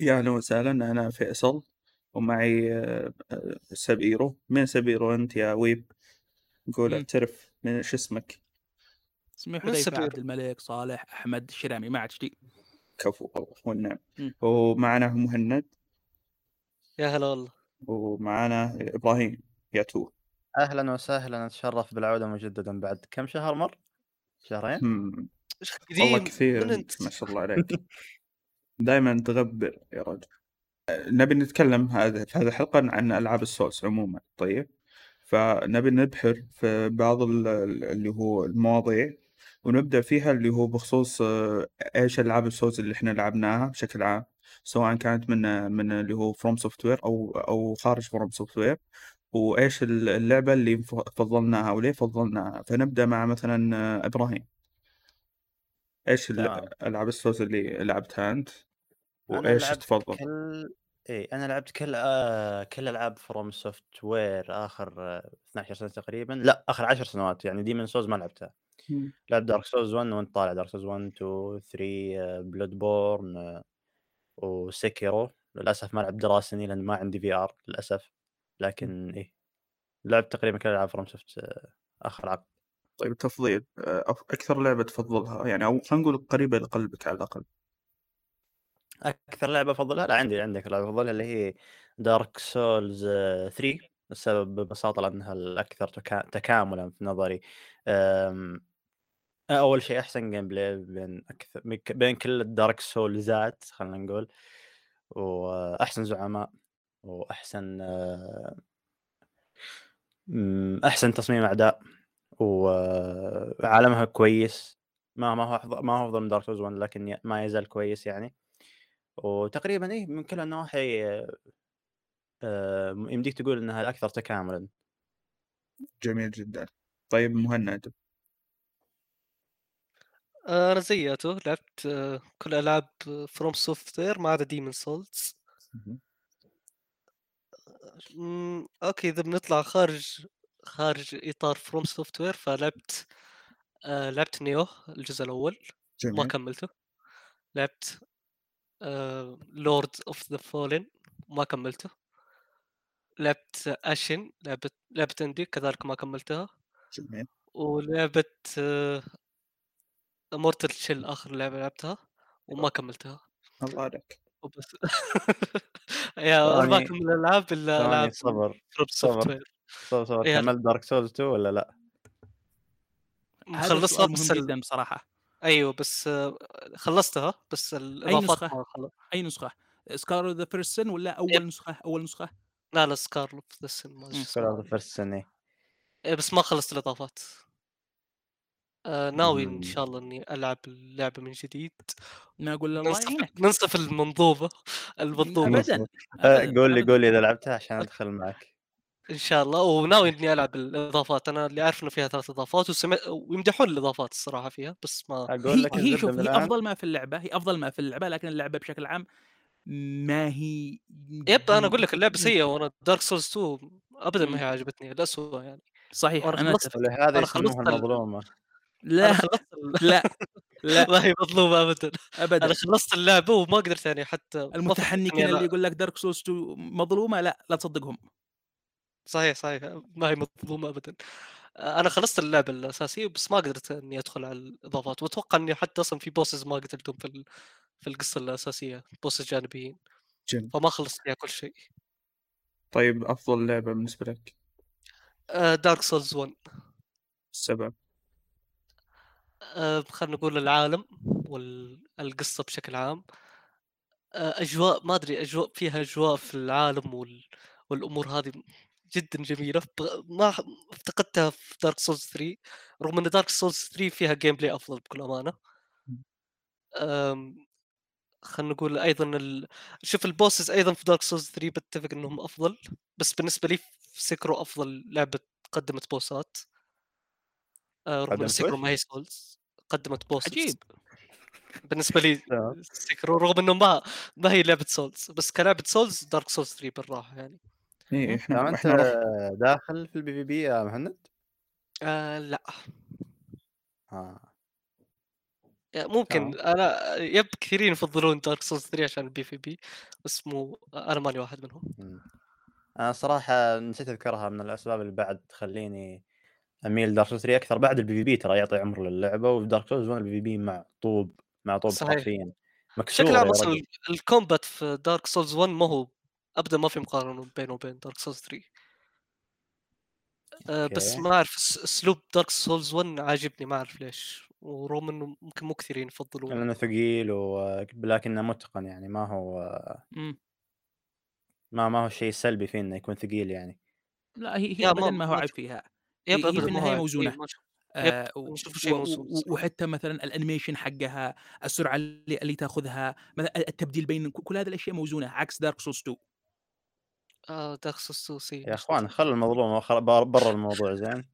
يا أهلا وسهلا أنا فيصل ومعي آه، سبيرو. من سبيرو أنت يا ويب؟ قول. اعترف من شو اسمك؟ اسمي سبيل؟ عبد الملك صالح أحمد الشرامي ما عاد كفو الله والنعم. ومعنا مهند. يا هلا والله. ومعنا إبراهيم يا تو. أهلا وسهلا أتشرف بالعودة مجددا بعد كم شهر مر؟ شهرين؟ والله كثير انت ما شاء الله عليك. دائما تغبر يا رجل. نبي نتكلم هذا في هذه الحلقة عن ألعاب السوس عموما طيب؟ فنبي نبحر في بعض ال- ال- اللي هو المواضيع ونبدأ فيها اللي هو بخصوص آه، إيش ألعاب السوز اللي إحنا لعبناها بشكل عام سواء كانت من من اللي هو FromSoftware أو أو خارج FromSoftware وإيش ال- اللعبة اللي فضلناها وليه فضلناها. فنبدأ مع مثلا آه، إبراهيم. إيش ال- تمام. ألعاب السوز اللي لعبتها أنا وإيش تفضل؟ كل اي أنا لعبت كل آه كل ألعاب FromSoftware آخر آه 12 سنة تقريبا. لا آخر 10 سنوات يعني Demon's Souls ما لعبتها. لعبت Dark Souls 1 وأنت طالع. Dark Souls 1 2 3 Bloodborne و Sekiro للأسف ما لعبت Déraciné لأن ما عندي VR للأسف. لكن إيه لعبت تقريبا كل ألعاب FromSoft آه آخر عقد. طيب تفضيل آه، أكثر لعبة تفضلها يعني أو خلينا نقول قريبة لقلبك على الأقل. أكثر لعبة أفضلها؟ لا عندي عندك لعبة أفضلها اللي هي Dark Souls 3 السبب ببساطة لأنها الأكثر تكا... تكاملا في نظري. أول شيء أحسن gameplay بين أكثر بين- كل ال Dark Souls ات خلينا نقول. وأحسن زعماء وأحسن آه، أحسن تصميم أعداء. وعالمها كويس. ما ما هو ما هو أفضل من دارك سولز 1 لكن ما يزال كويس يعني. وتقريبا إيه من كل النواحي آه، آه، يمديك تقول إنها الاكثر تكاملا. جميل جدا. طيب مهند آه، أنا زيه لعبت آه، كل ألعاب FromSoftware ما عدا Demon's Souls okay إذا بنطلع خارج خارج إطار FromSoftware فلعبت آه، لعبت Nioh الجزء الأول. ما جميل. كملته. لعبت Lords of the Fallen ما كملته لعبت Ashen لعبه لعبه indie كذلك ما كملتها جميل ولعبه مورتل شيل آخر لعبة لعبتها وما كملتها الله عليك وبس يا أربع ثواني- من الالعاب إلا ثواني ألعاب صبر صبر. صبر صبر. كملت دارك سولز 2 ولا لا؟ مخلصها بس. جدا بصراحة أيوه بس خلصتها بس الاضافات نسخة؟ ما خلص أي نسخة؟ سكار ذا بيرسون ولا أول يب. نسخة؟ أول نسخة؟ لا لا ما أدري مم. شو اسمها. فيرست إيه، بس ما خلصت الإضافات آه ناوي إن. شاء الله إني ألعب اللعبة من جديد ما أقول الله ننصف يعينك ننصف المنظومة المنظومة آه، أبداً، قول لي. قول لي إذا لعبتها عشان أدخل معك إن شاء الله. وناوي إني ألعب الإضافات. أنا اللي عارف إنه فيها ثلاث إضافات وسمع ويمدحون الإضافات الصراحة فيها بس ما أقول هي لك هي الزبده شوف هي الآن أفضل ما في اللعبة هي أفضل ما في اللعبة لكن اللعبة بشكل عام ما هي yep أنا أقول لك اللعبة سيئة وأنا دارك سولز 2 ابدا ما هي. عجبتني الاسوء يعني. صحيح ولهذا أنا يسموها المظلومة. أنا لا. لا لا. ما هي مظلومة ابدا. أبدا. أنا خلصت اللعبة وما قدرت يعني حتى المتحنكين اللي. يقول لك Dark Souls 2 مظلومة لا لا تصدقهم. صحيح صحيح. ما هي مظلومه ابدا. أنا خلصت اللعبه الأساسية بس ما قدرت إني أدخل على الإضافات. وأتوقع إني حتى أصلا في bosses ما قتلتهم في. في القصة الأساسية bosses جانبيين. جميل. فما خلصت فيها كل شيء. طيب أفضل لعبة بالنسبة لك؟ Dark Souls 1 السبب آه، خلينا نقول العالم والقصة بشكل عام. آه، أجواء ما أدري أجواء فيها أجواء في العالم وال... والأمور هذه جدا جميلة. بغ- ما افتقدتها في Dark Souls 3 رغم أن Dark Souls 3 فيها gameplay أفضل بكل أمانة. أم، خلينا نقول أيضا ال... شوف ال bosses أيضا في Dark Souls 3 بتفق أنهم أفضل بس بالنسبة لي في Sekiro أفضل لعبة قدمت بوسات. آه، رغم Sekiro وش؟ ما هي Souls قدمت bosses. عجيب. بالنسبة لي. Sekiro رغم إنه ما ما هي لعبة Souls بس كلعبة Souls Dark Souls 3 بالراحة يعني. إيه تمام إحنا أنت إحنا. داخل في ال PvP يا مهند؟ آه لأ آه. ممكن أنا يب كثيرين يفضلون Dark Souls 3 عشان ال PvP بس مو أنا ماني واحد منهم مم. أنا صراحة نسيت أذكرها من الأسباب اللي بعد تخليني أميل Dark Souls 3 أكثر بعد ال PvP ترى يعطي عمر للعبة و Dark Souls 1 ال PvP معطوب معطوب. حرفيا عام يا أصلا ال combat في Dark Souls 1 ما هو ابدا ما في مقارنة بينه وبين Dark Souls 3 أه بس. ما أعرف أسلوب Dark Souls 1 عاجبني ما أعرف ليش. ورغم انه ممكن مو كثيرين يفضلونه لأنه ثقيل ولكنه متقن يعني ما هو مم. ما ما هو شيء سلبي فيه إنه يكون ثقيل يعني. لا هي هي ابدا ما- ما هو عيب فيها. هي- في ما شوف- آه، وحتى مثلا ال animation حقها السرعة اللي, اللي تأخذها مثلا التبديل بين كل هذه الأشياء موزونة عكس Dark Souls 2 Dark Souls 2 سي يا إخوان خل- بر- برا الموضوع زين؟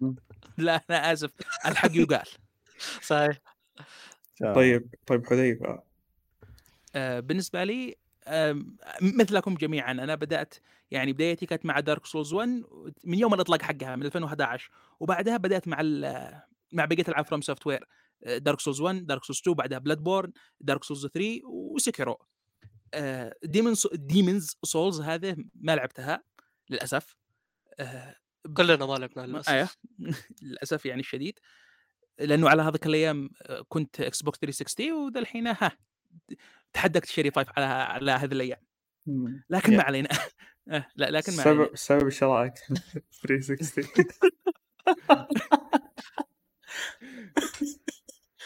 لا أنا آسف الحق يقال. صحيح. طيب طيب حذيفة. آه، بالنسبة لي مثلكم جميعا أنا بدأت يعني بدايتي كانت مع Dark Souls 1 من يوم الإطلاق حقها من 2011 وبعدها بدأت مع ال- مع بقية العاب FromSoftware Dark Souls 1 Dark Souls 2 بعدها Bloodborne Dark Souls 3 و Sekiro Demon's Demon's Souls هذه ما لعبتها للأسف. آه، كلنا ما لعبنا ما- للأسف. أيوه. للأسف يعني الشديد. لأنه على هذيك الأيام آه، كنت Xbox 360 وذا الحين ها تحدكت شيري 5 على على هذه الأيام. لكن. ما علينا. آه، لا لكن ما علينا. السبب شرائك 360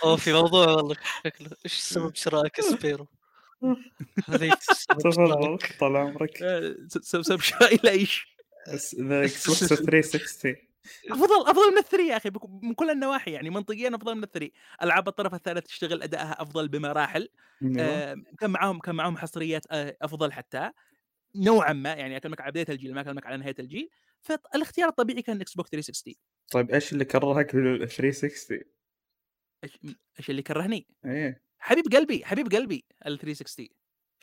أوه في موضوع والله شكله. إيش سبب شرائك سبيرو؟ طال عمرك. س- س- سبب شرائي لا إيش X box 360 أفضل أفضل من ال three يا أخي من كل النواحي يعني منطقيا أفضل من ال three. ألعاب الطرف الثالث تشتغل ادائها أفضل بمراحل. أيوه. آه، كان معاهم كان معاهم حصريات آه، أفضل حتى. نوعا ما يعني أكلمك على بداية الجيل ما أكلمك على نهاية الجيل. فالاختيار الطبيعي كان Xbox 360 طيب إيش اللي كرهك بال 360 إيش إيش اللي كرهني؟ إيه. حبيب قلبي حبيب قلبي ال 360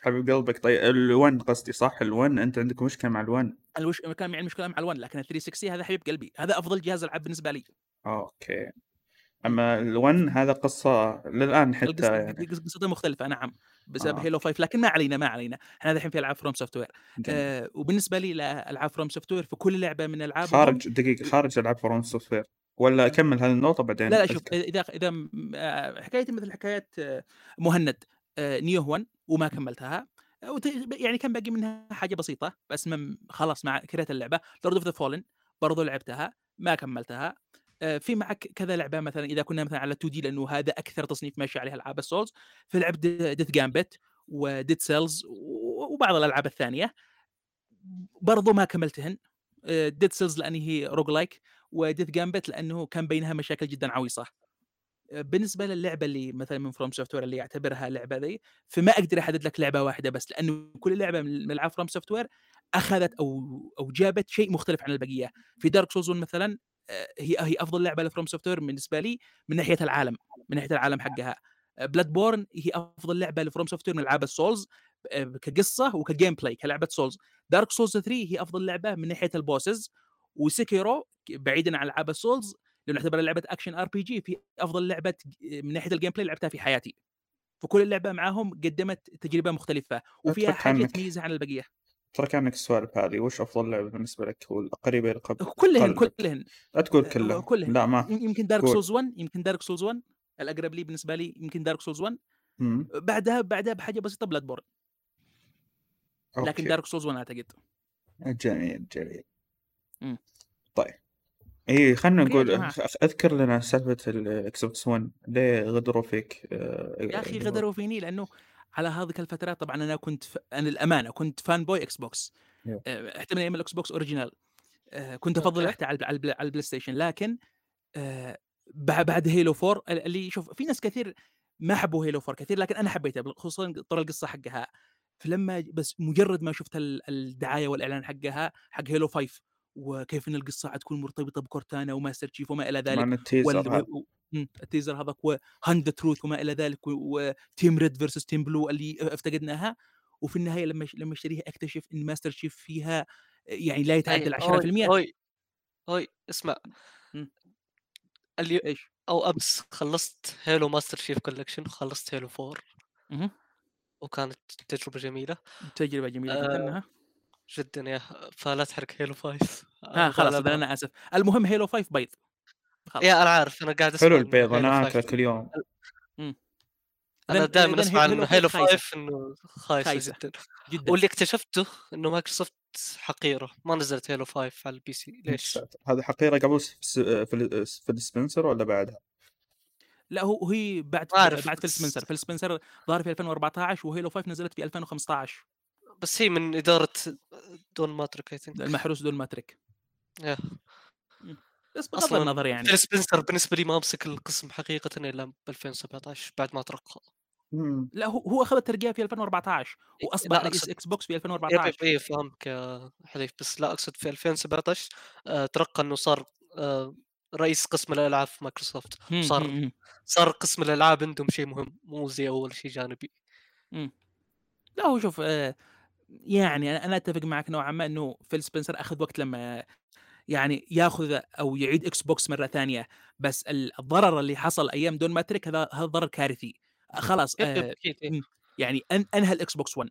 حبيب قلبك. طيب ال1 قصدي صح؟ ال1 أنت عندك مشكلة مع ال1 الوش كان معي المشكلة مع ال1 لكن ال 360 هذا حبيب قلبي. هذا أفضل جهاز ألعاب بالنسبة لي. أوكي. أما ال1 هذا قصة للآن حتى القصة يعني. قصته مختلفة نعم بسبب آه. Halo 5 لكن ما علينا ما علينا. إحنا الحين في ألعاب FromSoftware. آه وبالنسبة لي لألعاب FromSoftware في كل لعبة من ألعابهم خارج دقيقة خارج ألعاب FromSoftware ولا أكمل هذه النقطة بعدين لا لا شوف أذكر. إذا إذا آه، حكايتي مثل حكايات آه، مهند آه، Nioh 1 وما كملتها يعني كان باقي منها حاجة بسيطة بس من خلاص مع كرهت اللعبة. Lord of the Fallen برضو لعبتها ما كملتها. في معك كذا لعبة مثلا إذا كنا مثلا على 2D لأنه هذا أكثر تصنيف ماشي عليها ألعاب ال Souls فلعبت Death's Gambit و Dead Cells وبعض الألعاب الثانية. برضو ما كملتهن. Dead Cells لأن هي roguelike و Death's Gambit لأنه كان بينها مشاكل جدا عويصه بالنسبة للعبة اللي مثلا من FromSoft اللي يعتبرها لعبة ذي فما أقدر أحدد لك لعبة واحدة بس لأنه كل لعبة من العاب FromSoft أخذت أو أو جابت شيء مختلف عن البقية. في Dark Souls مثلا آه، هي هي أفضل لعبة ل FromSoftware بالنسبة لي من ناحية العالم من ناحية العالم حقها. Bloodborne هي أفضل لعبة ل FromSoft من العاب ال Souls آه، كقصة وك gameplay كلعبة Souls Dark Souls 3 هي أفضل لعبة من ناحية ال bosses و Sekiro بعيدا عن العاب ال Souls لأنه نعتبر لعبة action RPG في أفضل لعبة من ناحية ال gameplay لعبتها في حياتي فكل لعبه معاهم قدمت تجربة مختلفة وفيها حاجة. تميزها عن البقية ترك عنك السوالف هذه وش أفضل لعبة بالنسبة لك والقريبه لقلب كلهن؟ كلهن لا تقول آه، كلها كلهن. لا ما يمكن Dark. Souls 1 يمكن Dark Souls 1 الأقرب لي بالنسبة لي يمكن Dark Souls 1 مم. بعدها بعدها بحاجة بسيطة Bloodborne لكن. Dark Souls 1 أعتقد جميل جميل مم. طيب اي خلينا نقول أذكر لنا سالفة ال Xbox One ليه غدروا فيك آه، يا أخي غدروا فيني لأنه على هذيك الفترات طبعا أنا كنت ف... أنا الأمانة كنت fanboy Xbox. آه، حتى من أيام ال Xbox Original آه، كنت أفضل. حتى على على على ال PlayStation لكن آه، بعد Halo 4 اللي شوف في ناس كثير ما حبوا Halo 4 كثير لكن أنا حبيتها خصوصا طول القصة حقها فلما بس مجرد ما شفت ال- الدعاية والإعلان حقها حق Halo 5 وكيف إن القصة حتكون مرتبطة ب Cortana و Master Chief وما إلى ذلك ال teaser ال teaser هذاك و Hunt the Truth وما إلى ذلك و team red versus team blue اللي افتقدناها. وفي النهاية لما لما اشتريها أكتشف إن Master Chief فيها يعني لا يتعدى ال 10% هوي هوي اسمع. مم. اللي إيش؟ أو امس خلصت Halo Master Chief Collection وخلصت Halo 4 مهم. وكانت تجربة جميلة. تجربة جميلة آه، جدا يا فلا تحرق Halo 5 ها خلاص أنا آسف. المهم Halo 5 بيض. خلاص. يا أنا عارف. أنا قاعد أسمع حلو البيض أنا اكله 5 كل يوم أنا دائما أسمع 5 هيلو خايسة. 5 إنه خايسة. جدا. جدا. واللي اكتشفته إنه مايكروسوفت حقيرة. ما نزلت Halo 5 على ال PC ليش؟ هذا حقيرة قبل في فيل سبنسر ولا بعدها؟ لا هو هي بعد ما أعرف، بعد فيل سبنسر فيل سبنسر ظهر في 2014 و Halo 5 نزلت في 2015 بس هي من إدارة دون ماتريك I think المحروس دون ماتريك. Yeah. بس بغض النظر يعني. فيل سبنسر بالنسبة لي ما أمسك القسم حقيقه إلا ب 2017 بعد ما ترقى. لا هو هو أخذ الترقية في 2014 واصبح لا، رئيس أقصد- إكس بوكس في yep 2014 yep اي فاهمك يا حليف. بس لا أقصد في 2017 آه ترقى إنه صار آه رئيس قسم الألعاب في مايكروسوفت. صار. صار قسم الألعاب عندهم شيء مهم مو زي أول شيء جانبي. لا هو شوف آه، يعني أنا أتفق معك نوعا ما إنه فيل سبنسر أخذ وقت لما يعني ياخذ أو يعيد إكس بوكس مرة ثانية بس ال- الضرر اللي حصل أيام دون ماتريك هذا هذا ضرر كارثي. خلاص آه، إيه. يعني أنهى الإكس بوكس 1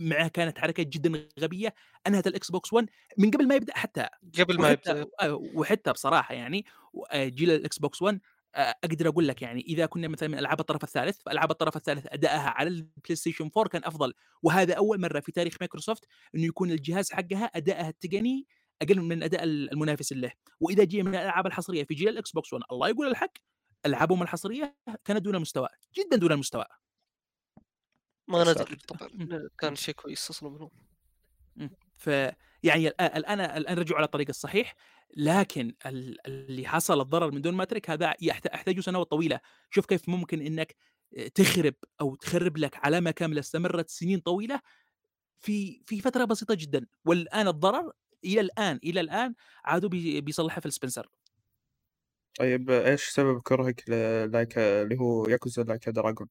معها كانت حركة جدا غبية أنهت الإكس بوكس 1 من قبل ما يبدأ حتى. قبل ما يبدأ. آه، وحتى بصراحة يعني آه، جيل الإكس بوكس 1 آه، أقدر أقول لك يعني إذا كنا مثلا من ألعاب الطرف الثالث فألعاب الطرف الثالث ادائها على البلاي ستيشن 4 كان أفضل. وهذا أول مرة في تاريخ مايكروسوفت إنه يكون الجهاز حقها ادائها التقني أقل من أداء المنافس له. وإذا جينا من الألعاب الحصرية في جيل الإكس بوكس 1 الله يقول الحق ألعابهم الحصرية كانت دون المستوى جدا دون المستوى ما ندري. طبعا كان شيء كويس أصلا منهم. ف يعني الآن الآن الآن رجعوا على الطريق الصحيح. لكن ال- اللي حصل الضرر من دون ماتريك هذا يحت- يحتاج سنوات طويلة. شوف كيف ممكن إنك تخرب أو تخرب لك علامة كاملة استمرت سنين طويلة في في فترة بسيطة جدا. والآن الضرر إلى الآن إلى الآن عادوا بي- بيصلحها فيل سبنسر. طيب إيش سبب كرهك like اللي هو Yakuza Like a Dragon؟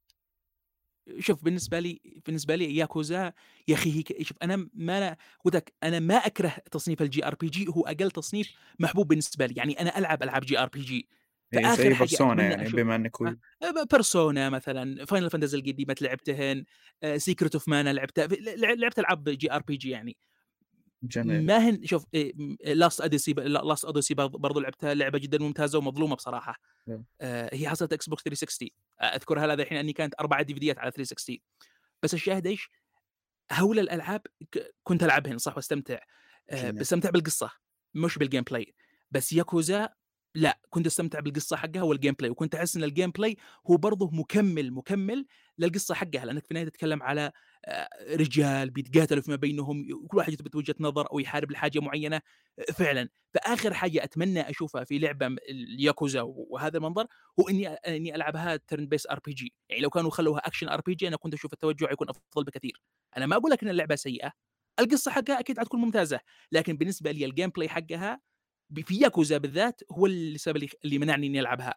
شوف بالنسبة لي بالنسبة لي ياكوزا يا أخي هي ك- شوف أنا ما قلت لك أنا ما أكره تصنيف ال JRPG هو أقل تصنيف محبوب بالنسبة لي يعني أنا ألعب ألعاب JRPG. زي Persona يعني بما إنك وي Persona مثلا Final Fantasy القديمة لعبتهن Secret of Mana لعبتها لع- لعبت ألعاب JRPG يعني. جميل. ما هن شوف Lost Odyssey Lost Odyssey برضو لعبتها لعبة جدا ممتازة ومظلومة بصراحة. نعم. آه، هي حصلت إكس بوكس 360 آه، أذكرها هذا الحين اني كانت أربع DVD ات على 360 بس الشاهد إيش؟ هول الألعاب كنت ألعبهن صح؟ واستمتع. آه، جميل. بستمتع بالقصة مش بال gameplay بس ياكوزا لا كنت أستمتع بالقصة حقها وال gameplay وكنت أحس إن ال gameplay هو برضه مكمل مكمل للقصة حقها لأنك في النهاية تتكلم على آه، رجال بيتقاتلوا فيما بينهم كل واحد يثبت وجهة نظر أو يحارب لحاجة معينة آه، فعلا. فآخر حاجة أتمنى أشوفها في لعبة الياكوزا وهذا المنظر هو إني إني ألعبها turn-based RPG يعني لو كانوا خلوها action RPG أنا كنت أشوف التوجه يكون أفضل بكثير. أنا ما أقول لك إن اللعبة سيئة القصة حقها أكيد حتكون ممتازة لكن بالنسبة لي ال gameplay حقها في ياكوزا بالذات هو السبب اللي- منعني إني ألعبها.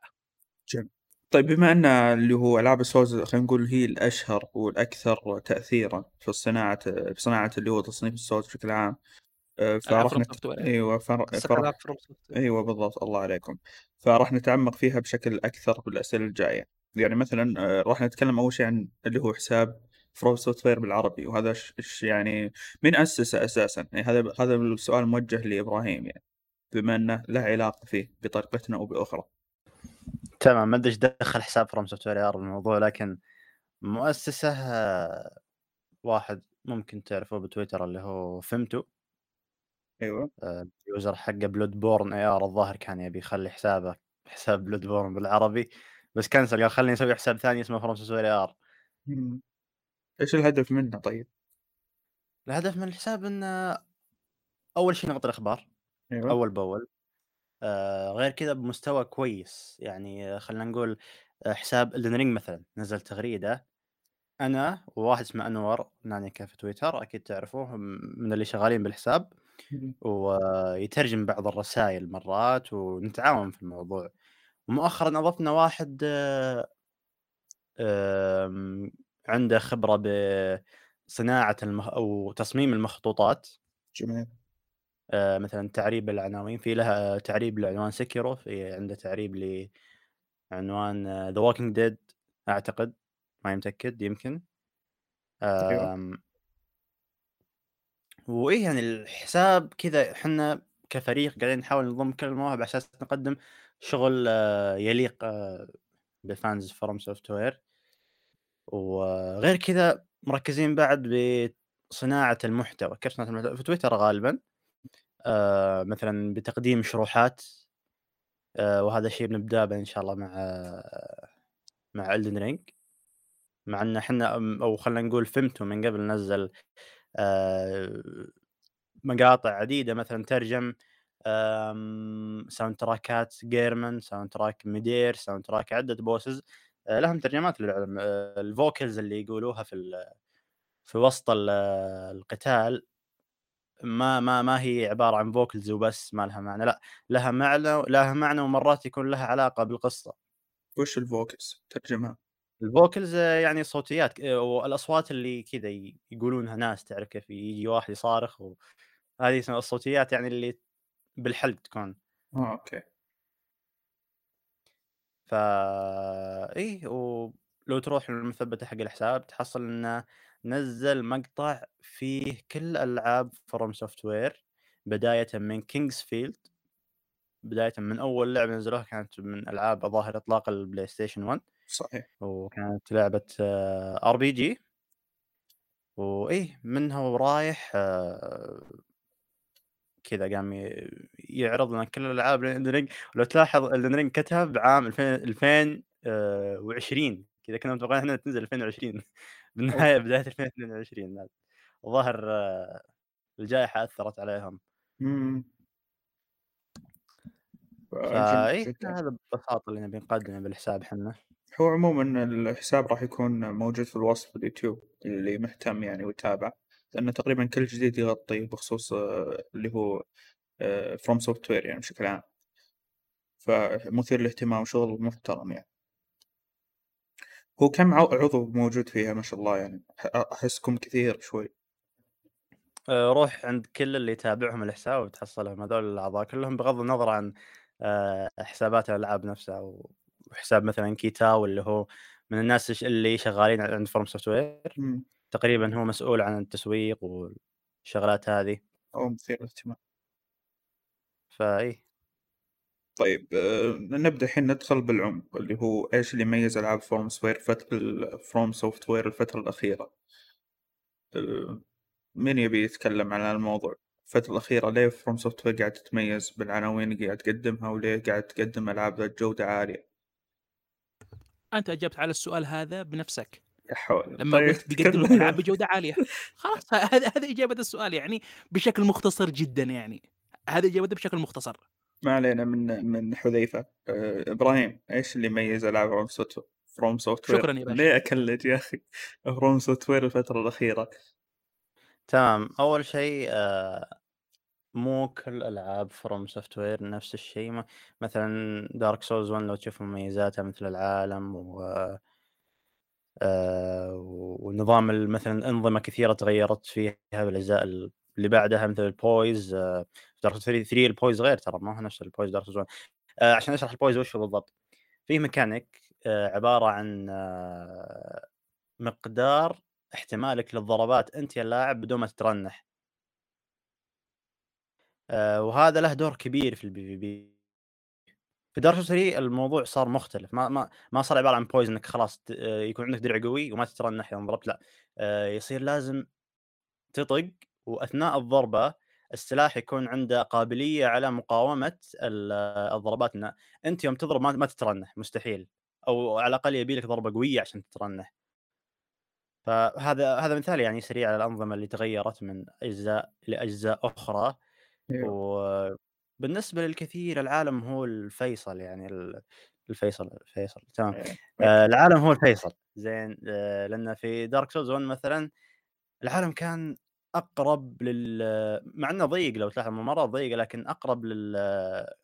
طيب بما أن اللي هو ألعاب ال Souls خلينا نقول هي الأشهر والأكثر تاثيرا في صناعة في صناعة اللي هو تصنيف ال Souls بشكل عام آه، فراح نت... Software. أيوه فر... Software. أيوه بالضبط. الله عليكم. فراح نتعمق فيها بشكل أكثر بالاسئله الجاية. يعني مثلا آه، راح نتكلم أول شيء عن اللي هو حساب FromSoftware بالعربي وهذا ش... ش- يعني من أسسه أساسا. يعني هذا هذا السؤال موجه لإبراهيم يعني بما أنه له علاقة فيه بطريقتنا أو بأخرى. تمام ما ادري إيش دخل حساب FromSoftware بالموضوع لكن مؤسسة آه، واحد ممكن تعرفوه بتويتر اللي هو فهمتو أيوه. ال user حقه Bloodborne AR الظاهر كان يبي يخلي حسابه حساب Bloodborne بالعربي بس كنسل قال خليني أسوي حساب ثاني اسمه FromSoftware AR. إيش الهدف منه طيب؟ الهدف من الحساب إنه أول شيء نغطي الأخبار أيوه. أول بأول. آه غير كذا بمستوى كويس. يعني آه، خلينا نقول آه، حساب Elden Ring مثلا نزل تغريدة. أنا وواحد اسمه أنور نانيكا في تويتر أكيد تعرفوه من اللي شغالين بالحساب. ويترجم بعض الرسائل مرات ونتعاون في الموضوع. ومؤخرا أضفنا واحد آه، عنده خبرة بصناعة المخ... أو تصميم المخطوطات. جميل. آه، مثلا تعريب العناوين في لها تعريب لعنوان Sekiro في عنده تعريب ل عنوان The Walking Dead أعتقد ماني متأكد يمكن. آمم وإيه يعني الحساب كذا إحنا كفريق قاعدين نحاول نضم كل المواهب على أساس نقدم شغل آه، يليق آه، ب fans FromSoftware وغير كذا مركزين بعد بصناعة المحتوى. كيف صناعة المحتوى؟ في تويتر غالبا. مثلا بتقديم شروحات آه، وهذا الشيء بنبدأ به إن شاء الله مع مع Elden Ring مع إن إحنا أو خلينا نقول فهمتوا من قبل نزل آه، مقاطع عديدة مثلا ترجم soundtrack ات Gehrman soundtrack Midir soundtrack عدة bosses آه، لهم ترجمات للعلم آه، ال vocals اللي يقولوها في في وسط القتال. ما ما ما هي عبارة عن vocals وبس ما لها معنى. لا لها معنى لها معنى ومرات يكون لها علاقة بالقصة. وش ال vocals ترجمها. ال vocals يعني صوتيات والأصوات اللي كذا يقولونها ناس تعرف كيف يجي واحد يصارخ وهذه الصوتيات يعني اللي بالحلق تكون. آه أوكي. فا اي ولو تروح للمثبتة حق الحساب تحصل إنه نزل مقطع فيه كل ألعاب FromSoftware بداية من King's Field بداية من أول لعبة نزلوها كانت من ألعاب ظاهر إطلاق ال PlayStation 1 صحيح. وكانت لعبة RPG وإيه منها ورايح آه، كذا قام يعرض لنا كل الألعاب Ring. ولو تلاحظ Ring كتب عام 2020 كذا كنا متوقعين إحنا تنزل 2020 بالنهايه بداية 2022 الظاهر الجائحة أثرت عليهم. إمم. فاي هذا ببساطه اللي نبي نقدمه بالحساب إحنا هو عموما الحساب راح يكون موجود في الوصف في اليوتيوب اللي مهتم يعني ويتابع لأنه تقريبا كل جديد يغطي بخصوص آه، اللي هو FromSoftware يعني بشكل عام. فمثير للاهتمام وشغل محترم يعني. هو كم عضو موجود فيها ما شاء الله يعني؟ أحسكم كثير شوي. آه، روح عند كل اللي يتابعهم الحساب وتحصلهم. هذول الأعضاء كلهم بغض النظر عن آه، حسابات الألعاب نفسها وحساب مثلا Kitao اللي هو من الناس اللي شغالين عند FromSoftware تقريبا هو مسؤول عن التسويق والشغلات هذه. أو مثير للاهتمام. فاي طيب آه، نبدأ الحين ندخل بالعمق اللي هو إيش اللي يميز ألعاب FromSoftware FromSoftware الفترة الأخيرة؟ مين يبي يتكلم عن الموضوع؟ الفترة الأخيرة ليه FromSoftware قاعد تتميز بالعناوين اللي قاعد تقدمها وليه قاعد تقدم ألعاب ذات جودة عالية؟ أنت أجبت على السؤال هذا بنفسك. يا حول. لما طيب قلت بيقدموا ألعاب بجودة عالية. خلاص هذا هذا إجابة السؤال يعني بشكل مختصر جدا يعني. هذه اجابته بشكل مختصر. ما علينا من من حذيفة. أه إبراهيم إيش اللي يميز العاب FromSoft FromSoft شكرا يا باشا. ليه أكلت يا أخي FromSoftware الفترة الأخيرة؟ تمام. أول شيء آه مو كل ألعاب FromSoftware نفس الشيء. مثلا Dark Souls 1 لو تشوف مميزاتها مثل العالم و آه ونظام مثلا أنظمة كثيرة تغيرت فيها بالأجزاء اللي بعدها مثل ال poise آه Dark 3 3 ال poise غير ترى ما هو نفس ال poise Dark 1 آه عشان اشرح ال poise وش بالضبط. فيه ميكانيك آه عبارة عن مقدار احتمالك للضربات انت يا اللاعب بدون ما تترنح. وهذا له دور كبير في ال PvP. في Dark 3 الموضوع صار مختلف. ما ما ما صار عبارة عن poise إنك خلاص يكون عندك درع قوي وما تترنح اذا ضربت لا. يصير لازم تطق وأثناء الضربة السلاح يكون عنده قابلية على مقاومة الضربات. إن أنت يوم تضرب ما تترنح مستحيل. أو على الأقل يبي لك ضربة قوية عشان تترنح. فهذا هذا مثال يعني سريع على الأنظمة اللي تغيرت من أجزاء لاجزاء أخرى. أيوه. وبالنسبة للكثير العالم هو الفيصل يعني الفيصل الفيصل تمام. أيوه. آه العالم هو الفيصل. زين آه لأن في Dark Souls 1 مثلا العالم كان أقرب لل مع إنه ضيق لو تلاحظ مرة ضيق لكن أقرب لل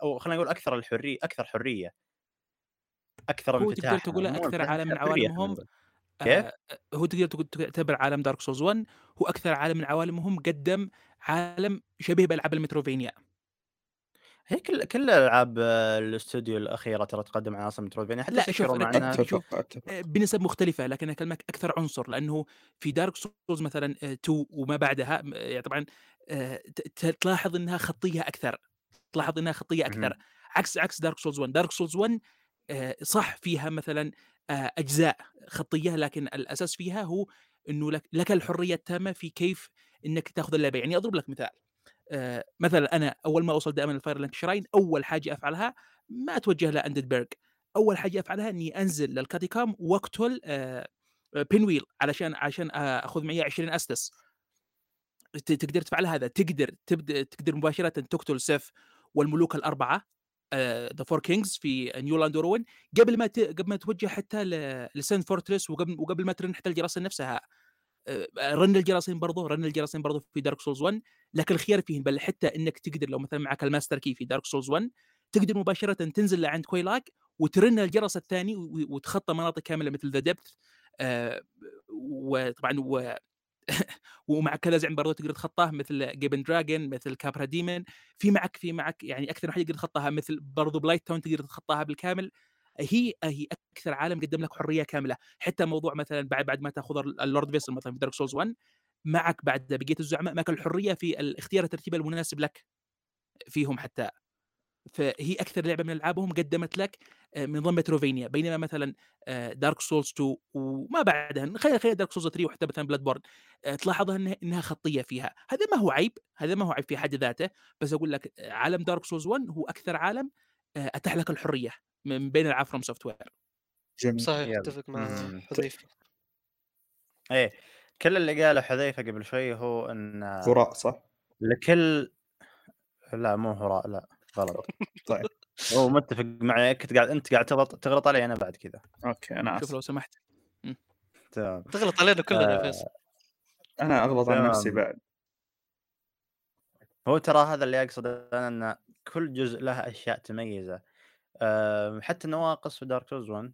أو خلينا نقول أكثر الحرية أكثر حرية. أكثر هو تقدر تقول أكثر عالم من عوالمهم كيف؟ آه هو تقدر تعتبر عالم Dark Souls 1 هو أكثر عالم من عوالمهم قدم عالم شبيه بالعاب ال Metroidvania. هي كل كل ألعاب آه، الاستوديو الأخيرة ترى تقدم عناصر Metroidvania حتى لا شوف مع انها شوف، آه، بنسب مختلفة لكن أكلمك أكثر عنصر لأنه في Dark Souls مثلا 2 وما بعدها م- يعني طبعا آه، تلاحظ أنها خطية أكثر تلاحظ أنها خطية أكثر. مهم. عكس عكس Dark Souls 1 Dark Souls 1 آه، صح فيها مثلا آه، أجزاء خطية لكن الأساس فيها هو أنه لك, لك الحرية التامة في كيف أنك تاخذ اللعبة. يعني أضرب لك مثال. آه، مثلا أنا أول ما أوصل دائما ال Firelink Shrine أول حاجة أفعلها ما أتوجه ل Undead Burg أول حاجة أفعلها إني أنزل لل Catacombs وأقتل آه، آه، Pinwheel علشان عشان آه، أخذ معي 20 Estus. ت- تقدر تفعل هذا. تقدر تبدا تقدر مباشرة تقتل Seath والملوك الأربعة The Four Kings في New Londo Ruins قبل ما ت... قبل ما توجه حتى ل... ل Sen's Fortress وقبل وقبل ما ترن حتى الجرسين نفسها. آه، رن الجرسين برضه رن الجرسين برضه في Dark Souls 1 لكن الخيار فيه بل حتى إنك تقدر لو مثلا معك ال Master Key في Dark Souls 1 تقدر مباشرة تنزل لعند Quelaag وترن الجرس الثاني وتخطى مناطق كاملة مثل The Depths وطبعا و ومع كذا زعيم برضه تقدر تخطاه مثل Gaping Dragon مثل Capra Demon في معك في معك يعني أكثر واحد يقدر تخطاها مثل برضه Blighttown تقدر تخطاها بالكامل. هي هي أكثر عالم قدم لك حرية كاملة. حتى موضوع مثلا بعد بعد ما تأخذ ال Lordvessel مثلا في Dark Souls 1 معك بعد بقية الزعماء معك الحرية في الاختيار الترتيب المناسب لك فيهم حتى. فهي أكثر لعبة من ألعابهم قدمت لك آه، من نظام Metroidvania. بينما مثلا Dark Souls 2 وما بعدها خلينا خلينا Dark Souls 3 وحتى مثلا Bloodborne تلاحظها إنها خطية فيها. هذا ما هو عيب هذا ما هو عيب في حد ذاته. بس أقول لك آه، عالم Dark Souls 1 هو أكثر عالم أتاح لك الحرية من بين العاب FromSoftware جميل صحيح يلا. أتفق مع مم. حذيفة. إيه كل اللي قاله حذيفة قبل شوي هو إن هراء صح؟ لكل لا مو هراء لا غلط. طيب. هو متفق معي كنت قاعد أنت قاعد تغلط تغلط علي أنا بعد كذا. okay أنا شوف آسف. لو سمحت. تمام. تغلط علينا كلنا يا آه، فيصل. أنا أغلط تمام. نفسي بعد. هو ترى هذا اللي اقصد أنا إن كل جزء له أشياء تميزه أه حتى النواقص في Dark Souls 1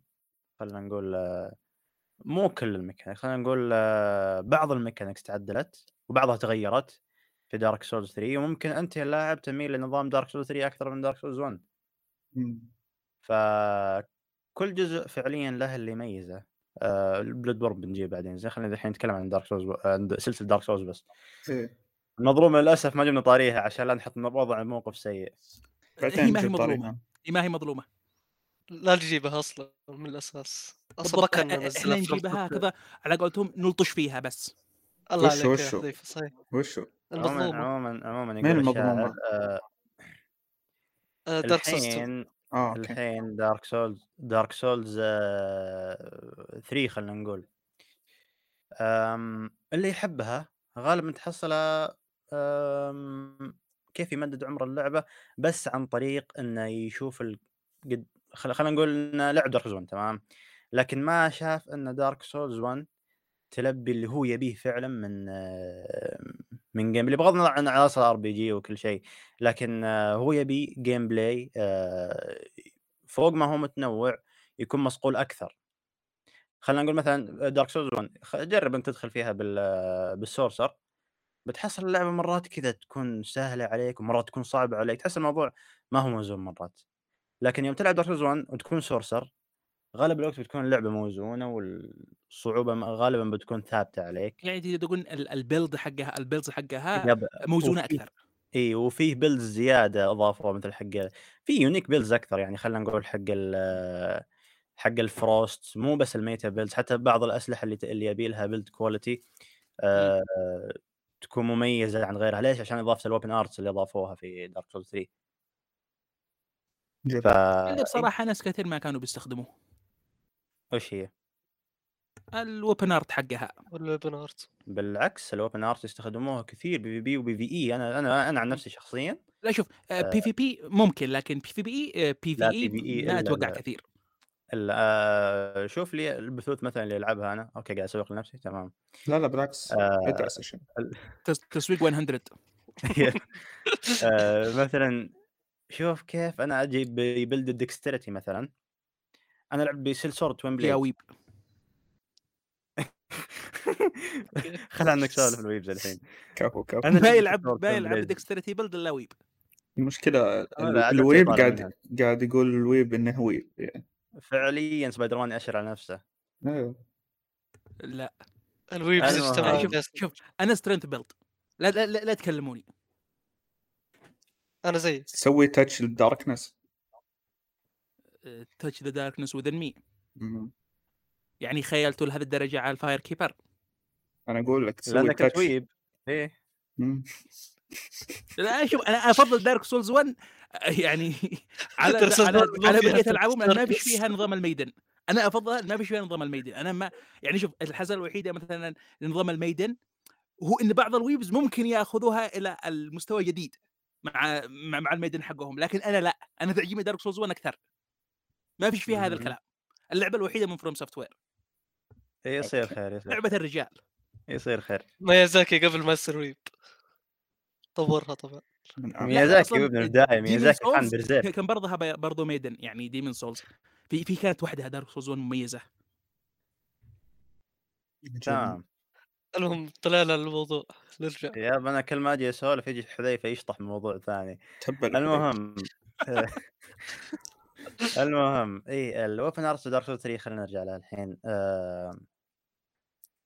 خلينا نقول أه مو كل الميكانيك خلينا نقول أه بعض ال mechanics تعدلت وبعضها تغيرت في Dark Souls 3 وممكن أنت اللاعب تميل لنظام Dark Souls 3 أكثر من Dark Souls 1 مم. فكل جزء فعليا له اللي يميزه أه Bloodborne بنجيه بعدين زين خلينا الحين نتكلم عن Dark Souls عن سلسلة Dark Souls بس إيه. المظلومه للأسف ما جبنا طاريها عشان لا نحط وضع موقف سيء. بعدين هي ما هي مظلومة. هي ما هي مظلومة. لا نجيبها أصلا من الأساس. أصلا إحنا نجيبها هكذا على قولتهم نلطش فيها بس. الله وشو- عليك وشو؟ صحيح. وشو؟ عموما المظلومة. عموما عموما مين آه آه، Dark Souls 2 الحين okay. الحين Dark Souls Dark Souls آه 3 خلينا نقول. اللي يحبها غالبا تحصله آم كيف يمدد عمر اللعبة بس عن طريق إنه يشوف ال... قد خل- خلينا نقول انه لعب Dark 1 تمام؟ لكن ما شاف إن Dark Souls 1 تلبي اللي هو يبيه فعلا من آه، من gameplay بغض النظر عن عناصر RPG وكل شيء لكن آه، هو يبي gameplay آه، فوق ما هو متنوع يكون مصقول أكثر. خلينا نقول مثلا Dark Souls 1 خ- جرب انت تدخل فيها آه، بال sorcerer. بتحصل اللعبة مرات كذا تكون سهلة عليك ومرات تكون صعبة عليك تحس الموضوع ما هو موزون مرات. لكن يوم تلعب Dark Souls 1 وتكون sorcerer غالب الوقت بتكون اللعبة موزونة والصعوبة غالبا بتكون ثابتة عليك. يعني تقدر تقول ال- ال build حقها ال build حقها موزونة أكثر. إي وفيه builds زيادة اضافوا مثل حق في unique builds أكثر يعني خلينا نقول حق ال حق ال frost مو بس ال meta builds حتى بعض الأسلحة اللي اللي يبي لها build quality آه تكون مميزة عن غيرها. ليش؟ عشان إضافة ال weapon arts اللي إضافوها في Dark Souls 3 جميل. ف اللي بصراحة ناس كثير ما كانوا بيستخدموه. وش هي؟ ال weapon art حقها. وال weapon art بالعكس ال weapon art يستخدموها كثير PvP و PvE. أنا أنا أنا عن نفسي شخصيا لا شوف PvP ممكن لكن PvP بي لا، في اي ما أتوقع. كثير. شوف لي البثوث مثلا اللي العبها أنا. أوكي قاعد أسوق لنفسي تمام. لا لا بالعكس. آه. ادعس تسويق 100 آه، مثلا شوف كيف أنا أجي ببلد الدكستريتي مثلا. أنا ألعب بسيل سورد توين يا بليد. ويب. خل عنك سالف الويبز الحين. كفو كفو. أنا ما يلعب ما يلعب Blade. ديكستريتي بيلد إلا ويب. المشكلة الويب قاعد. قاعد يقول الويب إنه ويب يعني. فعليا سبايدر مان يأشر على نفسه. أيوه. لا. الويبز شوف. شوف أنا سترينث بيلد لا لا, لا, لا تكلموني. أنا زي تسوي تاتش للداركنس تاتش ذا داركنس وذن مي يعني خيلتوا لهذه الدرجة على الفاير كيبر أنا أقول لك تسوي لأنك touch weeb. إيه. لا شوف أنا أفضل Dark Souls 1 يعني على على, 1 ما على بقية العابهم لأن ما فيش. فيها نظام ال maiden أنا أفضل ما فيش فيها نظام ال maiden أنا ما يعني شوف الحزه الوحيدة مثلا لنظام ال maiden هو إن بعض ال weebs ممكن يأخذوها إلى المستوى الجديد مع مع, مع ال maiden حقهم لكن أنا لا. أنا تعجبني Dark Souls 1 أكثر. ما فيش فيها هذا. الكلام. اللعبة الوحيدة من فروم سوفت وير إيه، يصير خير يصير. لعبة الرجال. يصير خير. ميازاكي قبل ماستر ويب طورها طبعا. ميازاكي أصلاً وابن البدايه ميازاكي Souls برزيرك كان برضها برضه ميدن يعني ديمن سولز في في كانت واحدة دارك سولز 1 مميزة. تمام. المهم طلعنا الموضوع. نرجع. يا أنا كل ما أجي أسولف يجي حذيفة يشطح موضوع ثاني. المهم المهم إي ال weapon art Dark Souls 3 خلينا نرجع لها الحين. آه،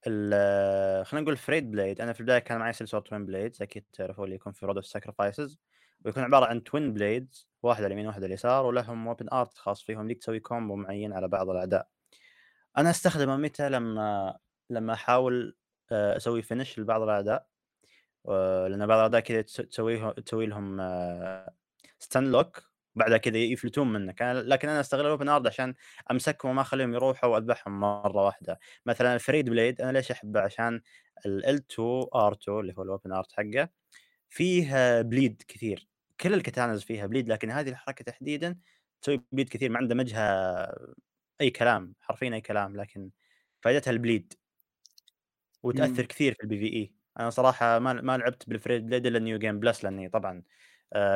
ال- خلينا نقول فريد build أنا في البداية كان معي سلسلة twin blades أكيد تعرفوا اللي يكون في Road of Sacrifices ويكون عبارة عن twin blades واحدة على اليمين واحدة على اليسار ولهم weapon art خاص فيهم ليك تسوي combo معين على بعض الأعداء. أنا أستخدمه متى؟ لما لما أحاول آه، أسوي finish لبعض الأعداء. آه، لأن بعض الأعداء كذا تس- تسويه تسوي لهم stun lock بعدها كذا يفلتون منك. أنا- لكن أنا أستغل ال weapon art عشان أمسكهم وما أخليهم يروحوا وأذبحهم مرة واحدة. مثلا ال Frayed Blade أنا ليش أحبه؟ عشان ال L2 R2 اللي هو ال weapon art حقه فيه bleed كثير. كل ال katanas فيها bleed لكن هذه الحركة تحديدا تسوي bleed كثير. ما عنده مجهى أي كلام حرفيا أي كلام لكن فائدتها ال bleed. وتأثر مم. كثير في ال PvE أنا صراحة ما ما لعبت بال Frayed Blade إلا new game plus لأني طبعا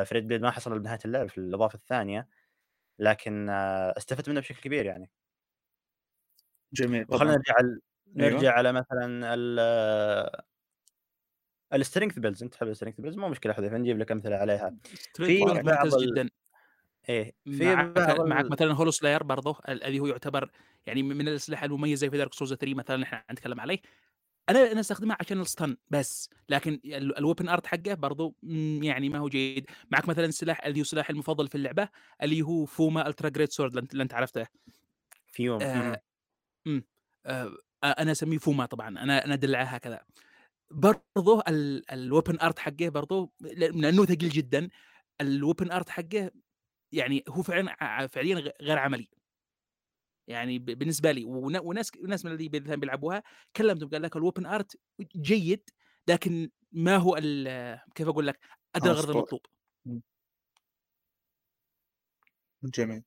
Frayed Blade ما حصل بنهاية اللعب في الاضافه الثانية لكن آه، استفدت منه بشكل كبير يعني. جميل وخلينا نرجع على أيوة. نرجع على مثلا ال ال strength builds أنت تحب ال strength builds مو مشكلة حذيفة نجيب لك أمثلة عليها. في بعض ال- جدا. إيه في معك بعض معك ال- مثلا Hollowslayer برضه الذي هو يعتبر يعني من الأسلحة المميزة في Dark Souls 3 مثلا إحنا نتكلم عليه. أنا أنا أستخدمها عشان ال stun بس لكن ال weapon art حقه برضو يعني ما هو جيد. معك مثلا السلاح اللي هو سلاحي المفضل في اللعبة اللي هو Fume Ultra Greatsword اللي أنت عرفته. في يوم آه مم. آه أنا أسميه فوما طبعا أنا أنا ادلعها هكذا. برضه ال weapon art حقه برضه لأنه ثقيل جدا ال weapon art حقه يعني هو فعلا فعليا غير عملي. يعني بالنسبة لي ون- وناس وناس من اللي مثلا بيلعبوها كلمتهم قال لك ال weapon art جيد لكن ما هو ال- كيف أقول لك ادى الغرض. المطلوب. جميل.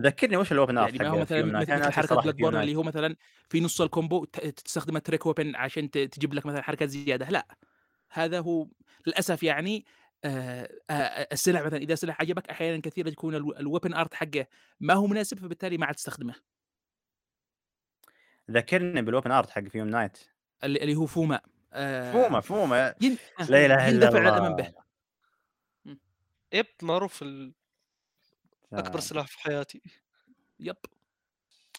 ذكرني وش ال weapon art يعني ما هو مثلا مثل, حركة Bloodborne اللي هو مثلا في نص ال combo ت- تستخدم ال trick weapon عشان ت- تجيب لك مثلا حركات زيادة. لا هذا هو للأسف يعني آه، آه، السلاح مثلا إذا سلاح عجبك أحيانا كثيرا يكون الويبن ارت حقه ما هو مناسب فبالتالي ما عاد تستخدمه. ذكرني بالاوبن ارت حق فيوم نايت اللي اللي هو فوما آه، فوما فوما ين... لا إله إلا يندفع الله. الامام به يب معروف ال- أكبر. سلاح في حياتي. يب.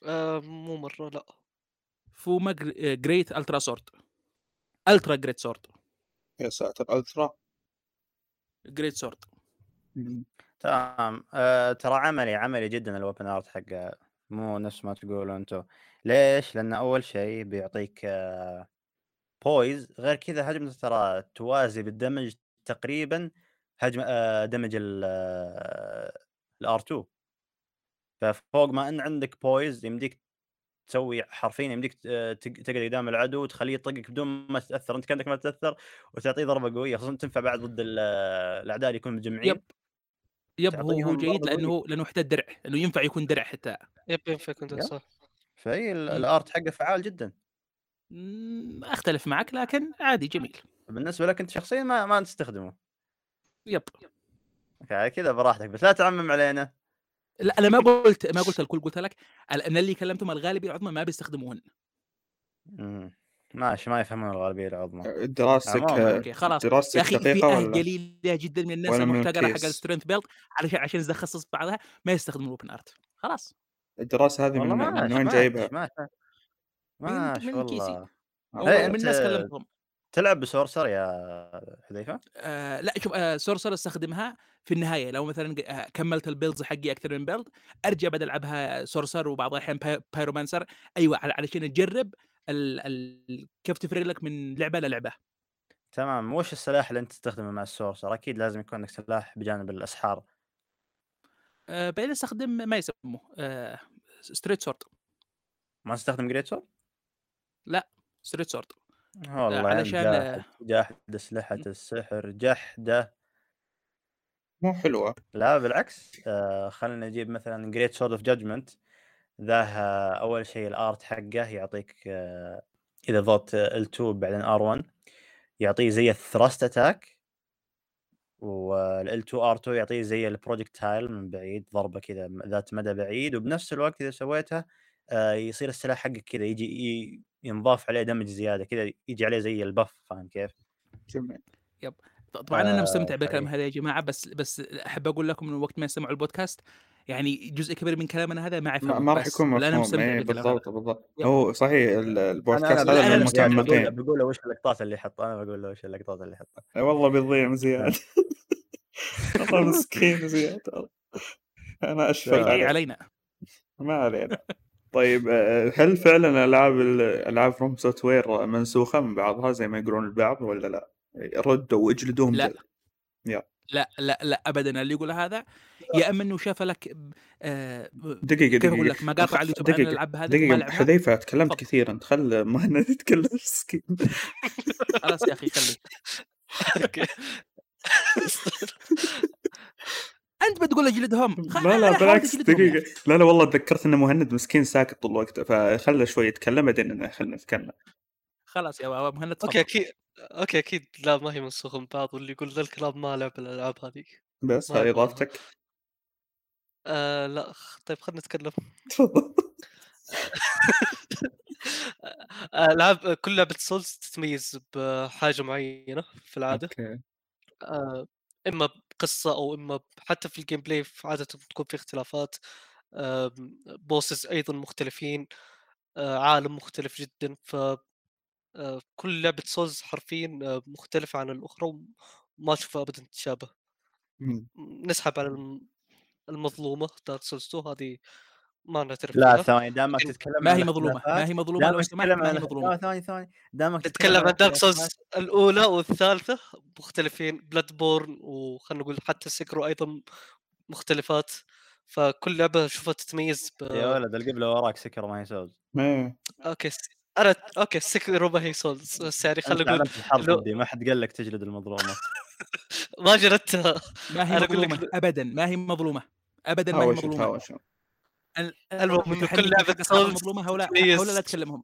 آه مو مرة لا. فوما great ultra sword ultra greatsword يا ساتر ultra greatsword تمام. آه ترى عملي عملي جدا ال weapon art حقه. مو نفس ما تقولوا أنتم. ليش؟ لأن أول شيء بيعطيك آه poise غير كذا هجمة ترى توازي بال damage تقريبا هجم آه damage ال R2 ففوق ما إن عندك poise يمديك تسوي حرفيا يمديك آه، تق- تقعد قدام العدو وتخليه يطقك بدون ما تتأثر. أنت كأنك ما تتأثر وتعطيه ضربة قوية خصوصا تنفع بعد ضد ال- الأعداء اللي يكونوا مجمعين. yep. yep هو هو جيد لأنه لأنه حتى الدرع لأنه ينفع يكون درع حتى. yep ينفع كنت yep. صح. فهي ال- مم. ال art حقه فعال جدا. مم، أختلف معك لكن عادي جميل. بالنسبة لك أنت شخصيا ما ما تستخدمه. يب. أوكي كذا براحتك بس لا تعمم علينا. لا أنا ما قلت ما قلت الكل قلت لك ال- ان اللي كلمتهم الغالبيه العظمى ما بيستخدموهن. مم. ماشي ما يفهمون الغالبية العظمى دراستك عموماً. أوكي خلاص يا دراستك أخي دقيقة فئه ولا قليله جدا من الناس من المحتقرة حق؟ السترينث بيلد علشان عشان يتخصص بعضها ما يستخدم الأوبن أرت خلاص الدراسة هذه من, من وين جايبها؟ ماشي من- ماشي من كيسي. إيه، من الناس كلمتهم تلعب ب sorcerer يا حذيفة؟ آه لا شوف آه sorcerer أستخدمها في النهاية لو مثلا آه، كملت ال builds حقي أكثر من build أرجع بدل ألعبها sorcerer وبعض الاحيان py- pyromancer أيوه على- علشان تجرب ال ال كيف تفرق لك من لعبة للعبه تمام وش السلاح اللي أنت تستخدمه مع ال sorcerer؟ أكيد لازم يكون عندك سلاح بجانب الأسحار. آه بعدين أستخدم ما يسموه آه straight sword ما تستخدم greatsword؟ straight sword والله علشان- جاحد جاحد أسلحة السحر جحدة. مو حلوة. لا بالعكس آه خلينا نجيب مثلا Greatsword of Judgment. ذا آه، أول شيء ال art حقه يعطيك آه إذا ضغطت L2 بعدين R1 يعطيه زي ال thrust attack وال L2 R2 يعطيه زي ال projectile من بعيد ضربة كذا ذات مدى بعيد وبنفس الوقت إذا سويتها آه يصير السلاح حقك كذا يجي ينضاف عليه دمج زيادة كذا يجي عليه زي البف فاهم كيف؟ جميل طبعا أنا مستمتع بالكلام. هذا يا جماعة بس بس أحب أقول لكم انه وقت ما يسمعوا البودكاست يعني جزء كبير من كلامنا هذا ما يفهم ما راح يكون مفهوم. اي بالضبط بالضبط. هو صحيح ال- البودكاست هذا من. بقول له المتعمقين بقول له وش اللقطات اللي يحط أنا بقول له وش اللقطات اللي يحطها. أي والله بيضيع زياد والله مسكين زياد أنا أشفق علينا. ما علينا. طيب آه، هل فعلا ألعاب ألعاب FromSoftware منسوخة من بعضها زي ما يقولون البعض ولا لا؟ ردوا واجلدوهم لا. لا لا لا ابدا. اللي يقول هذا يا أما إنه شاف لك ب- آه دقيقة كيف دقيقة أقول لك مقاطع على اليوتيوب عن دقيقة الالعاب هذه لعبها حذيفة تكلمت تفضل. كثير انت خل مهند يتكلم مسكين خلاص يا أخي خليك. okay. أنت بتقول اجلدهم خ- لا لا بالعكس يا دقيقة. لا لا والله تذكرت ان مهند مسكين ساكت طول الوقت فخله شوي يتكلم بعدين خلنا نتكلم. خلاص يا مهند okay أكيد okay أكيد لا ما هي منسوخه من بعض واللي يقول ذا الكلام ما لعب الالعاب هذه بس والله. اضافتك آه لأ طيب خلينا نتكلم تفضل العاب كل لعبة Souls تتميز بحاجة معينة في العادة. okay. آه، إما بقصة أو إما حتى في ال gameplay عادة تكون في اختلافات. bosses أيضا مختلفين. آه، عالم مختلف جدا. ف آه، كل لعبة Souls حرفيا آه، مختلفة عن الأخرى وما أشوفها ابدا تشابه. مم. نسحب على المظلومة Dark Souls 2 هذه ما نعترف لا ثواني دامك تتكلم ما هي مظلومة ما هي مظلومة لو دامك سمحت تتكلم ما هي مظلومة. ثواني ثواني دامك نتكلم عن Dark Souls الأولى والثالثة مختلفين. Bloodborne وخلنا نقول حتى Sekiro أيضا مختلفات. فكل لعبة اشوفها تتميز ب... يا ولد القبله وراك Sekiro ما هي Souls ما okay. أنا أوكي Sekiro ما هي Souls بس يعني خلينا نقول لو- ضدي ما حد قال لك تجلد المظلومة. ما جلدتها ما هي مظلومة ابدا ما هي مظلومة. ابدا ما هي مظلومة. المهم إنه كل أصحاب Souls المظلومه هؤلاء تتميز. هؤلاء لا تكلمهم.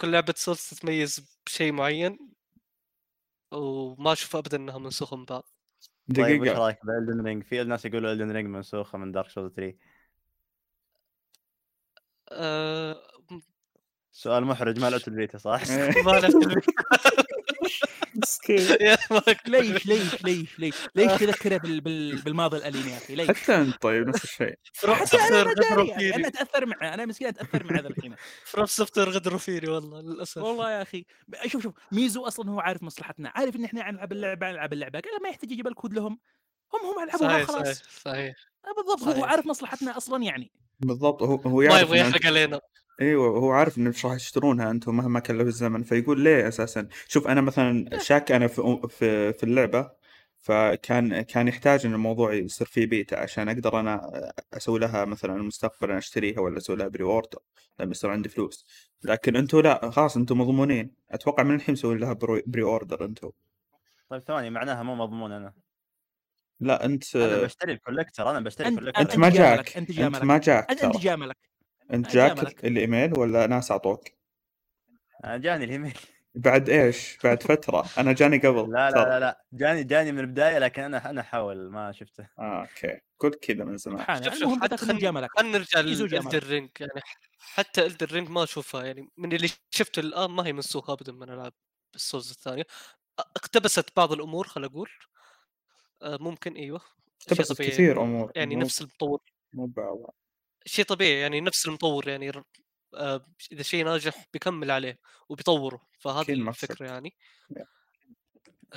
كل لعبة Souls تتميز بشيء معين وما أشوف ابدا إنها منسوخة من بعض. طيب وش دقيقة رأيك ب Elden Ring؟ في ناس يقولوا Elden Ring منسوخة من Dark Souls 3 أه... سؤال محرج ما لعبت البيتا صح؟ ما لعبت مسكين. ما- ليش ليش ليش ليش؟ ليش تذكره بال... بال... بالماضي الاليم يا أخي؟ ليش؟ حتى أنت طيب نفس الشيء. حتى أنا Software أنا أتأثر معه أنا مسكين أتأثر معه ذا الحين. From Software غدروا فيني والله للأسف. والله يا أخي. شوف شوف ميزو أصلا هو عارف مصلحتنا. عارف إن إحنا نلعب اللعبة نلعب اللعبة. قال ما يحتاج يجيب الكود لهم. هم هم يلعبوها صحيح خلاص. صحيح صحيح. بالضبط هو. عارف مصلحتنا أصلا يعني. بالضبط هو هو ما يعرف يبغى يحرق علينا. إيوه هو عارف ان إيش راح تشترونها أنتم مهما كلف الزمن فيقول ليه أساسا؟ شوف أنا مثلا شاك أنا في في, في اللعبة فكان كان يحتاج إن الموضوع يصير فيه بيتا عشان أقدر أنا أسوي لها مثلا المستقبل أشتريها ولا أسوي لها preorder لما يصير عندي فلوس. لكن أنتم لا خلاص أنتم مضمونين. أتوقع من الحين مسوي لها pre- preorder أنتم طيب ثواني معناها مو مضمون أنا. لا أنت أنا بشتري ال collector أنا بشتري أنت ال collector أنت ما جاك أنت أنت جاملك. ما جاك أنت أنت جاملك انت جاك. الإيميل ولا ناس أعطوك؟ أنا جاني الإيميل. بعد إيش؟ بعد فترة. أنا جاني قبل. لا لا. لا لا. جاني جاني من البداية لكن أنا أنا احاول ما شفته. آه okay. قلت كذا من زمان. شوف شوف المهم حتى خلينا جاملك خلينا نرجع. ل Elden Ring يعني حتى Elden Ring ما اشوفها يعني من اللي شفته الآن ما هي منسوخة ابدا من ألعاب ال Souls الثانية. اقتبست بعض الأمور خل أقول. ممكن أيوه شيء طبيعي كثير أمور يعني مو نفس المطور مو بعض شيء طبيعي يعني نفس المطور يعني آه، إذا شيء ناجح بيكمل عليه وبيطوره فهذه الفكرة. يعني Yeah.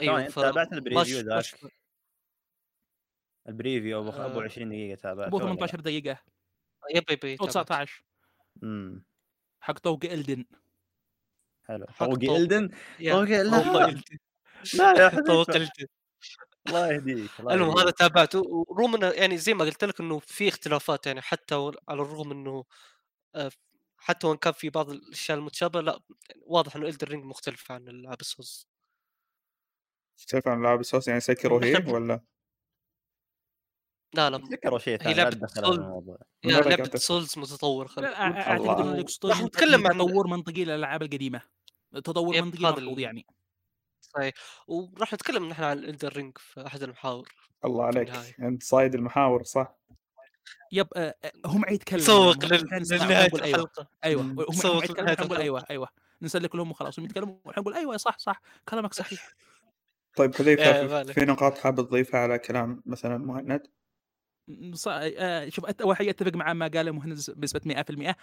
أيوه ثواني، تابعت فما ال preview ذاك؟ ال preview أبو أبو آه. 20 دقيقة تابعته أبو ولا لا؟ 18 دقيقة yep yep أو تابعت. 19 امم حق طوق Elden حلو طوق. Elden يا طوق لا طوق Elden. الله يهديك الله المهم. هذا تابعته ورغم إنه يعني زي ما قلت لك إنه في اختلافات يعني حتى على الرغم إنه آه، حتى وإن كان في بعض الأشياء المتشابهة لا واضح إنه الدر رينج مختلف عن العاب السوز تختلف عن لعب السوس يعني سكروا هي ولا لا لا ذكروا شيء هي ثاني لا لعبة تدخل سول. هذا الموضوع من يا وين لعبة سولز متطور خل لا نقول. أع- أعتقد إنه. يقصدون نتكلم عن- تطور منطقي للألعاب القديمة تطور منطقي ملحوظ يعني صحيح وراح نتكلم نحن عن الدر رينج في أحد المحاور الله عليك النهاية. أنت صايد المحاور صح يب آه، آه، هم يتكلموا سوق لما لل- كان يسمع لنهاية نقول أيوه الحلقة أيوه. هم هم سوق يتكلموا. أيوه أيوه نسلك لهم وخلاص هم يتكلموا ونحن نقول أيوه صح صح كلامك صحيح طيب حذيفه. في نقاط حاب تضيفها على كلام مثلا مهند آه، شوف أول حاجة أتفق مع ما قاله مهندس بنسبة 100%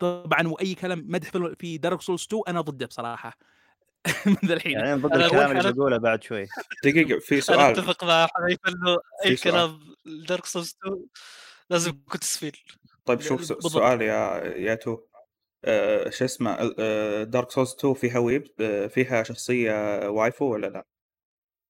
طبعا وأي كلام مدح في- في دارك سولز 2 أنا ضده بصراحة من ذا الحين. يعني ضد أنا الكلام اللي بقوله بعد شوي. دقيقة في أنا سؤال. أتفق مع حبيب إنه اي. كلام Dark Souls 2 لازم يكون تسفيل. طيب شوف. سؤال يا يا two. آه، شو اسمه؟ Dark Souls 2 فيها weeb آه، فيها شخصية waifu ولا لا؟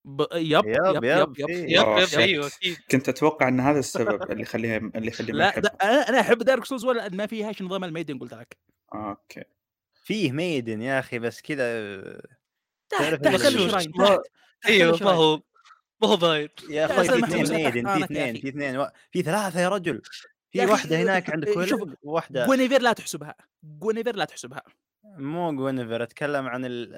ب... yep yep yep yep yep yep. في- yep. أيوه أكيد. كنت أتوقع إن هذا السبب اللي يخليها اللي يخلي ما لا أنا أنا أحب Dark Souls ولا ما فيهاش نظام ال maiden قلت لك. أوكي. فيه ميدن يا أخي بس كذا تحت تعرف أيوه ما. هو ما هو باين يا أخوي في اثنين ميدن في أحضانك يا اثنين. في اثنين و... في ثلاثة يا رجل. في واحدة هناك عند شوف، كل واحدة جوينيفير لا تحسبها. جوينيفير لا تحسبها. مو جوينيفر أتكلم عن ال...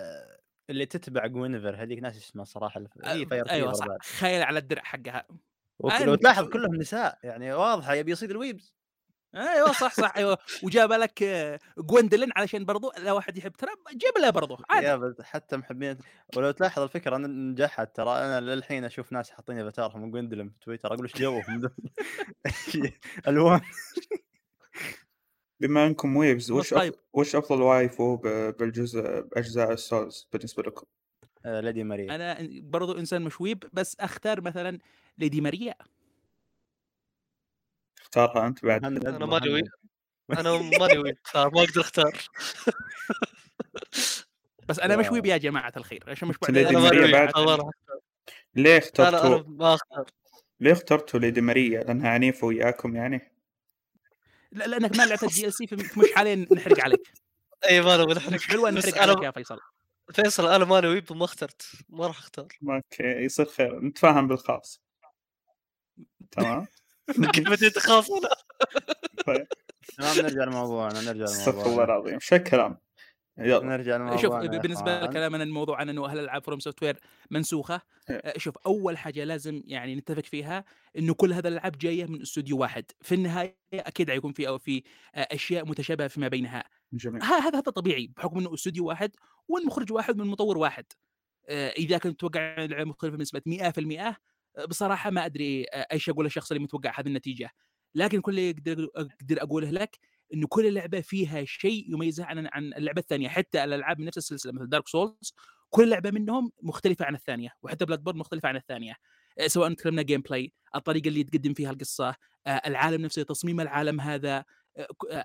اللي تتبع جوينيفر هذيك ناس اسمها صراحة هي فاير أيوه صح. خيل على الدرع حقها. لو تلاحظ كلهم نساء يعني واضحة يبي يصيد الويبز. أيوه صح صح أيوه وجاب لك Gwyndolin علشان برضو لا واحد يحب ترى جيب له برضو عادي يا بس حتى محبين ولو تلاحظ الفكرة أنا نجحت ترى أنا للحين أشوف ناس حاطين avatar هم Gwyndolin في تويتر أقول إيش جوهم ذول؟ ألوان بما إنكم weebs بس وش طيب. وش أفضل waifu بالجزء بأجزاء ال Souls بالنسبة لكم؟ آه، Lady Maria أنا برضو إنسان مش weeb بس أختار مثلا ليدي ماريا اختارها أنت بعد أنا ماني وي مهند. أنا ماني وي ما أقدر أختار. بس أنا يا- مش weeb يا جماعة الخير عشان مش بعد؟ ما ليه اخترتوا؟ أنا ما أختار. ليه اخترتوا Lady Maria؟ لأنها عنيفة وياكم يعني؟ لا لأنك ما لعبت ال DLC مش حاليا نحرق عليك. إي ما بنحرق مش حلوة نحرق عليك يا فيصل. فيصل أنا ماني وي ما اخترت. ما راح أختار. okay يصير خير. نتفاهم بالخاص. تمام؟ كيف بديت اخاف أنا؟ طيب. تمام نرجع لموضوعنا نرجع استغفر الله لموضوعنا العظيم. شو الكلام؟ يلا. نرجع لموضوعنا. شوف بالنسبة. لكلامنا الموضوع عن إنه أهل الألعاب FromSoftware منسوخة؟ إيه. آه، شوف أول حاجة لازم يعني نتفق فيها إنه كل هذا الألعاب جاية من استوديو واحد. في النهاية أكيد حيكون في أو في آه، أشياء متشابهة فيما بينها. جميل. هذا هذا طبيعي بحكم إنه استوديو واحد والمخرج واحد من مطور واحد. آه، إذا كنت تتوقع اللعبه مختلفة بنسبة 100% آه، بصراحة ما أدري آه، إيش أقول للشخص اللي متوقع هذه النتيجة. لكن كل اللي أقدر أقدر أقوله لك إنه كل لعبة فيها شيء يميزها عن عن اللعبة الثانية. حتى الألعاب من نفس السلسلة مثل Dark Souls كل لعبة منهم مختلفة عن الثانية وحتى Bloodborne مختلفة عن الثانية. آه، سواء تكلمنا gameplay الطريقة اللي تقدم فيها القصة آه، العالم نفسه تصميم العالم هذا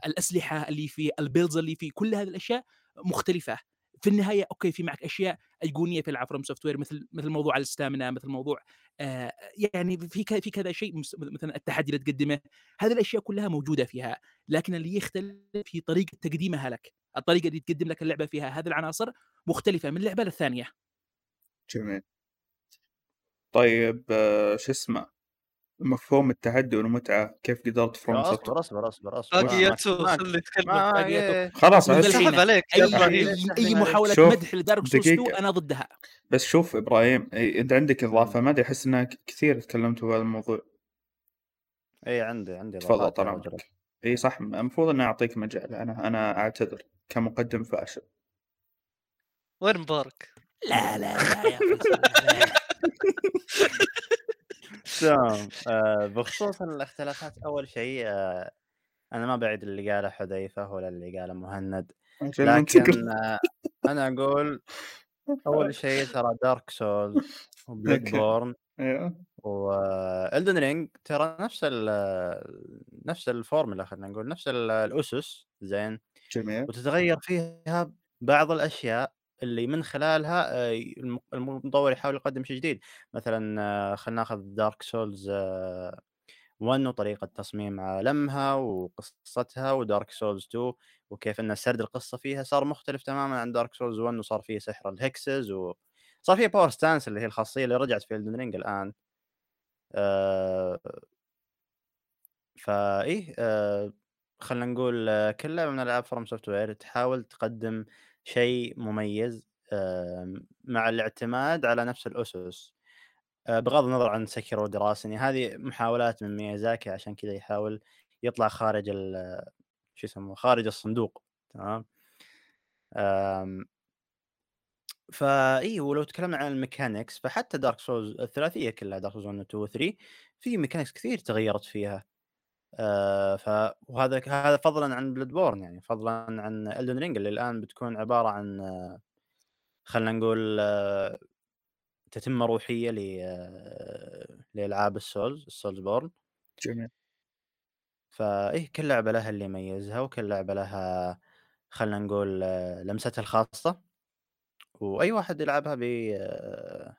الأسلحة اللي فيه ال builds اللي فيه كل هذه الأشياء مختلفة. في النهاية okay في معك أشياء أيقونية في العاب FromSoftware مثل مثل موضوع ال stamina مثل موضوع آه يعني في ك- في كذا شيء مثلا التحدي اللي تقدمه. هذه الأشياء كلها موجودة فيها لكن اللي يختلف في طريقة تقديمها لك الطريقة اللي تقدم لك اللعبة فيها. هذه العناصر مختلفة من لعبة للثانية. جميل. طيب آه، شو اسمه؟ مفهوم التحدي والمتعة كيف قدرت فروم اصبر اصبر اصبر اصبر باقي ما- يا تو ما- خلي يتكلم. خلاص من بس, الحين. سحب عليك أي. اي محاولة شوف، مدح لدارك سولز 2 دقيقة. أنا ضدها بس شوف إبراهيم أنت عندك إضافة ما ادري أحس إنك كثير تكلمت في هذا الموضوع إي عندي عندي تفضل طال إي صح المفروض إني أعطيك مجال أنا أنا أعتذر كمقدم فاشل وين مبارك؟ لا لا لا يا فيصل لا، لا. تمام آه، بخصوص الاختلافات أول شيء آه، أنا ما بعيد اللي قاله حذيفة ولا اللي قاله مهند. لكن آه، أنا أقول أول شيء ترى Dark Souls و Blood okay. borne أيوه. و Elden Ring ترى نفس ال نفس الفورمولا خلينا نقول نفس ال- الأسس زين؟ جميل. وتتغير فيها بعض الأشياء اللي من خلالها آه، الم- المطور يحاول يقدم شيء جديد. مثلا آه، خلينا ناخذ Dark Souls 1 وطريقة تصميم عالمها وقصتها و Dark Souls 2 وكيف إن سرد القصة فيها صار مختلف تماما عن Dark Souls 1 وصار فيه سحر ال hexes وصار فيه power stance اللي هي الخاصية اللي رجعت في Elden Ring الآن. آه، فايه خلينا نقول كل لعبة من ألعاب FromSoftware تحاول تقدم شيء مميز مع الاعتماد على نفس الأسس. آه، بغض النظر عن Sekiro ودراسني هذه محاولات من ميازاكي عشان كذا يحاول يطلع خارج ال شو يسموه خارج الصندوق تمام؟ فاي ولو تكلمنا عن ال mechanics فحتى Dark Souls الثلاثيه كلها Dark Souls 1 و 2 و 3 في mechanics كثير تغيرت فيها. آه ف وهذا هذا فضلا عن Bloodborne يعني فضلا عن Elden Ring اللي الآن بتكون عبارة عن آه، خلينا نقول آه، تتمه روحية ل آه، لألعاب ال Souls ال Soulsborne جميل فايه كل لعبة لها اللي يميزها وكل لعبة لها خلينا نقول آه، لمستها الخاصة. وأي واحد يلعبها ب آه،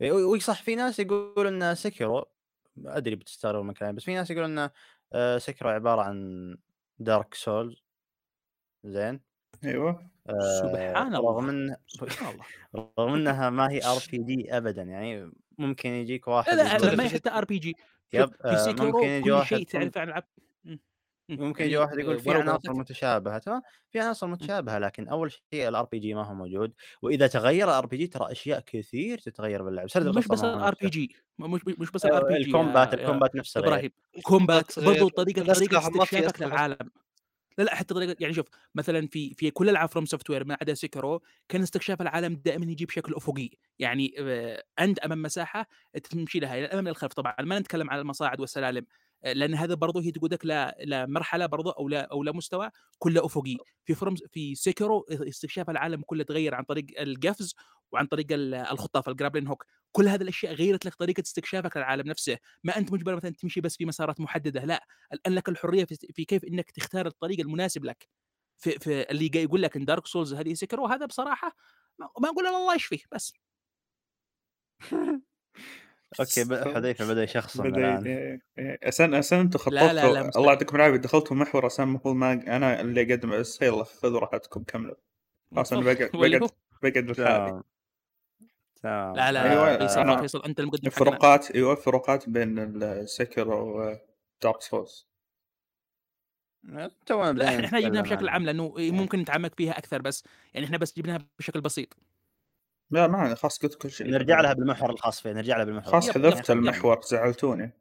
وي صح في ناس يقول ان Sekiro أدري بتستغرب من كلامي بس في ناس يقول إن آه، Sekiro عبارة عن Dark Souls زين؟ أيوه. آه، سبحان الله. رغم ان سبحان الله. رغم إنها ما هي RPG ابدا يعني ممكن يجيك واحد لا لا ما هي حتى RPG yep في آه، ممكن يجي كل واحد شيء ثم- تعرفه عن العاب. ممكن يعني يجي واحد يقول في عناصر. متشابهة تمام في عناصر متشابهة لكن أول شيء ال RPG ما هو موجود وإذا تغير ال RPG ترى أشياء كثير تتغير باللعب سرد مش بس ال RP. G مش مش بس آه، ال RPG ال combat ال combat نفسه. إبراهيم combat برضو غير. طريقة استكشافك. للعالم لا لا حتى طريقة يعني شوف مثلا في في كل العاب FromSoftware ما عدا Sekiro كان استكشاف العالم دائما يجي بشكل أفقي يعني آه، أنت أمام مساحة تمشي لها إلى الامام إلى الخلف طبعا ما نتكلم عن المصاعد والسلالم آه، لأن هذا برضه هي تقودك ل لمرحله برضه أو لا أو لمستوى كله أفقي. في From في Sekiro استكشاف العالم كله تغير عن طريق القفز وعن طريق ال- الخطاف ال grappling hook كل هذه الأشياء غيرت لك طريقة استكشافك للعالم نفسه. ما أنت مجبر مثلا تمشي بس في مسارات محددة لا. الآن لك الحرية في, كيف إنك تختار الطريق المناسب لك. في, في اللي جاي يقول لك إن Dark Souls هذه Sekiro وهذا بصراحة ما ما أقول الله يشفيه بس. okay حذيفة بدأ يشخصن الآن إيه، إيه. اسان اسان أنتم لا، لا، خططتوا لا، مستحيل. الله يعطيكم العافية دخلتوا محور اسان المفروض ما أنا اللي أقدم بس يلا خذوا راحتكم كملوا خلاص أنا بقعد بقعد بقعد لحالي تمام تمام لا لا أيوة، لا فيصل أنا- فيصل أنت المقدم حقنا. الفروقات أيوه الفروقات بين السكر ودارك سولز لا بدينا إحنا جبناها بشكل. عام لأنه ممكن نتعمق فيها أكثر بس يعني إحنا بس جبناها بشكل بسيط لا ما خلاص قلت كل شيء نرجع لها بالمحور الخاص فيه نرجع لها بالمحور خلاص حذفت. المحور زعلتوني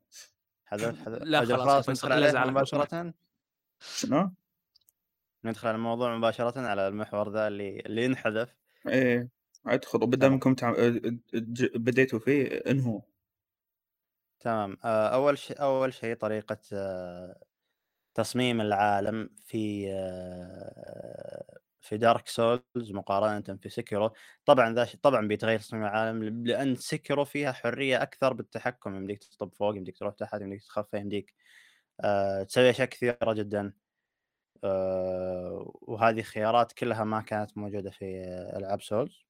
حذف حذف لا خلاص ندخل عليه. مباشرة شنو؟ ندخل على الموضوع مباشرة على المحور ذا اللي اللي ينحذف إيه ادخلوا بدل تمام. منكم تعم... ج- بديتوا فيه انهوا تمام آه، أول شيء أول شيء طريقة آه، تصميم العالم في آه، في Dark Souls مقارنة في Sekiro طبعا ذا شيء- طبعا بيتغير تصميم العالم لأن Sekiro فيها حرية أكثر بالتحكم. يمديك تطب فوق يمديك تروح تحت يمديك تخفى يمديك آه، تسوي أشياء كثيرة جدا. آه، وهذه خيارات كلها ما كانت موجودة في ألعاب Souls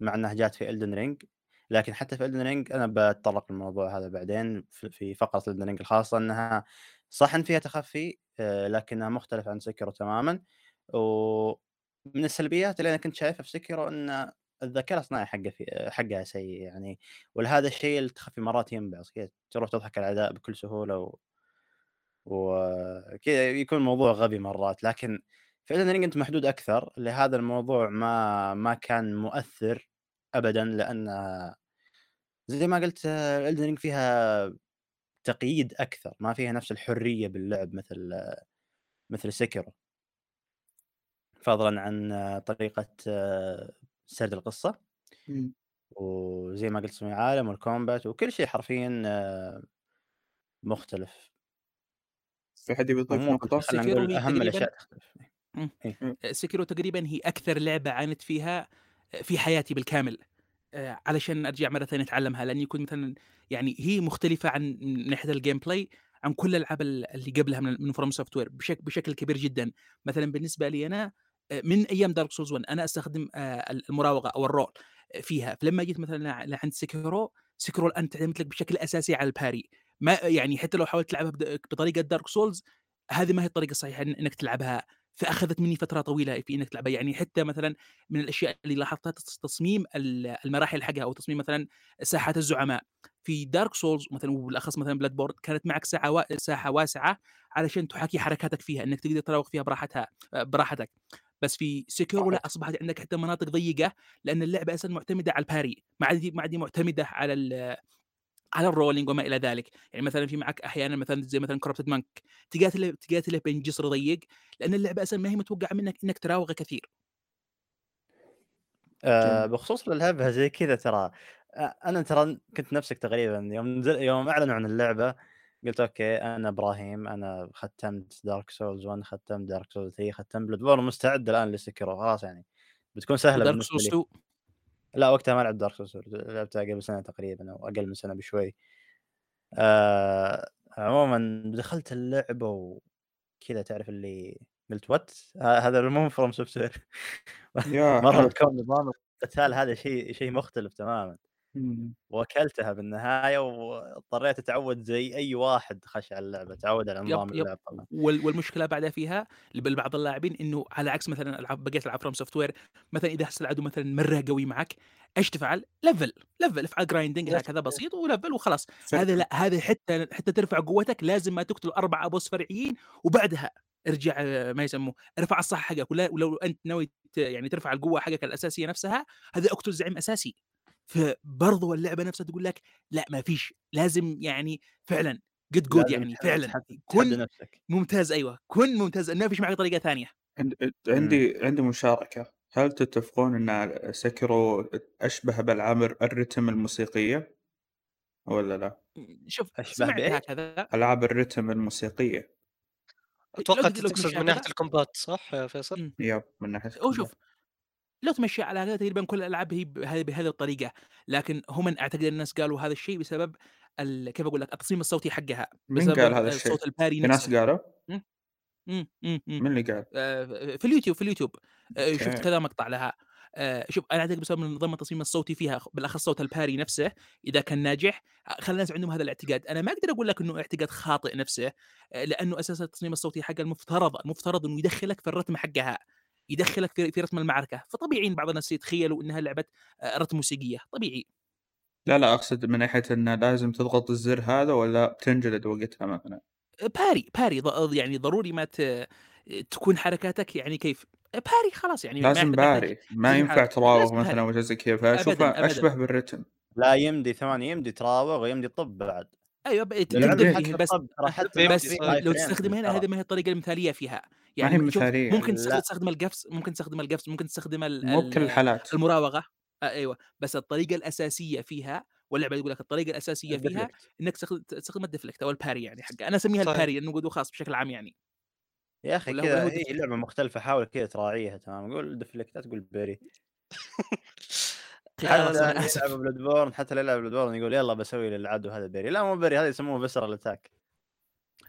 مع إنها جات في Elden Ring لكن حتى في Elden Ring أنا بتطرق للموضوع هذا بعدين في- فقرة Elden Ring الخاصة إنها صح إن فيها تخفي آه، لكنها مختلفة عن Sekiro تماما. ومن السلبيات اللي أنا كنت شايفها في Sekiro إن الذكاء الاصطناعي حقه في حقها سيء يعني ولهذا الشيء التخفي مرات ينبعص كذا تروح تضحك على الاعداء بكل سهولة و... وكذا يكون الموضوع غبي مرات. لكن Elden Ring انت محدود أكثر لهذا الموضوع ما ما كان مؤثر ابدا لأن زي ما قلت Elden فيها تقييد أكثر ما فيها نفس الحرية باللعب مثل مثل Sekiro فضلا عن طريقة آه، سرد القصة. مم. وزي ما قلت تصميم العالم وال combat وكل شيء حرفيا آه، مختلف. في حد يبي يضيف عموما نقطة؟ خلينا Sekiro نقول هي أهم تقريباً- الأشياء تختلف. Sekiro تقريبا هي أكثر لعبة عانيت فيها في حياتي بالكامل آه، علشان أرجع مرة ثانية أتعلمها. لاني كنت مثلا يعني هي مختلفة عن من ناحية ال gameplay عن كل الألعاب ال- اللي قبلها من من FromSoftware بشكل بشكل كبير جدا. مثلا بالنسبة لي أنا آه، من أيام Dark Souls 1 أنا أستخدم آه، المراوغة أو ال roll فيها فلما جيت مثلا لعند Sekiro Sekiro الآن تعتمد لك بشكل أساسي على ال parry ما يعني حتى لو حاولت تلعبها بطريقة Dark Souls هذه ما هي الطريقة الصحيحة إنك تلعبها فأخذت مني فترة طويلة في إنك تلعبها يعني حتى مثلا من الأشياء اللي لاحظتها تص- تصميم ال- المراحل حقها أو تصميم مثلا ساحات الزعماء في Dark Souls مثلا وبالأخص مثلا Bloodborne كانت معك ساحه. ساحة واسعة علشان تحاكي حركاتك فيها إنك تقدر تراوغ فيها براحتها براحتك بس في Sekiro لا. أصبحت عندك حتى مناطق ضيقة لأن اللعبة أساسا معتمدة على ال parry ما عاد ما عاد معتمدة على ال- على ال rolling وما إلى ذلك. يعني مثلا في معك أحيانا مثلا زي مثلا Corrupted Monk تقاتله تقاتله بين جسر ضيق لأن اللعبة أساسا ما هي متوقعة منك إنك تراوغ كثير. آه بخصوص الالعاب زي كذا ترى آه، أنا ترى كنت نفسك تقريبا يوم نزل يوم أعلنوا عن اللعبة قلت okay أنا إبراهيم أنا ختمت Dark Souls 1 ختمت Dark Souls 3 ختمت Bloodborne مستعد الآن ل Sekiro خلاص يعني. بتكون سهلة Dark Souls لي. 2 لا وقتها ما لعبت Dark Souls لعبتها قبل سنة تقريبا أو أقل من سنة بشوي. آه عموما دخلت اللعبة وكذا تعرف اللي قلت what هذا مو FromSoftware يا مرة حلو. بتكون نظام القتال هذا شيء شيء مختلف تماما. وأكلتها بالنهاية واضطريت أتعود زي أي واحد خش على اللعبة تعود على نظام اللعب طبعا وال- والمشكلة بعدها فيها لبعض اللاعبين إنه على عكس مثلا العاب بقية العاب FromSoftware مثلا إذا حصل العدو مثلا مرة قوي معك إيش تفعل؟ level level افعل grinding. هكذا بسيط و level وخلاص. هذا لا هذا حتى حتى ترفع قوتك لازم ما تقتل أربعة boss فرعيين وبعدها ارجع آه، ما يسموه ارفع الصح حقك ولو أنت ناوي يعني ترفع القوة حقك الأساسية نفسها هذا اقتل زعيم أساسي فبرضو اللعبة نفسها تقول لك لأ ما فيش لازم يعني فعلا git gud يعني فعلا كن نفسك ممتاز أيوه كن ممتاز ما فيش معك طريقة ثانية عند- عندي عندي مشاركة هل تتفقون إن Sekiro أشبه بالعاب الرتم الموسيقية ولا لا؟ شوف أشبه سمعت بإيش؟ هكذا ألعاب الرتم الموسيقية أتوقع تقصد من ناحية ال combat صح يا فيصل؟ مم. yep من ناحية هو شوف لو تمشي على هذا تقريبا كل الألعاب هي بهذه الطريقة لكن هم أعتقد الناس قالوا هذا الشيء بسبب ال- كيف أقول لك التصميم الصوتي حقها من قال هذا الشيء؟ صوت ال parry في ناس نفسه قالوا. من اللي قال؟ آه، في اليوتيوب في اليوتيوب آه، شفت. كذا مقطع لها آه، شوف أنا أعتقد بسبب نظام التصميم الصوتي فيها بالأخص صوت ال parry نفسه إذا كان ناجح خلى الناس عندهم هذا الاعتقاد أنا ما أقدر أقول لك إنه اعتقاد خاطئ نفسه لأنه أساسا التصميم الصوتي حقها المفترض المفترض إنه يدخلك في الرتم حقها يدخلك في في رتم المعركة. فطبيعي إن بعض الناس يتخيلوا إنها لعبة آه، رتم موسيقية. طبيعي. لا لا أقصد من ناحية انه لازم تضغط الزر هذا ولا بتنجلد وقتها مثلا؟ parry parry. ض- يعني ضروري ما ت... تكون حركاتك يعني كيف؟ parry خلاص يعني لازم parry. ما ينفع. تراوغ مثلا زي كذا أبداً. أشبه بالرتم. لا يمدي ثواني يمدي تراوغ ويمدي طب بعد. أيوه تقدر حتى بس حتى بس في لو تستخدمها هنا. هذه ما هي الطريقة المثالية فيها ما هي يعني شوف مثالية. ممكن. تستخدم القفز ممكن تستخدم القفز ممكن تستخدم بكل الحالات المراوغة أيوه بس الطريقة الأساسية فيها واللعبة يقول لك الطريقة الأساسية فيها. إنك تستخدم ال deflect أو ال parry يعني حقه أنا أسميها صحيح. ال parry لأنه قدو خاص بشكل عام يعني يا أخي كذا هي deflect. لعبة مختلفة حاول كذا تراعيها تمام قول deflect لا تقول خلاص حتى يلعب بلاد بورن حتى اللي يلعب بلاد بورن يقول يلا بسوي للعدو هذا بيري. لا مو بيري هذا يسموه بسر اتاك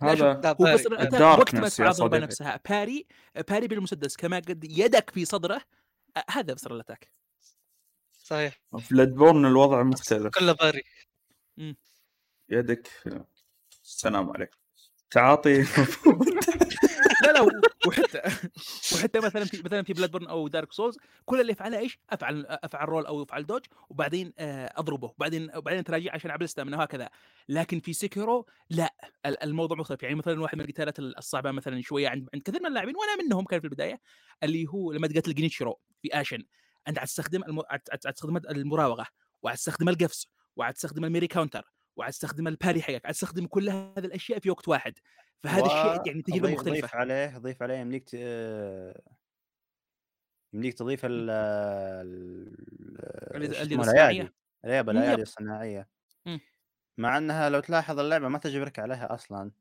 لا شوف، هذا هو باري. بس الدارك وقت ما صديقي. نفسها. باري باري بالمسدس كما قد يدك في صدره هذا بسر الاتاك صحيح. في بلاد بورن الوضع مختلف. كله باري. يدك السلام عليكم. تعاطي. لا لا وحتى وحتى مثلا في مثلا في Bloodborne أو Dark Souls كل اللي أفعله إيش؟ أفعل أفعل roll أو أفعل dodge وبعدين آه، أضربه. وبعدين وبعدين تراجع عشان أعمل stamina وهكذا. لكن في Sekiro لا. ال- الموضوع مختلف. يعني مثلا واحد من القتالات الصعبة مثلا شوية عند عند كثير من اللاعبين وأنا منهم كان في البداية اللي هو لما تقاتل Genichiro في Ashina أنت عاد تستخدم الم... عاد عاد- عاد تستخدم المراوغة وعاد تستخدم القفز وعاد تستخدم ال Mikiri counter وعاد تستخدم ال parry حقك عاد تستخدم كل هذه الأشياء في وقت واحد فهذا الشيء يعني تجربه وضيف- مختلفة ضيف عليه ضيف عليه يمديك. يمديك تضيف ال. الايادي الايادي. الصناعية مم. مع إنها لو تلاحظ اللعبة ما تجبرك عليها أصلا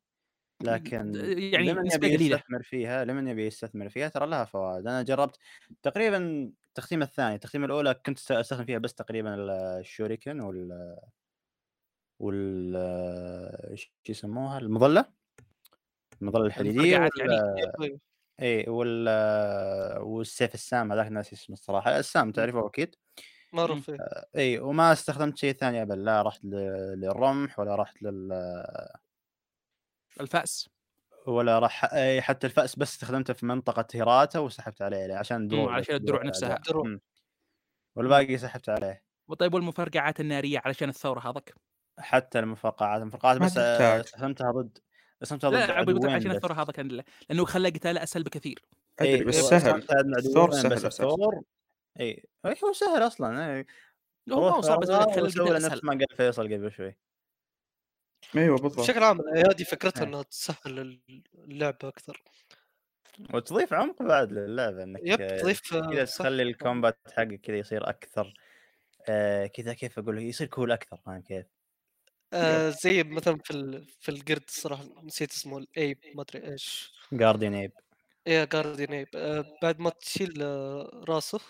لكن يعني لمن يبي. يستثمر فيها لمن يبي يستثمر فيها ترى لها فوائد أنا جربت تقريبا التختيم الثاني التختيم الأولى كنت است- أستخدم فيها بس تقريبا ال- الشوريكن وال وال إيش يسموها المظلة المظلة الحديدية وال... يعني. اي وال والسيف السام هذاك ناسي اسمه الصراحة السام تعرفه أكيد معروف إيه. اي وما استخدمت شيء ثاني ابدا لا رحت للرمح ولا رحت لل الفأس ولا راح اي حتى الفأس بس استخدمته في منطقة هيراتا وسحبت عليه عشان دروع بس، عشان الدروع نفسها. الأعداء. دروع. مم. والباقي سحبت عليه وطيب والمفرقعات النارية علشان الثورة هذاك حتى المفرقعات المفرقعات بس آه،. استخدمتها ضد استخدمتها ضد لا عشان بس. الثورة هذا كان له لأنه خلى قتاله أسهل بكثير أدري اي بس هو سهل الثور عدوين سهل. الثور اي إي، هو سهل أصلا اي هو صعب بس خلى نفس ما قال فيصل قبل شوي أيوه بالضبط بشكل عام الايادي فكرتها إيه. إنها تسهل اللعبه أكثر وتضيف عمق بعد للعبه إنك yep آه، تضيف كذا صح. تخلي ال combat حقك كذا يصير أكثر آه كذا كيف أقول يصير cool أكثر فاهم كيف؟ آه زي مثلا في ال... في القرد الصراحة نسيت اسمه ال ape ما أدري إيش. Guardian Ape إيه Guardian Ape آه بعد ما تشيل آه راسه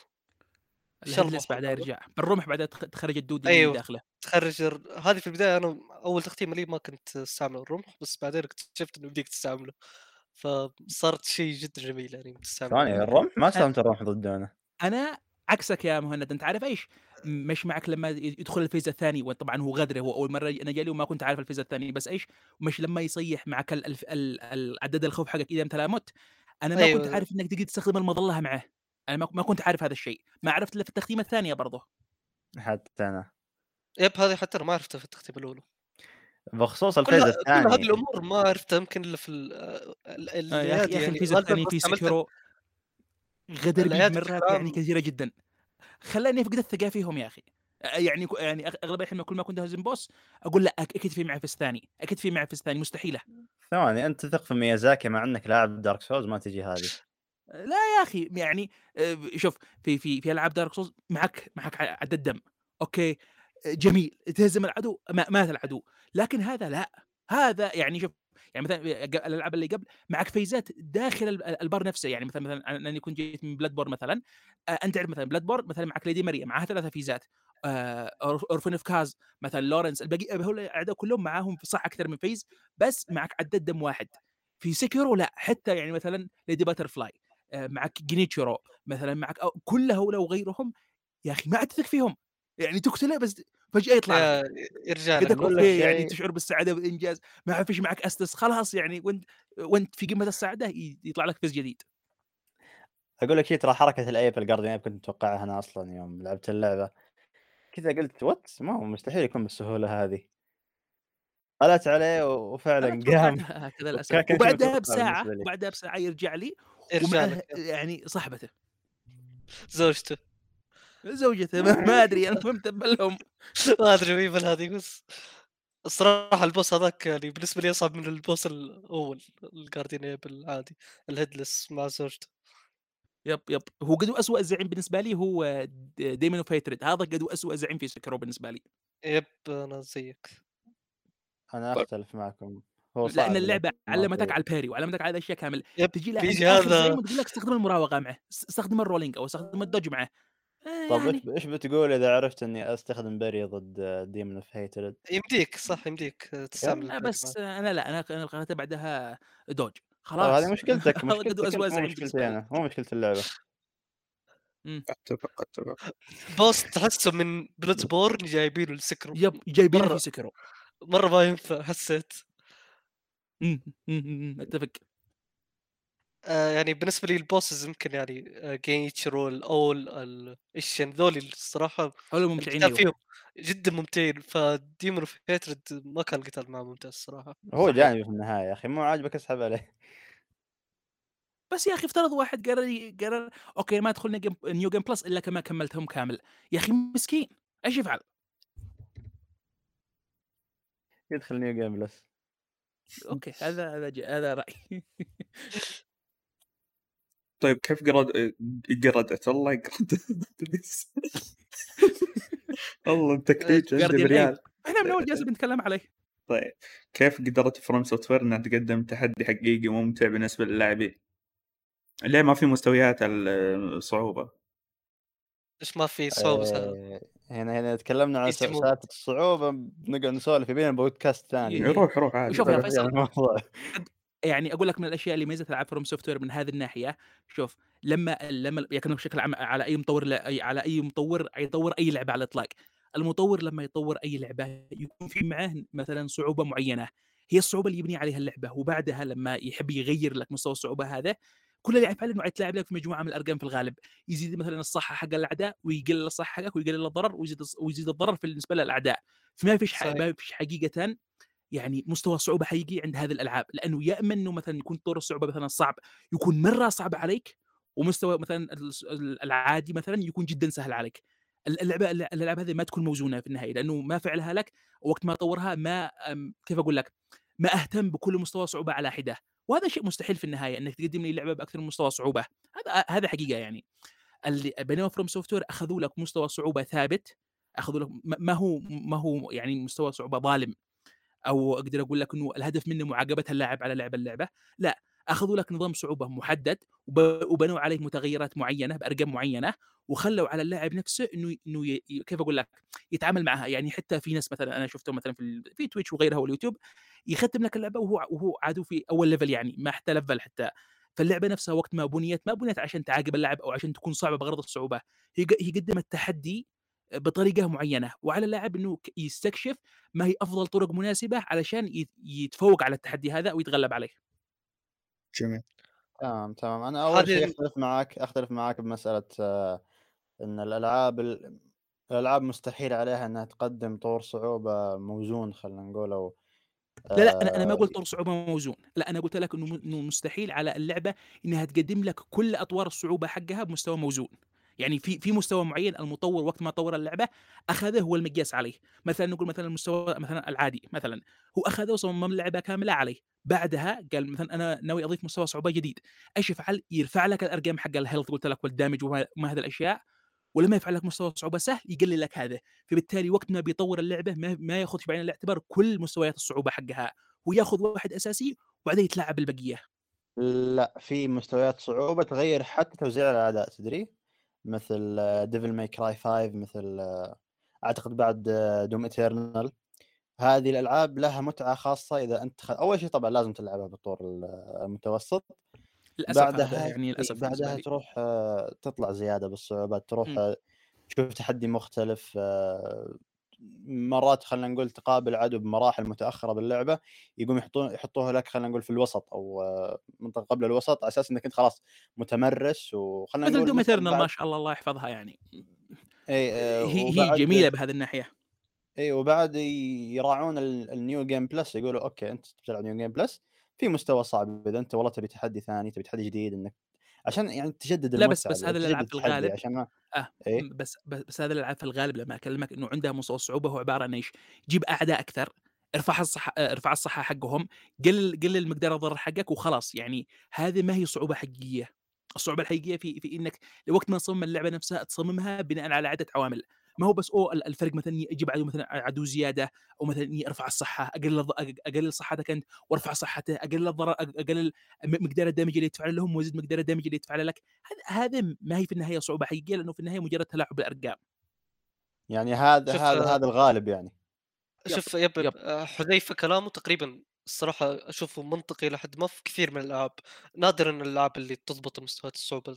ال headless بعدها. يرجع. بالرمح بعدها تخ- تخرج الدود اللي أيوه. داخله. تخرج الر- هذه في البداية أنا أول تختيمه لي ما كنت أستعمل الرمح بس بعدين اكتشفت إنه بديك تستعمله. فصارت شيء جدا جميل يعني تستعمل ثاني الرمح. ما استخدمت الرمح ضده أنا أنا عكسك يا مهند. أنت عارف إيش؟ مش معك لما يدخل ال phase الثاني وطبعا هو غدره هو أول مرة أنا جالي وما كنت عارف ال phase الثاني بس إيش؟ مش لما يصيح معك ال- الف- ال- ال- عداد الخوف حقك إذا أنت لا مت. أنا ما كنت أيوه. عارف إنك تقدر تستخدم المظلة معه. أنا ما ما كنت عارف هذا الشيء. ما عرفت إلا في التختيمه الثانية برضه. حتى أنا. yep هذه حتى أنا ما عرفتها في التختيم الأولى. بخصوص كل, ال phase ه- كل الثاني هذه الأمور ما عرفتها يمكن إلا في ال- ال- آه يا أخي يعني ال phase الثاني في. Sekiro غدر بشكل يعني. كثيرة جدا. خلاني أفقد الثقة فيهم يا أخي. يعني يعني أغلب الحين كل ما كنت أهزم boss أقول لا أكيد في معي phase ثاني أكيد في معي phase ثاني مستحيلة. ثواني أنت تثق في ميازاكي مع أنك لاعب Dark Souls ما تجي هذه. لا يا أخي يعني شوف في في في ألعاب Dark Souls معك معك عداد دم. أوكي؟ جميل. تهزم العدو ما- مات العدو لكن هذا لا. هذا يعني شوف يعني مثلا الألعاب اللي قبل معك فيزات داخل ال- البار نفسه. يعني مثلا مثلا أنا كنت جيت من Bloodborne مثلا أنت تعرف مثلا Bloodborne مثلا معك Lady Maria معها ثلاثة فيزات أور- Orphan of Kos مثلا Laurence الباقي هول الأعداء كلهم معاهم صح أكثر من phase بس معك عداد دم واحد. في Sekiro لا حتى يعني مثلا Lady Butterfly آه، معك Genichiro مثلا معك كل هؤلاء وغيرهم يا أخي ما عاد تثق فيهم. يعني تقتله بس فجأة يطلع يا- يرجع قد لك يعني شيء- تشعر بالسعادة والإنجاز ما فيش معك Estus خلاص يعني وأنت وأنت في قمة السعادة يطلع لك phase جديد. أقول لك شيء ترى حركة ال ape ال Guardian Ape كنت متوقعها أنا أصلا يوم لعبت اللعبة. كذا قلت what ما هو مستحيل يكون بالسهولة هذه. طلعت عليه وفعلا قام. هكذا للأسف. وبعدها بساعة. وبعدها بساعة يرجع لي يرجع يعني صاحبته. زوجته. زوجته ما, ما أدري أنا فهمت بلهم. ما أدري من هذه بس الصراحة ال boss هذاك يعني بالنسبة لي أصعب من ال boss الأول ال Guardian Ape العادي ال headless مع زوجته. yep yep. هو قد اسوء زعيم بالنسبة لي هو Demon of Hatred هذا قد اسوء زعيم في Sekiro بالنسبة لي. yep أنا زيك. أنا أختلف معكم. هو صعب لأن اللعبه ما علمتك على ال parry وعلمتك على الاشياء كامل yep تجي زعيم وتقول لك استخدم المراوغة معه اس- استخدم ال rolling أو استخدم ال dodge معه. آه، طب يعني إيش إيش بتقول اذا عرفت اني استخدم parry ضد Demon of Hatred يمديك صح يمديك تستعمل بس. أنا لا أنا أنا بعدها dodge خلاص هذه مشكلتك مو مشكلتي. أنا مو مشكله اللعبه اتفق اتفق boss تحسه من Bloodborne جايبينه ل Sekiro yep جايبينه مرة. في Sekiro مره ما ينفع حسيت اتفق آه يعني بالنسبة لي ال bosses يمكن يعني آه Genichiro الأول ال- ال Isshin ذولي الصراحة هذول ممتعين القتال أيوة. فيهم جدا ممتعين ف Demon of Hatred ما كان القتال معه ممتاز الصراحة هو. جانبي في النهاية يا أخي مو عاجبك اسحب عليه بس يا أخي افترض واحد قرر قرر okay ما ادخل new- new game plus إلا كما كملتهم كامل يا أخي مسكين إيش يفعل؟ يدخل نيو جيم بلس أوكي هذا هذا ج- هذا رأيي طيب كيف قرد قردت الله قردت والله التكتيك عندي بريال إحنا من أول جلسه بنتكلم عليه طيب كيف قدرت فروم سوفت وير إنها تقدم تحدي حقيقي ممتع بالنسبة للاعبين؟ ليه ما في مستويات الصعوبة؟ ليش ما في صعوبة آه، هنا هنا تكلمنا عن. سالفه الصعوبة بنقعد نسولف يبينا بودكاست ثاني إيه. يروح روح عادي شوف يا فيصل. يعني أقول لك من الأشياء اللي ميزت العاب FromSoftware من هذه الناحية شوف لما لما يكون بشكل عام على أي مطور لا- على أي مطور يطور أي لعبة على الإطلاق. المطور لما يطور أي لعبة يكون في معاه مثلا صعوبة معينة. هي الصعوبة اللي يبني عليها اللعبة وبعدها لما يحب يغير لك مستوى الصعوبة هذا كل اللي يفعله إنه يتلاعب لك في مجموعة من الأرقام في الغالب. يزيد مثلا الصحة حق الأعداء ويقلل الصحة حقك ويقلل الضرر ويزيد ويزيد الضرر بالنسبة للأعداء. فما فيش. ما فيش حقيقه يعني مستوى صعوبة حقيقي عند هذه الألعاب. لأنه يا إما إنه مثلا يكون طور الصعوبة مثلا صعب يكون مرة صعب عليك ومستوى مثلا العادي مثلا يكون جدا سهل عليك. ال- اللعبة الل- الألعاب هذه ما تكون موزونة في النهاية لأنه ما فعلها لك وقت ما طورها ما كيف أقول لك؟ ما أهتم بكل مستوى صعوبة على حدة. وهذا شيء مستحيل في النهاية إنك تقدم لي لعبة بأكثر من مستوى صعوبة. هذا هذا حقيقة يعني. اللي بينما FromSoftware أخذوا لك مستوى صعوبة ثابت أخذوا لك ما هو ما هو يعني مستوى صعوبة ظالم. أو أقدر أقول لك إنه الهدف منه معاقبة اللاعب على لعب اللعبة لا أخذوا لك نظام صعوبة محدد وب- وبنوا عليه متغيرات معينة بأرقام معينة وخلوا على اللاعب نفسه إنه إنه كيف أقول لك يتعامل معها. يعني حتى في ناس مثلا أنا شفتهم مثلا في في Twitch وغيرها و اليوتيوب يختم لك اللعبة وهو وهو عادو في أول level يعني ما حتى level حتى. فاللعبة نفسها وقت ما بنيت ما بنيت عشان تعاقب اللاعب أو عشان تكون صعبة بغرض الصعوبة هي هي قدمت تحدي بطريقة معينة وعلى اللاعب إنه يستكشف ما هي أفضل طرق مناسبة علشان يت- يتفوق على التحدي هذا ويتغلب عليه. جميل. تمام تمام. أنا أول شيء أختلف معاك أختلف معاك بمسألة آه، إن الألعاب ال- الألعاب مستحيل عليها إنها تقدم طور صعوبة موزون خلينا نقول أو لا لا أنا أنا ما آه، قلت طور صعوبة موزون لا أنا قلت لك إنه مستحيل على اللعبة إنها تقدم لك كل أطوار الصعوبة حقها بمستوى موزون. يعني في في مستوى معين المطور وقت ما طور اللعبة أخذه هو المقياس عليه. مثلا نقول مثلا المستوى مثلا العادي مثلا هو أخذه وصمم اللعبه كاملة عليه. بعدها قال مثلا أنا ناوي أضيف مستوى صعوبة جديد. إيش يفعل؟ يرفع لك الأرقام حق ال health قلت لك وال damage وما هذه الأشياء. ولما يفعل لك مستوى صعوبة سهل يقلل لك هذا. فبالتالي وقت ما بيطور اللعبة ما, ما ياخذ في بعين الاعتبار كل مستويات الصعوبة حقها. هو ياخذ واحد أساسي وبعدين يتلاعب بالبقية. لا في مستويات صعوبة تغير حتى توزيع الأعداء تدري؟ مثل Devil May Cry 5 مثل آه، أعتقد بعد Doom Eternal هذه الألعاب لها متعة خاصة إذا أنت خ... أول شيء طبعا لازم تلعبها بالطور المتوسط للأسف بعدها يعني للأسف بعدها. تروح آه، تطلع زيادة بالصعوبات تروح مم. آه، تشوف تحدي مختلف آه، مرات خلينا نقول تقابل عدو بمراحل متأخرة باللعبة يقوم يحطون يحطوها لك خلينا نقول في الوسط أو آه، منطقة قبل الوسط على أساس إنك أنت خلاص متمرس وخلينا مثل نقول Doom مثلاً Eternal ما شاء الله الله يحفظها يعني. إي آه، هي هي جميلة بهذه الناحية. إي وبعد يراعون ال- ال new game plus يقولوا okay أنت بتلعب new game plus في مستوى صعب. إذا أنت والله تبي تحدي ثاني تبي تحدي جديد إنك عشان يعني تجدد لا بس- بس هذا تجدد الألعاب في الغالب عشان ما آه إيه؟ بس بس, بس هذا الألعاب في الغالب لما أكلمك إنه عندها مستوى الصعوبه هو عبارة عن إيش؟ جيب أعداء أكثر ارفع الصحه ارفع الصحة حقهم قلل قلل مقدار الضرر حقك وخلاص يعني هذه ما هي صعوبة حقيقية الصعوبة الحقيقية في في إنك وقت ما تصمم اللعبة نفسها تصممها بناء على عده عوامل ما هو بس أو ال- الفرق مثلا يجيب عدو مثلا عدو زيادة أو مثلا إني ارفع الصحة أقلل أقلل صحتك أنت وارفع صحته أقلل الضرر أقلل مقدار الدمج اللي يدفع لهم وازيد مقدار الدمج اللي يدفع لك. هذا هذا ما هي في النهاية صعوبة حقيقية لأنه في النهاية مجرد تلاعب بالأرقام. يعني هذا هذا آه، هذا الغالب يعني. شوف يب يب. آه، حذيفة كلامه تقريبا الصراحة أشوفه منطقي لحد ما في كثير من الألعاب. نادرا الألعاب اللي تضبط مستويات الصعوبة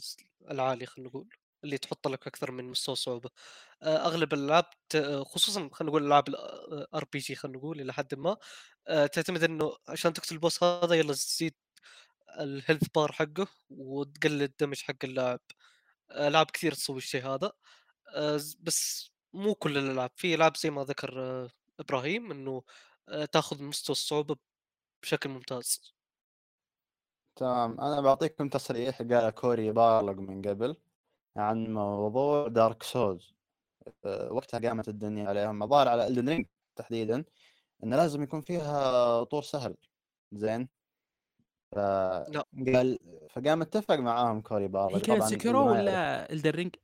العالية خلينا نقول. اللي تحط لك أكثر من مستوى صعوبة. آه، أغلب الالعاب آه، خصوصا خلينا نقول العاب ال RPG خلينا نقول إلى حد ما آه، تعتمد إنه عشان تقتل ال boss هذا يلا تزيد ال health bar حقه وتقلل ال damage حق اللاعب. العاب كثير تسوي الشيء هذا. آه، بس مو كل الالعاب في العاب زي ما ذكر آه، إبراهيم إنه آه، تأخذ مستوى الصعوبة بشكل ممتاز. تمام. أنا بعطيكم تصريح قال Cory Barlog من قبل. عن موضوع Dark Souls وقتها قامت الدنيا عليهم الظاهر على Elden Ring تحديدا انه لازم يكون فيها طور سهل. زين؟ ف لا. قال فقام اتفق معاهم Cory Barlog هي كانت Sekiro ما يعرف- ولا Elden Ring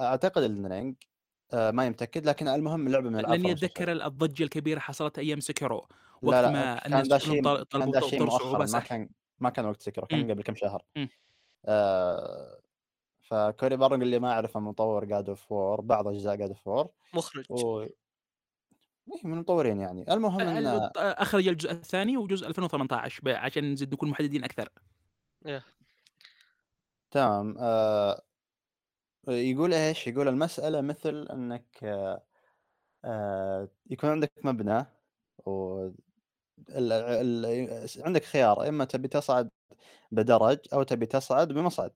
أعتقد الرينج ما يمتاكد لكن المهم لعبه من الالعاب لاني. أتذكر الضجة الكبيرة حصلت أيام سكيرو لا وقت لا ما كان الناس ذا شيء طل- كان طلبوا طور صعوبه ما كان ما كان وقت سكر كان. قبل كم شهر. آه فكوري بارنج اللي ما يعرفه مطور جاد اوف وور بعض أجزاء جاد اوف وور مخرج. و إيه، من المطورين يعني. المهم ال- إن أخرج الجزء الثاني وجزء 2018 ب- عشان نزيد نكون محددين أكثر. تمام. آه يقول إيش؟ يقول المسألة مثل إنك آه آه يكون عندك مبنى و ال... ال... عندك خيار. إما تبي تصعد بدرج أو تبي تصعد بمصعد.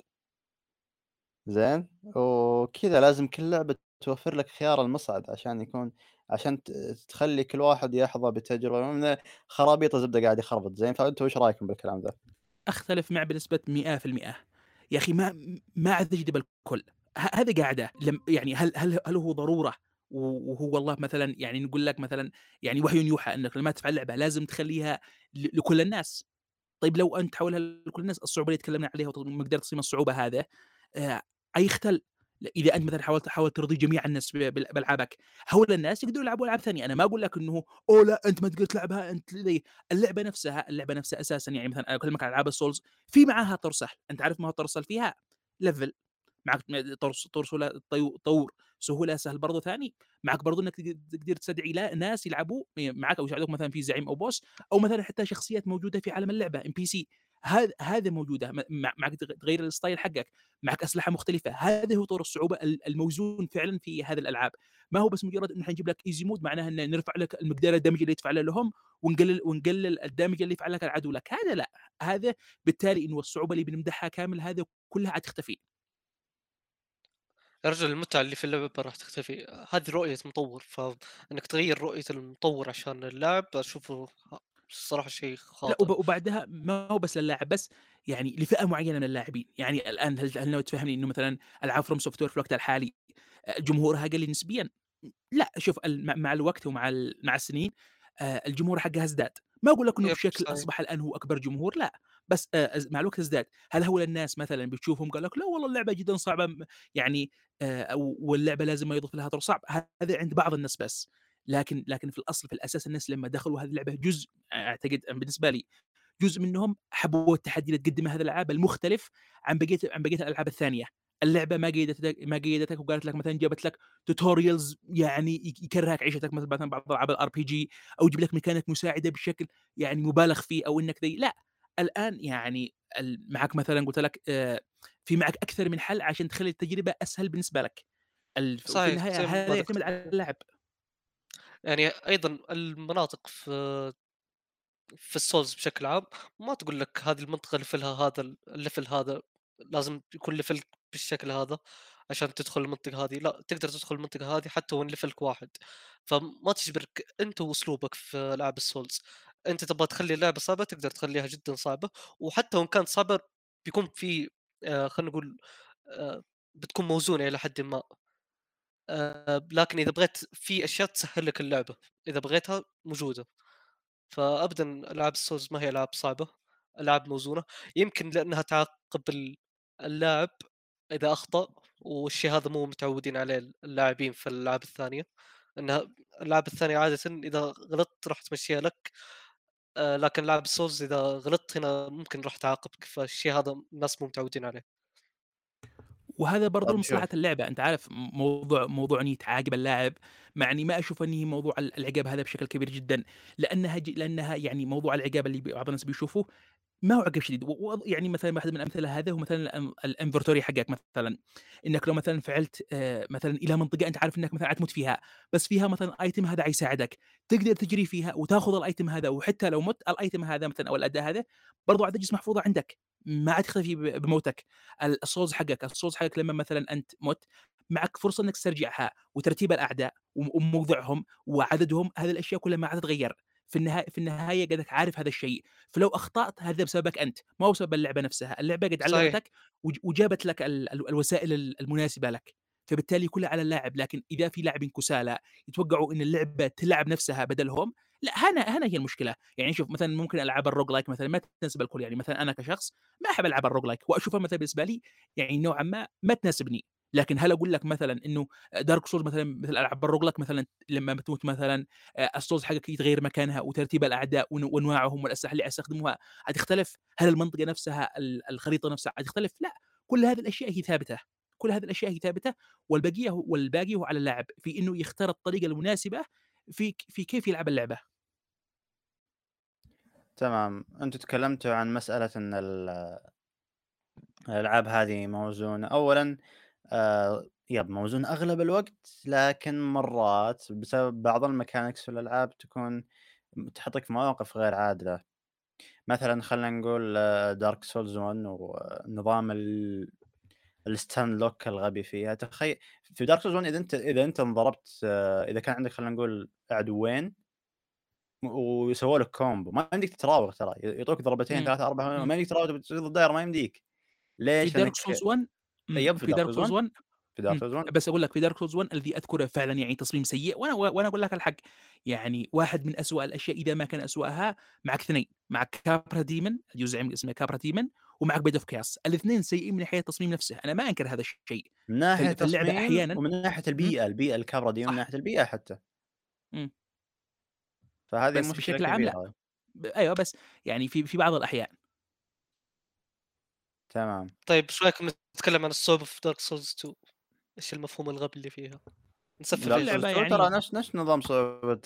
زين؟ وكذا لازم كل لعبة توفر لك خيار المصعد عشان يكون عشان تخلي كل واحد يحظى بتجربة من خرابيط زبدة قاعد يخربط زين؟ فانتم إيش رأيكم بالكلام ذا؟ أختلف معه بنسبة 100% يا أخي ما ما عاد تجذب الكل ه- هذه قاعدة. لم يعني هل هل هل هو ضرورة؟ وهو والله مثلا يعني نقول لك مثلا يعني وحي يوحى انك لما تفعل لعبة لازم تخليها لكل الناس. طيب لو أنت تحولها لكل الناس الصعوبة اللي تكلمنا عليها ومقدار تصميم الصعوبة هذا أي اختل إذا أنت مثلا حاولت تحاول ترضي جميع الناس بألعابك هؤلاء الناس يقدروا يلعبوا ألعاب ثانية. أنا ما أقول لك إنه أوه لا أنت ما تقدر تلعبها أنت ذي اللعبة نفسها اللعبة نفسها أساسا يعني مثلا أنا أكلمك عن ألعاب ال Souls في معاها طور سهل. أنت عارف ما هو طور سهل فيها؟ level. معك سهولة طيو- طور سهولة سهل برضو ثاني. معك برضو إنك تقدر تستدعي لا- ناس يلعبوا معك أو يساعدوك مثلا في زعيم أو boss أو مثلا حتى شخصيات موجودة في عالم اللعبة NPC هذا هذا موجودة معك تغ- تغير ال style حقك معك أسلحة مختلفة هذا هو طور الصعوبة ال- الموزون فعلا في هذه الألعاب. ما هو بس مجرد إنه حنجيب لك easy mode معناها ان نرفع لك المقدار ال damage اللي يدفع له لهم ونقلل ونقلل ال damage اللي يفعل لك العدو لك. هذا لا هذا بالتالي إنه الصعوبة اللي بنمدحها كامل هذا كلها حتختفي. رجل المتعة اللي في اللعبة راح تختفي. هذه رؤية مطور فانك تغير رؤية المطور عشان اللاعب أشوفه الصراحة شيء لا خاطئ. وب- وبعدها ما هو بس للاعب بس يعني لفئة معينة من اللاعبين. يعني الآن هل هل ناوي تفهمني إنه مثلا العاب FromSoftware في الوقت الحالي آه، جمهورها قليل نسبيا؟ لا شوف مع- الوقت ومع مع السنين آه، الجمهور حقها ازداد. ما أقول لك إنه بشكل صحيح. أصبح الآن هو أكبر جمهور لا. بس آه، مع الوقت ازداد. هل هو الناس مثلا بتشوفهم قال لك لا والله اللعبة جدا صعبة يعني واللعبة لازم ما يضيف لها طور صعب هذا عند بعض الناس بس. لكن لكن في الأصل في الأساس الناس لما دخلوا هذه اللعبة جزء أعتقد بالنسبة لي جزء منهم حبوا التحدي اللي تقدمه هذه الألعاب المختلف عن بقية عن بقية الألعاب الثانية. اللعبة ما قيدتك ما قيدتك وقالت لك مثلا جابت لك tutorials يعني يك- يكرهك عيشتك مثلا مثلا بعض ألعاب ال RPG أو يجيب لك ميكانيك مساعدة بشكل يعني مبالغ فيه أو إنك ذي. لا الآن يعني معك مثلا قلت لك آه، في معك أكثر من حل عشان تخلي التجربة أسهل بالنسبة لك. في النهاية هذا. يعتمد على اللاعب يعني أيضا المناطق في في ال Souls بشكل عام ما تقول لك هذه المنطقة level ها هذا ال level هذا لازم يكون level بالشكل هذا عشان تدخل المنطقة هذه. لا تقدر تدخل المنطقة هذه حتى وان level ك واحد. فما تجبرك أنت وأسلوبك في العاب ال Souls. أنت تبغى تخلي اللعبة صعبة تقدر تخليها جدا صعبة. وحتى وإن كانت صعبة بيكون في آه خلينا نقول آه بتكون موزونة إلى حد ما. لكن إذا بغيت في أشياء تسهل لك اللعبة إذا بغيتها موجودة. فابدا ألعاب ال Souls ما هي ألعاب صعبة ألعاب موزونة. يمكن لأنها تعاقب ال- اللاعب إذا أخطأ والشيء هذا مو متعودين عليه اللاعبين في الألعاب الثانية. إنها الألعاب الثانية عاده إذا غلطت راح تمشيها لك. آه، لكن لاعب ال Souls إذا غلطت هنا ممكن راح تعاقبك فالشيء هذا الناس مو متعودين عليه. وهذا لمصلحه شوف. اللعبة أنت عارف موضوع موضوع اني تعاقب اللاعب مع إني ما أشوف إنه موضوع ال- العقاب هذا بشكل كبير جدا لأنها ج- لأنها يعني موضوع العقاب اللي بعض الناس بيشوفوه ما هو عقاب شديد و- يعني مثلا واحد من الامثله هذا هو مثلا الإنفرتوري حقك مثلا إنك لو مثلا فعلت آه، مثلا إلى منطقة أنت عارف إنك مثلا حتموت فيها بس فيها مثلا ايتم هذا حيساعدك تقدر تجري فيها وتاخذ الايتم هذا وحتى لو مت الايتم هذا مثلا أو الأداة هذا برضو تجلس محفوظة عندك ما عاد تختفي بموتك. الصوز حقك الصوز حقك لما مثلا أنت مت معك فرصة إنك تسترجعها وترتيب الأعداء وم- وموضعهم وعددهم هذه الأشياء كلها ما عاد تتغير. في النهاية في النهاية قدك عارف هذا الشيء. فلو أخطأت هذا بسببك أنت ما هو بسبب اللعبة نفسها. اللعبة قد. علمتك وج- وجابت لك ال- ال- الوسائل ال- المناسبة لك. فبالتالي كلها على اللاعب. لكن إذا في لاعبين كسالى يتوقعوا إن اللعبة تلعب نفسها بدلهم لا هنا هنا هي المشكلة. يعني شوف مثلا ممكن ألعاب الروج لايك مثلا ما تناسب الكل. يعني مثلا أنا كشخص ما أحب ألعاب ال roguelike وأشوفها مثلا بالنسبة لي يعني نوعا ما ما تناسبني. لكن هل أقول لك مثلا إنه Dark Souls مثلا مثل ألعاب ال roguelike مثلا لما بتموت مثلا آه، ال souls حقك يتغير مكانها وترتيب الأعداء وانواعهم والأسلحة اللي استخدموها هتختلف؟ هل المنطقة نفسها ال- الخريطة نفسها هتختلف؟ لا. كل هذه الأشياء هي ثابتة. كل هذه الأشياء هي ثابتة والبقية والباقي هو على اللاعب في إنه يختار الطريقة المناسبة في في كيف يلعب اللعبة؟ تمام. أنتم تكلمتوا عن مسألة إن ال- الألعاب هذه موزونة. اولا آه yep موزون أغلب الوقت لكن مرات بسبب بعض ال mechanics في الألعاب تكون تحطك في مواقف غير عادلة. مثلا خلينا نقول Dark Souls 1 ونظام ال ال stun lock الغبي فيها تخيل في Dark Souls 1 إذا أنت إذا أنت انضربت آه، إذا كان عندك خلينا نقول عدوين ويسووا لك كومبو ما يمديك تتراوغ ترى يعطوك ضربتين مم. ثلاثة أربعة مم. ما يمديك تراوغ تصير الدائرة ما يمديك في ليش؟ دارك لأنك سولز 1 مم، يب، في دارك سولز 1 في دارك. سولز 1 بس أقول لك في دارك سولز 1 الذي أذكره فعلا يعني تصميم سيء وأنا وأنا أقول لك الحق يعني واحد من أسوأ الأشياء إذا ما كان أسوأها معك اثنين معك كابرا ديمن يزعم اسمه كابرا ديمن ومعك بيد أوف كياس الاثنين سيئين من ناحية التصميم نفسه. أنا ما أنكر هذا الشيء. من اللعبة تصميم أحياناً- ومن ناحية البيئة البيئة الكاميرا دي صح. ومن ناحية البيئة حتى. مم. فهذه بس بشكل عام لا. أيوه بس يعني في في بعض الأحيان. تمام. طيب إيش رايكم نتكلم عن الصعوبه في Dark Souls 2 إيش المفهوم الغبي اللي فيها؟ نسفل 2 يعني- ترى نفس نفس نظام صعوبة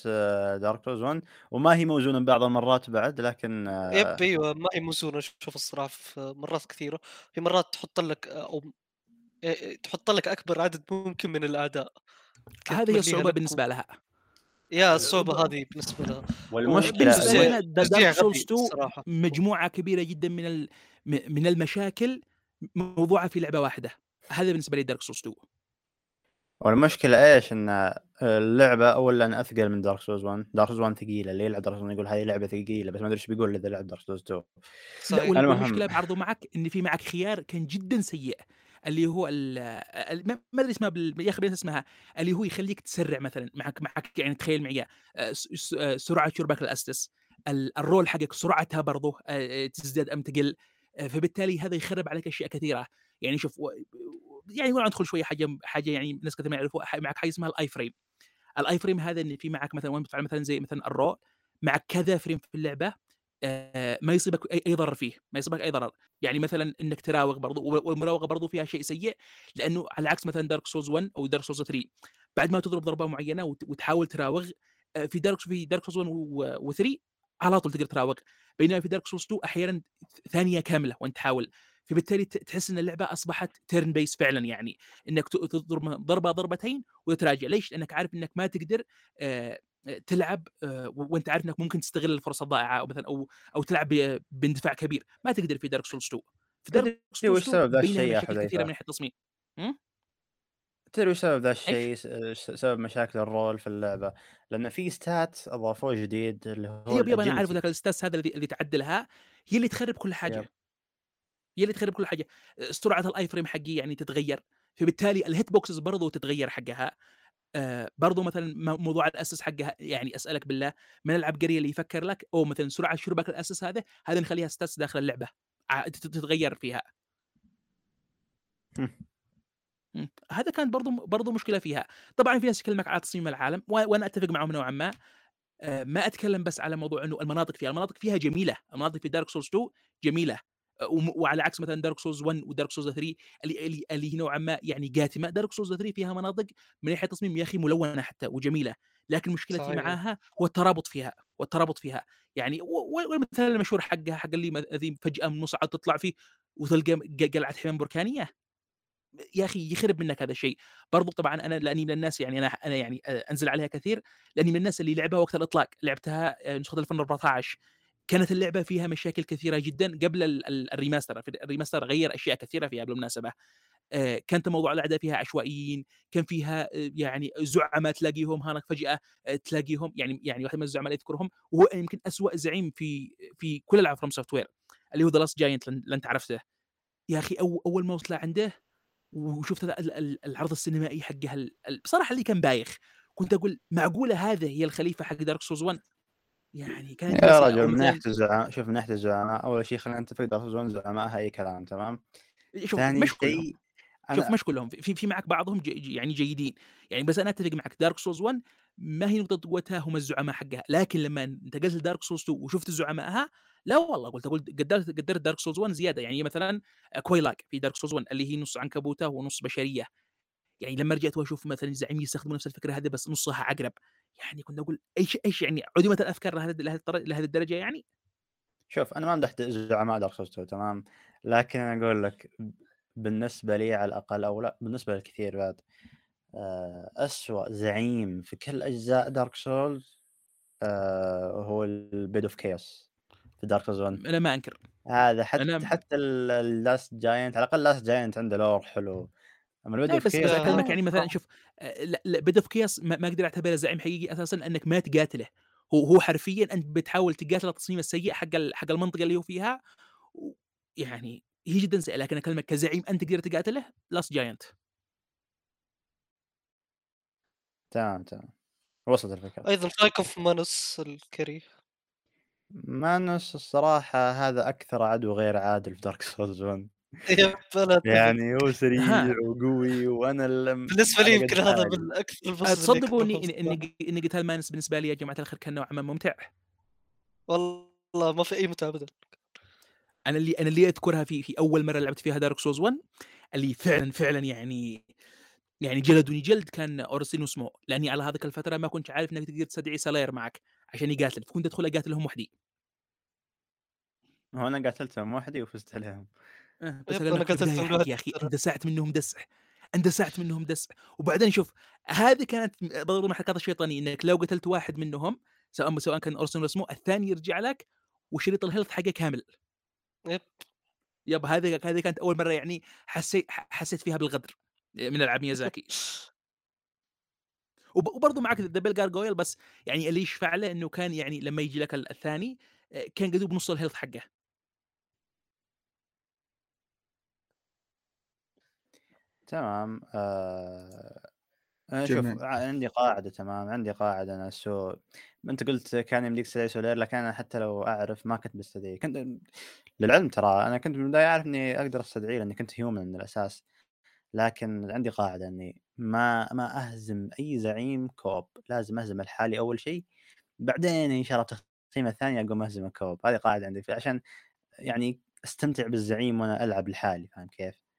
Dark Souls 1 وما هي موزونة بعض المرات بعد لكن آه، yep أيوه ما هي موزونة. أشوف الصراحة في مرات كثيرة. في مرات تحط لك أو إيه، تحط لك أكبر عدد ممكن من الأعداء. كيف هذه هي الصعوبة لك؟ بالنسبة لها. يا الصعوبة هذه بالنسبة لها. توزيع Dark Souls غبي 2 الصراحة. مجموعة كبيرة جدا من من المشاكل موضوعة في لعبة واحدة. هذا بالنسبة لي دارك سولز 2 والمشكلة إيش؟ إن اللعبة اولا أثقل من Dark Souls 1 Dark Souls 1 ثقيلة. اللي يلعب Dark Souls 1 يقول هذه لعبة ثقيلة؟ بس ما أدري إيش بيقول إذا لعب دارك سولز 2 لا صحيح. والمشكلة بعرضه معك؟ إن في معك خيار كان جدا سيء. اللي هو ما أدري اسمها بال... يا أخي اسمها. اللي هو يخليك تسرع مثلا. معك معك يعني تخيل معي. آه، س- س- آه، سرعة شربك الأسدس. ال- الرول حقك سرعتها برضه آه، تزداد أم تقل. فبالتالي هذا يخرب عليك أشياء كثيرة. يعني شوف يعني ولا ندخل شوية حاجة حاجة يعني ناس كثير ما يعرفوا ح- معك حاجة اسمها الاي فريم الاي فريم هذا ان في معك مثلا وين بتفعل مثلا زي مثلا الرو معك كذا فريم في اللعبة آه، ما يصيبك أي أي ضرر فيه ما يصيبك أي ضرر. يعني مثلا إنك تراوغ برضو والمراوغة برضو فيها شيء سيء لأنه على عكس مثلا Dark Souls 1 أو Dark Souls 3 بعد ما تضرب ضربة معينة وت- وتحاول تراوغ آه، في Dark في Dark Souls 1 و3 على طول تقدر تراوغ. بينما في Dark Souls 2 أحيانا ثانية كاملة وانت تحاول. فبالتالي تحس إن اللعبة أصبحت turn-based فعلا يعني إنك تضرب ضربة ضربتين وتراجع. ليش؟ لأنك عارف إنك ما تقدر تلعب وأنت عارف إنك ممكن تستغل الفرصة الضائعة أو مثلا أو أو تلعب باندفاع كبير. ما تقدر في دارك سولز 2 في دارك وش سولز 2 سبب ذا الشيء يا كثيرة؟ من ناحية التصميم تدري وش سبب ذا الشيء؟ سبب مشاكل الرول في اللعبة؟ لأن في ستات أضافوه جديد اللي هو يب يب أنا عارف الagility. ذاك الستاس هذا اللي تعدلها. هي اللي تخرب كل حاجة. يب. هي اللي تخرب كل حاجة سرعة الاي فريم حقي يعني تتغير فبالتالي الهيت بوكسز برضو تتغير حقها. آه برضو مثلا موضوع الأسس حقها يعني أسألك بالله من العبقريه اللي يفكر لك؟ أو مثلا سرعة شربك الأسس هذا هذا نخليها stats داخل اللعبة تتغير فيها. هذا كان برضو برضو مشكلة فيها. طبعا في ناس يكلمك على تصميم العالم وأنا أتفق معهم نوعا ما. آه، ما أتكلم بس على موضوع إنه المناطق فيها المناطق فيها جميلة المناطق في Dark Souls 2 جميلة. وعلى عكس مثلا Dark Souls 1 و Dark Souls 3 اللي اللي, نوعا ما يعني قاتمه Dark Souls 3 فيها مناطق من ناحيه تصميم يا أخي ملونة حتى وجميلة لكن مشكلتي صحيح. معاها هو الترابط فيها والترابط فيها. يعني والمثال المشهور حقها حق اللي ذي فجأة من مصعد تطلع فيه وتلقى قلعة حمم بركانية. يا أخي يخرب منك هذا الشيء. برضو طبعا أنا لأني من الناس يعني أنا أنا يعني آه، أنزل عليها كثير لأني من الناس اللي لعبها وقت الإطلاق. لعبتها آه، نسخة 2014 كانت اللعبة فيها مشاكل كثيرة جدا قبل ال- ال- ال remaster ال remaster غير أشياء كثيرة فيها بالمناسبه آه، كانت موضوع الاعداء فيها عشوائيين كان فيها آه، يعني زعماء تلاقيهم هناك فجأة آه، تلاقيهم يعني يعني واحد من الزعماء اللي اذكرهم وهو يمكن أسوأ زعيم في في كل العاب FromSoftware اللي هو The Last Giant انت عرفته يا أخي أول ما وصل عنده وشفت ال- ال- ال- العرض السينمائي حقها بصراحه اللي كان بايخ كنت أقول معقولة هذا هي الخليفة حق Dark Souls 1 يعني كانت يا رجل من ناحية الزعماء شوف من ناحية الزعماء أول شيء خلينا نتفق Dark زعمائها اي كلام تمام؟ شوف ثاني مش كلهم. شوف مش كلهم. في في معك بعضهم جي يعني جيدين. يعني بس أنا أتفق معك Dark Souls 1 ما هي نقطة قوتها هم الزعماء حقها. لكن لما انتقلت ل Dark Souls 2 وشفت زعمائها لا والله قلت قلت قدرت قدرت Dark Souls 1 زيادة. يعني مثلا Quelaag في Dark Souls 1 اللي هي نص عنكبوتة ونص بشرية. يعني لما رجعت وأشوف مثلا الزعيم يستخدمون نفس الفكرة هذه بس نصها عقرب. يعني كنت أقول إيش إيش يعني عدمت الأفكار لهذه لهذه الدرجة يعني؟ شوف أنا ما مدحت زعماء Dark Souls 2 تمام؟ لكن أنا أقول لك بالنسبة لي على الأقل أو لا بالنسبة للكثير بعد آه، أسوأ زعيم في كل أجزاء Dark Souls آه، هو ال Bed of Chaos في Dark Souls 1 أنا ما أنكر. هذا حتى أنا حتى ال Last Giant على الأقل Last Giant عنده lore حلو. أما of بس بس Chaos آه، اكلمك يعني مثلا. شوف آه، لا لا Bed of Chaos ما ما أقدر أعتبره زعيم حقيقي أساسا انك ما تقاتله. هو هو حرفيا أنت بتحاول تقاتل التصميم السيء حق حق المنطقة اللي هو فيها يعني هي جدا سيئه لكن أكلمك كزعيم أنت تقدر تقاتله Last Giant. تمام تمام. وصلت الفكرة. أيضا رايكم في Manus الكري Manus الصراحة هذا أكثر عدو غير عادل في Dark Souls 1 yep أنا اتفق يعني هو سريع. وقوي وأنا اللي بالنسبة لي يمكن هذا. من أكثر ال bosses تصدقوا إني إني إني قتال Manus بالنسبة لي يا جماعة الخير كان نوعا ما ممتع. والله ما في أي متعة ابدا. أنا اللي أنا اللي أذكرها في في أول مرة لعبت فيها Dark Souls 1 اللي فعلا فعلا يعني يعني جلدوني جلد كان أورسين وسمو لأني على هذيك الفترة ما كنت عارف إنك تقدر تستدعي Solaire معك عشان يقاتل. فكنت أدخل أقاتلهم وحدي. هو أنا قاتلتهم وحدي وفزت عليهم. بس yep، أنا أنا في البداية قتلت حق الواحد يا أخي. اندسعت منهم دسع اندسعت منهم دسع وبعدين شوف هذه كانت برضو من الحركات الشيطانية إنك لو قتلت واحد منهم سواء سواء كان اورسون ولا سمو الثاني يرجع لك وشريط ال health حقه كامل. yep. yep هذه هذه كانت أول مرة يعني حسيت حسيت فيها بالغدر من ألعاب ميازاكي. وب- وبرضه معك double gargoyle بس يعني اللي يشفع له إنه كان يعني لما يجي لك ال- الثاني آه، كان قدوب نص ال health حقه. تمام آه... أنا شوف جميل. عندي قاعدة تمام عندي قاعدة أنا so أنت قلت كان يمديك تستدعي Solaire لكن أنا حتى لو أعرف ما كنت بستدعيه. كنت للعلم ترى أنا كنت من البداية أعرف إني أقدر أستدعيه لأني كنت human من الأساس. لكن عندي قاعدة إني ما ما أهزم أي زعيم co-op. لازم أهزم لحالي أول شيء. بعدين إن شاء الله التقسيمة الثانية أقوم أهزم ال co-op. هذه قاعدة عندي. عشان يعني أستمتع بالزعيم وأنا ألعب لحالي فاهم كيف؟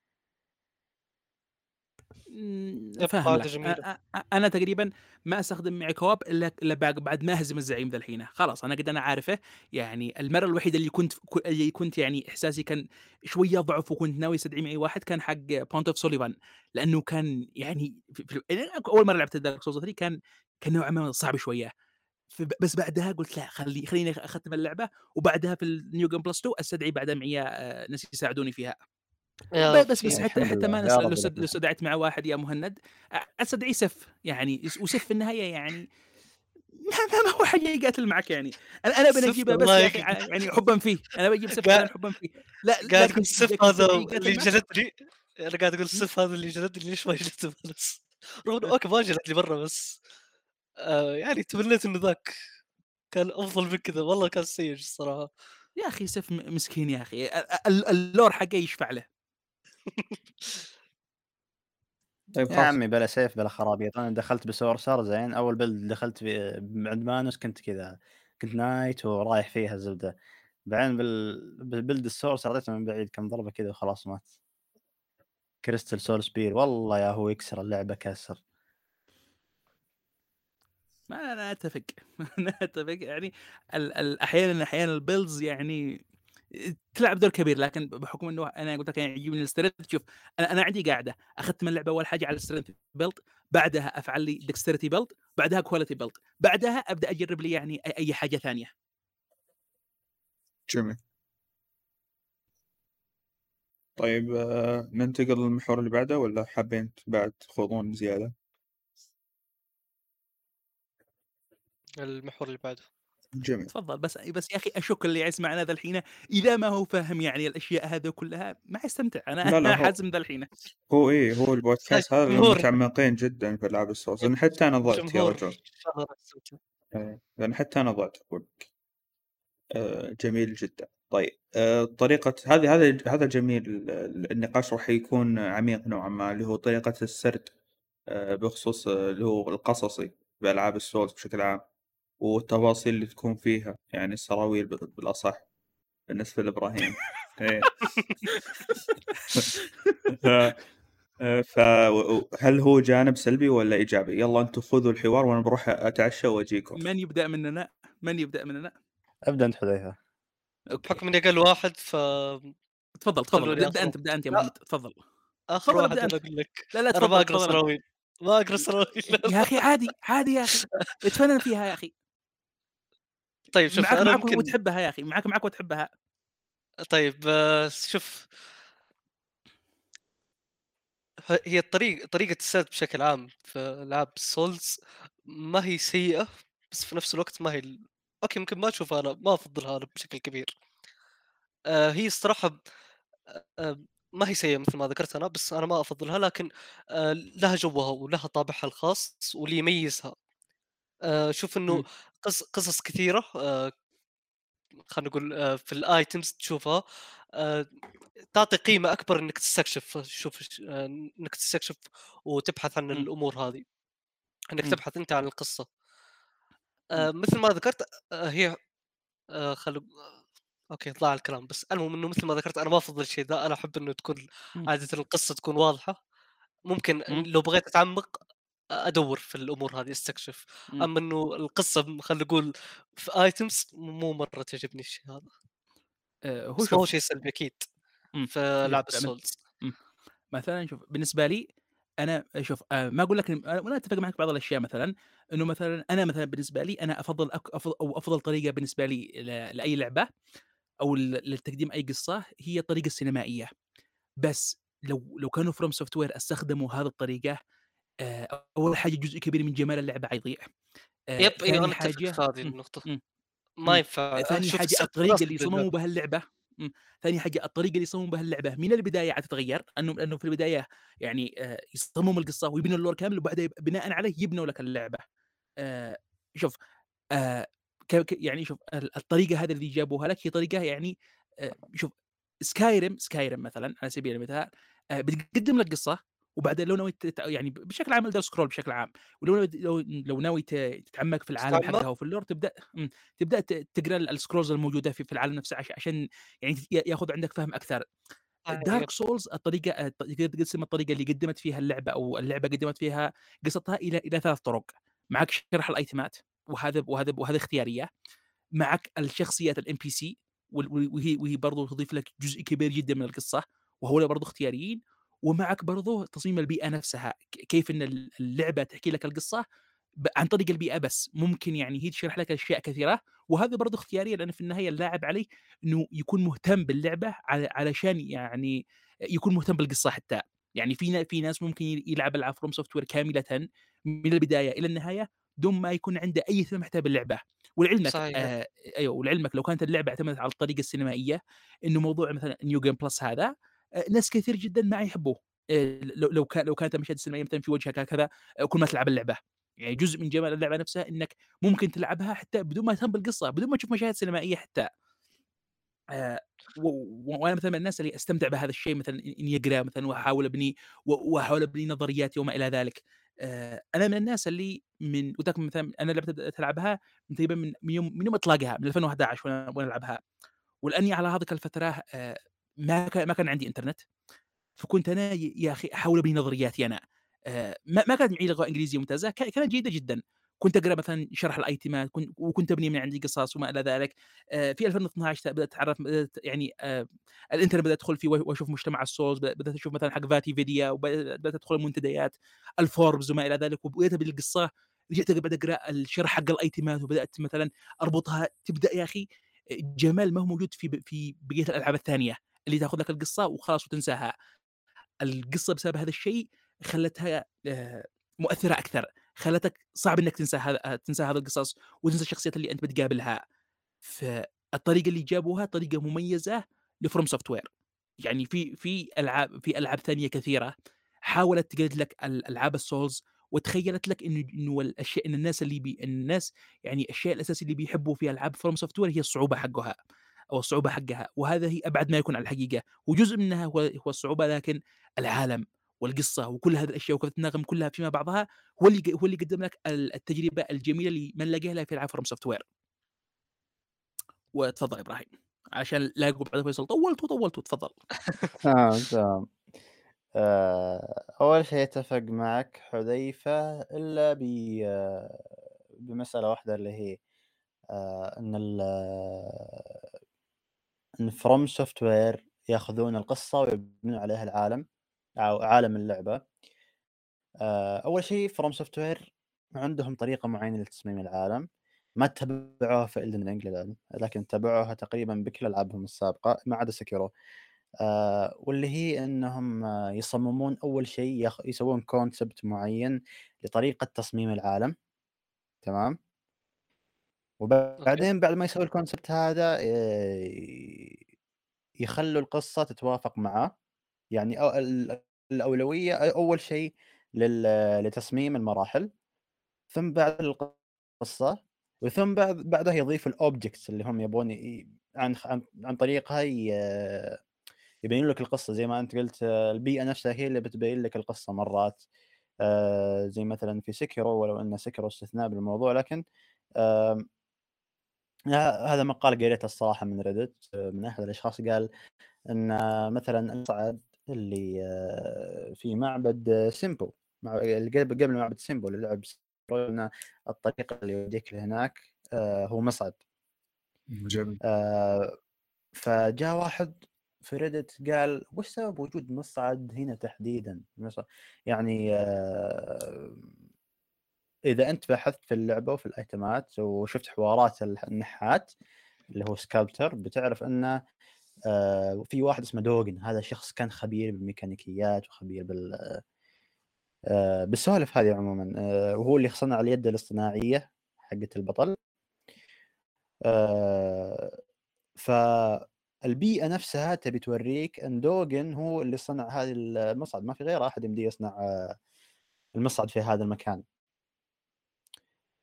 مم، yep، فاهم. جميلة. أنا تقريبا ما أستخدم معي co-op إلا إلا بعد ما أهزم الزعيم ذا الحين. خلاص أنا قد أنا عارفه. يعني المرة الوحيدة اللي كنت اللي كنت يعني إحساسي كان شوية ضعف وكنت ناوي أستدعي معي واحد كان حق Pontiff of Sulyvahn لأنه كان يعني في في أول مرة لعبت Dark Souls 3 كان كان نوعا ما صعب شوية. بس بعدها قلت لا خلي خليني أختم اللعبة. وبعدها في النيو جيم بلس 2 أستدعي بعدها معي آه، ناس يساعدوني فيها. بس بس يا حتى حتى ما يا نس- رب لو سد-. استدعيت مع واحد يا مهند استدعي سف يعني وسف في النهاية يعني. ما ما هو حاجة يقاتل معك يعني. أنا أنا سف بنجيبه بس ع- يعني حبا فيه. أنا بجيب سف حبا فيه. لا قاعد السف لكن هذا اللي؟ جلدني أنا قاعد أقول السف هذا اللي جلدني ليش ما جلدته بس؟ رغم إنه okay ما جلدني مره بس. آه يعني تمنيت إنه ذاك كان أفضل من كذا. والله كان سيء الصراحة. يا أخي Sif مسكين يا أخي. ال- ال- ال lore حقه يشفع له. طيب يا عمي بلا Sif بلا خرابيط أنا دخلت ب sorcerer زين أول build دخلت في عند Manus كنت كذا كنت knight ورايح فيها الزبدة. بعدين بال... بال build ال sorcerer اعطيته من بعيد كم ضربة كذا وخلاص مات. Crystal Soul Spear والله يا هو يكسر اللعبة كسر. ما أنا أتفق أنا أتفق يعني ال- ال- أحيانا أحيانا ال builds يعني تلعب دور كبير لكن بحكم إنه أنا قلت لك يعني يعجبني ال strength شوف أنا أنا عندي قاعدة أخذت من اللعبه أول حاجة على ال strength build بعدها أفعل لي dexterity build بعدها quality build بعدها أبدأ أجرب لي يعني أي- أي حاجة ثانية. جميل. طيب آه، ننتقل للمحور اللي بعده ولا حابين بعد تخوضون زيادة؟ المحور اللي بعده. جميل. تفضل. بس بس يا أخي أشك اللي يسمعنا ذا الحين إذا ما هو فاهم يعني الأشياء هذه كلها ما يستمتع. أنا لا، لا، أنا حازم ذا الحين. هو إيه هو البودكاست هذا جمهور. متعمقين جدا في ألعاب الصوص أنا حتى أنا ضعت يا رجل. إيه، لأن حتى أنا ضعت أقول. لك آه، جميل جدا. طيب آه، طريقة هذه هذا هذا جميل. ال- النقاش راح يكون عميق نوعا ما اللي هو طريقة السرد آه، بخصوص اللي هو القصصي بألعاب السولز بشكل عام. والتفاصيل اللي تكون فيها يعني السراويل بال- بالأصح بالنسبة لإبراهيم إيه. ف- فهل هو جانب سلبي ولا إيجابي؟ يلا أنتم خذوا الحوار وأنا بروح أتعشى وأجيكم. من يبدأ مننا؟ من يبدأ مننا؟ أبدأ أنت حذيفة بحكم اني أقل واحد ف تفضل تفضل ابدأ أنت ابدأ أنت يا. محمد تفضل آخر واحد أنا أنت. أقول لك لا لا أنا تفضل ما اقرا. سراويل ما أقرأ سراويل يا أخي عادي عادي يا أخي اتفنن فيها يا أخي طيب شوف معك معك ممكن وتحبها يا أخي معك معك وتحبها طيب آه، شوف هي الطريق طريقة السرد بشكل عام في العاب ال Souls ما هي سيئة بس في نفس الوقت ما هي. okay ممكن ما أشوفها أنا ما أفضلها أنا بشكل كبير آه هي الصراحة آه ما هي سيئة مثل ما ذكرت أنا بس أنا ما أفضلها لكن آه لها جوها ولها طابعها الخاص واللي يميزها آه شوف إنه مم. قص قصص كثيرة آه خلينا نقول آه في ال items تشوفها تعطي قيمة أكبر إنك تستكشف شوف إنك تستكشف وتبحث عن مم. الأمور هذه إنك مم. تبحث أنت عن القصة آه، مثل ما ذكرت هي خلو okay ضاع الكلام بس المهم إنه مثل ما ذكرت أنا ما افضل الشيء ذا أنا أحب إنه تكون. عادة القصة تكون واضحة ممكن مم. لو بغيت أتعمق ادور في الأمور هذه أستكشف مم. اما إنه القصة خلينا نقول في items مو مرة تعجبني الشيء هذا آه، هو هو شيء سلبي أكيد مم. في ال Souls مثلا شوف بالنسبة لي أنا شوف آه، ما أقول لك أنا أتفق معك بعض الأشياء مثلا إنه مثلا أنا مثلا بالنسبة لي أنا أفضل أك- أفضل أو أفضل طريقة بالنسبة لي ل- لأي لعبة أو لتقديم أي قصة هي الطريقة السينمائية بس لو لو كانوا FromSoftware أستخدموا هذه الطريقة آه، أول حاجة جزء كبير من جمال اللعبه حيضيع آه، yep أيوه أنا اتفق هذه. النقطة. ما. ينفع ثاني حاجة الطريقة اللي صمموا. بها اللعبة. ثاني حاجة الطريقة اللي صمموا بها اللعبة من البداية عاد تتغير أنه لأنه في البداية يعني آه، يصمموا القصة ويبنوا ال lore كامل وبعدين بناء عليه يبنوا لك اللعبة آه، شوف آه، يعني شوف ال- الطريقة هذه اللي جابوها لك هي طريقة يعني آه، شوف Skyrim Skyrim مثلا على سبيل المثال آه، بتقدم لك قصة وبعدين لو ناوي تت- يعني بشكل عام Elder Scrolls بشكل عام ولو لو لو ناوي تتعمق في العالم؟ حقها وفي ال lore تبدأ مم، تبدأ تقرأ ال scrolls الموجودة في في العالم نفسه عش- عشان يعني ياخذ عندك فهم أكثر آه،. Dark Souls الطريقة تقسم الطريقة اللي قدمت فيها اللعبة أو اللعبة قدمت فيها قصتها إلى إلى ثلاث طرق معك شرح الأيتمات وهذا وهذا وهذا اختيارية معك الشخصيات ال NPC وهي وهي برضه تضيف لك جزء كبير جدا من القصة وهؤلاء برضه اختياريين ومعك برضه تصميم البيئة نفسها كيف إن ال- اللعبة تحكي لك القصة عن طريق البيئة بس. ممكن يعني هي تشرح لك أشياء كثيرة وهذا برضه اختيارية لأن في النهاية اللاعب عليه إنه يكون مهتم باللعبة علشان يعني يكون مهتم بالقصة حتى. يعني في في ناس ممكن يلعب العاب FromSoftware كاملة من البداية إلى النهاية دون ما يكون عنده أي اهتمام حتى باللعبة. ولعلمك صحيح. آه أيوه ولعلمك لو كانت اللعبة اعتمدت على الطريقة السينمائية إنه موضوع مثلا New Game Plus هذا ناس كثير جدا ما يحبوه. آه لو لو كان لو كانت المشاهد السينمائية مثلا في وجهك هكذا آه كل ما تلعب اللعبة. يعني جزء من جمال اللعبة نفسها إنك ممكن تلعبها حتى بدون ما تهتم بالقصة بدون ما تشوف مشاهد سينمائية حتى. آه، وأنا مثلا من الناس اللي أستمتع بهذا الشيء مثلا إني أقرأ مثلا وأحاول أبني وأحاول أبني نظرياتي وما إلى ذلك. آه، أنا من الناس اللي من مثلا أنا لعبت بدات العبها من تقريبا من يوم من يوم أطلاقها من 2011 وأنا ألعبها. ولاني على هذيك الفترة آه، ما ما كان عندي إنترنت فكنت أنا يا أخي أحاول أبني نظرياتي أنا آه، ما كانت معي لغة إنجليزية ممتازة كا- كانت جيدة جدا. كنت أقرأ مثلا شرح الأيتمات كنت وكنت أبني من عندي قصص وما إلى ذلك. آه، في 2012 بدأت أتعرف بدأت يعني آه، الإنترنت بدات ادخل فيه وأشوف مجتمع السولز بدأت أشوف مثلا حق فاتي فيديا وبدأت أدخل المنتديات الفوربز وما إلى ذلك وبدات بالقصة رجعت بعد أقرأ الشرح حق الأيتمات وبدأت مثلا أربطها. تبدأ يا أخي جمال ما هو موجود في في بقية الألعاب الثانية. اللي تاخذ لك القصة وخلاص وتنساها. القصة بسبب هذا الشيء خلتها آه، مؤثرة أكثر خلتك صعب إنك تنسى هذا تنسى هذا القصص وتنسى الشخصيات اللي أنت بتقابلها. فالطريقة اللي جابوها طريقة مميزة ل FromSoftware. يعني في في ألعاب في ألعاب ثانية كثيرة حاولت تقلد لك ال- ألعاب ال Souls وتخيلت لك إنه إنه الأشياء إن الناس اللي بي الناس يعني الشيء الاساسي اللي بيحبوا في ألعاب FromSoftware هي الصعوبة حقها. أو الصعوبة حقها وهذا هي أبعد ما يكون عن الحقيقة وجزء منها هو هو الصعوبة لكن العالم والقصة وكل هذه الأشياء وكيف تناغم كلها فيما بعضها هو اللي هو اللي قدم لك التجربة الجميلة اللي ما نلاقيها إلا في العاب FromSoftware وتفضل إبراهيم عشان لا يقول بعد فيصل طولت وطولت تفضل. تمام تمام. آه، أول شيء أتفق معك حذيفة إلا ب بمسألة واحدة اللي هي آه، إن FromSoftware ياخذون القصة ويبنون عليها العالم أو عالم اللعبة. آه، أول شيء FromSoftware عندهم طريقة معينة لتصميم العالم. ما تبعوها في Elden Ring لكن تبعوها تقريبا بكل ألعابهم السابقة ما عدا Sekiro آه واللي هي إنهم يصممون أول شيء. يسوون concept معين لطريقة تصميم العالم. تمام؟ وبعدين بعد ما يسوي ال concept هذا يخلوا القصة تتوافق معاه يعني الأولوية أول شيء. لتصميم المراحل ثم بعد القصة وثم بعد بعدها يضيف ال objects اللي هم يبون. عن عن, عن طريقها. يبين لك القصة زي ما أنت قلت البيئة نفسها هي اللي بتبين لك القصة مرات زي مثلا في Sekiro ولو إن Sekiro استثناء بالموضوع لكن هذا مقال قريته الصراحة من Reddit من أحد الأشخاص قال إن مثلا المصعد اللي آه، في معبد سينبو قبل معبد سينبو اللي لعب إن الطريق اللي يوديك لهناك آه، هو مصعد. جميل. فجاء واحد في Reddit قال وش سبب وجود مصعد هنا تحديدا؟ يعني آه، إذا أنت بحثت في اللعبة وفي الأيتمات وشفت حوارات النحات اللي هو سكالبتر بتعرف إنه آه، في واحد اسمه دوغن. هذا شخص كان خبير بالميكانيكيات وخبير بال آه، بالسوالف هذه عموما. وهو اللي صنع اليد الاصطناعية حقت البطل. ف البيئة نفسها تبي توريك إن دوجن هو اللي صنع هذه المصعد. ما في غير أحد يمدي يصنع آه، المصعد في هذا المكان.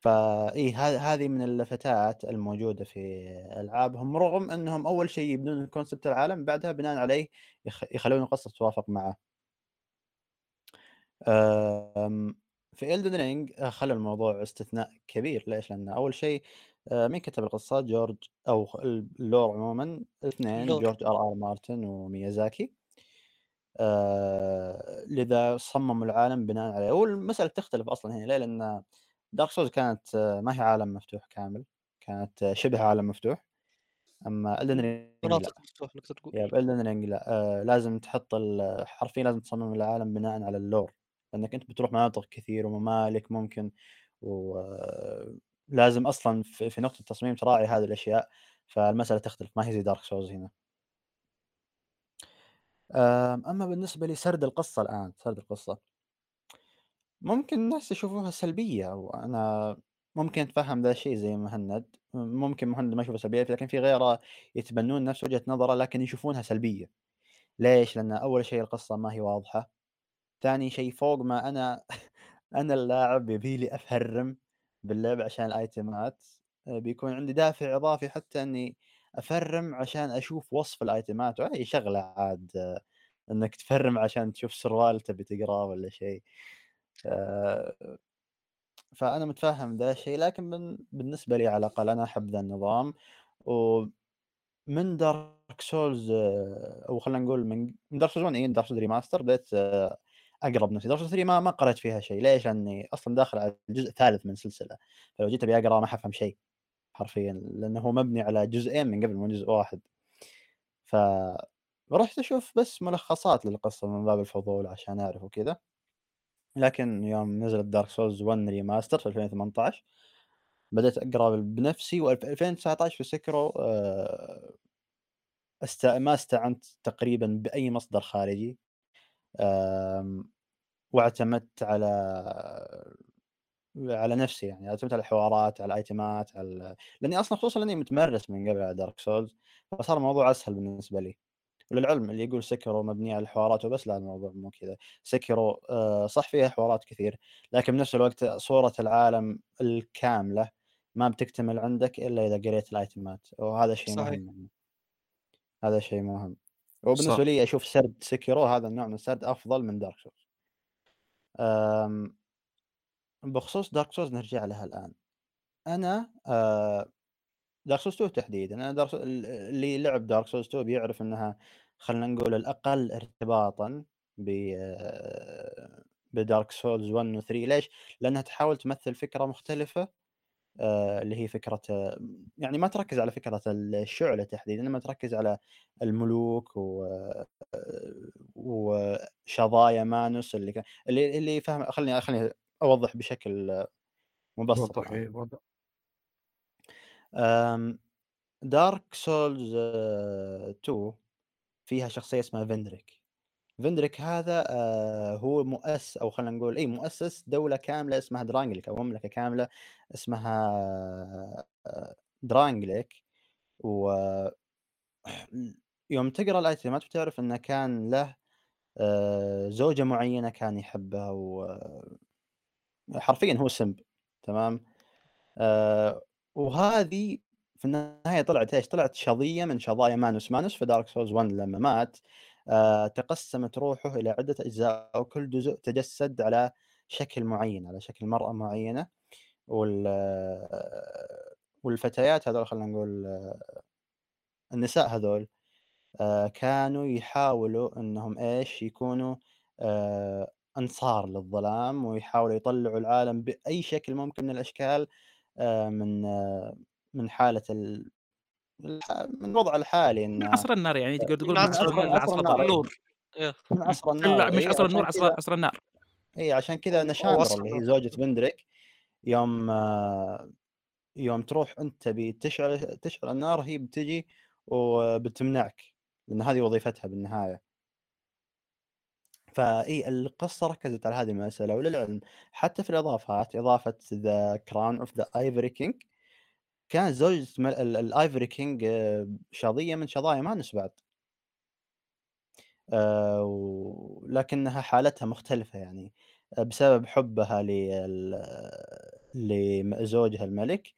فإي هذه من اللفتات الموجودة في ألعابهم رغم أنهم أول شيء يبنون concept العالم بعدها بناء عليه يخلون القصة تتوافق معه. في Elden Ring آه، خلى الموضوع استثناء كبير. ليش؟ لأن أول شيء آه، مين كتب القصة؟ جورج أو ال lore عموما. اثنين جورج آر آر مارتن وميازاكي. آه لذا صمموا العالم بناء عليه. والمسألة تختلف أصلا هنا. ليه؟ لأن Dark Souls كانت آه، ما هي عالم مفتوح كامل كانت شبه عالم مفتوح. أما Elden Ring مناطق نقدر تقول Elden Ring لا. آه لازم تحط حرفيا لازم تصمم العالم بناء على ال lore. لأنك أنت بتروح مناطق كثير وممالك ممكن ولازم أصلا في نقطة التصميم تراعي هذه الأشياء. فالمسألة تختلف ما هي زي Dark Souls هنا. أما بالنسبة لسرد القصة الآن سرد القصة. ممكن الناس يشوفوها سلبية وأنا ممكن أتفهم ذا الشيء زي مهند. ممكن مهند ما يشوفها سلبية لكن في غيره يتبنون نفس وجهة نظره لكن يشوفونها سلبية. ليش؟ لأن أول شيء القصة ما هي واضحة. ثاني شيء فوق ما أنا أنا اللاعب يبي لي أفرم باللعب عشان الأيتمات. آه، بيكون عندي دافع إضافي حتى إني أفرم عشان أشوف وصف الأيتمات واي شغلة عاد إنك تفرم عشان تشوف سروال تبي تقراه ولا شيء. فأنا متفهم ذا الشيء لكن بالنسبة لي على الأقل أنا أحب ذا النظام. ومن Dark Souls أو خلينا نقول من Dark Souls 1 إي Dark Souls Remastered بديت أقرأ بنفسي Dark 3 ما ما قرأت فيها شيء. ليش؟ لأني أصلا داخل على الجزء الثالث من سلسلة. فلو جيت أبي أقرأ ما حفهم شيء حرفيا لأنه هو مبني على جزئين من قبل من جزء واحد. ف رحت أشوف بس ملخصات للقصة من باب الفضول عشان أعرف وكذا. لكن يوم نزلت Dark Souls 1 Remastered في 2018 بدأت أقرأ بنفسي و2019 في Sekiro آه، است... ما استعنت تقريبا بأي مصدر خارجي واعتمدت على على نفسي يعني اعتمدت على الحوارات على الايتمات على لأني أصلا خصوصا لأني متمرس من قبل على Dark Souls فصار الموضوع أسهل بالنسبة لي. وللعلم اللي يقول Sekiro مبنيه على الحوارات وبس لا الموضوع مو كذا. Sekiro آه، صح فيها حوارات كثير لكن بنفس الوقت صورة العالم الكاملة ما بتكتمل عندك إلا إذا قريت الايتمات وهذا شيء صحيح. مهم هذا شيء مهم. وبالنسبة صح. لي أشوف سرد Sekiro هذا النوع من السرد أفضل من Dark Souls بخصوص Dark Souls نرجع لها الآن. أنا آه Dark Souls 2 تحديدا أنا Dark اللي لعب Dark Souls 2 بيعرف إنها خلينا نقول الأقل ارتباطا ب آه، ب Dark Souls 1 و 3 ليش؟ لأنها تحاول تمثل فكرة مختلفة آه، اللي هي فكرة آه، يعني ما تركز على فكرة الشعلة تحديدا إنما تركز على الملوك و وشظايا مانوس اللي كان اللي اللي فاهم خليني خليني أوضح بشكل مبسط وضح. إيه، وضح. Dark Souls 2 فيها شخصية اسمها فندريك فندريك هذا آه، هو مؤسس أو خلينا نقول اي مؤسس دولة كاملة اسمها درانجليك أو مملكة كاملة اسمها آه، درانجليك و يوم تقرأ الايتمات بتعرف إنه كان له آه، زوجة معينة كان يحبها و حرفيا هو سمب تمام؟ آه، وهذه في النهاية طلعت إيش؟ طلعت شظية من شظايا مانوس. مانوس في دارك سولز 1 لما مات آه، تقسمت روحه إلى عدة أجزاء وكل جزء تجسد على شكل معين على شكل مرأة معينة. وال آه، والفتيات هذول خلينا نقول آه، النساء هذول كانوا يحاولوا إنهم إيش؟ يكونوا أنصار للظلام ويحاولوا يطلعوا العالم بأي شكل ممكن من الأشكال. من آه، من حالة ال... من الوضع الحالي من ان عصر النار يعني تقدر تقول من من عصر- عصر النار. النور إيه. من عصر لا النار مش إيه، عصر النور عصر عصر النار اي عشان كذا نشاندرا وصل. اللي هي زوجة بندريك يوم آه، يوم تروح أنت تبي تشعل تشعل النار هي بتجي وبتمنعك لأن هذه وظيفتها بالنهاية فإي القصة ركزت على هذه المسألة وللعلم حتى في الإضافات إضافة The Crown of the Ivory King كانت زوجة ال Ivory King شظية من شظايا مانوس بعد آه، و- لكنها حالتها مختلفة يعني آه، بسبب حبها لزوجها الملك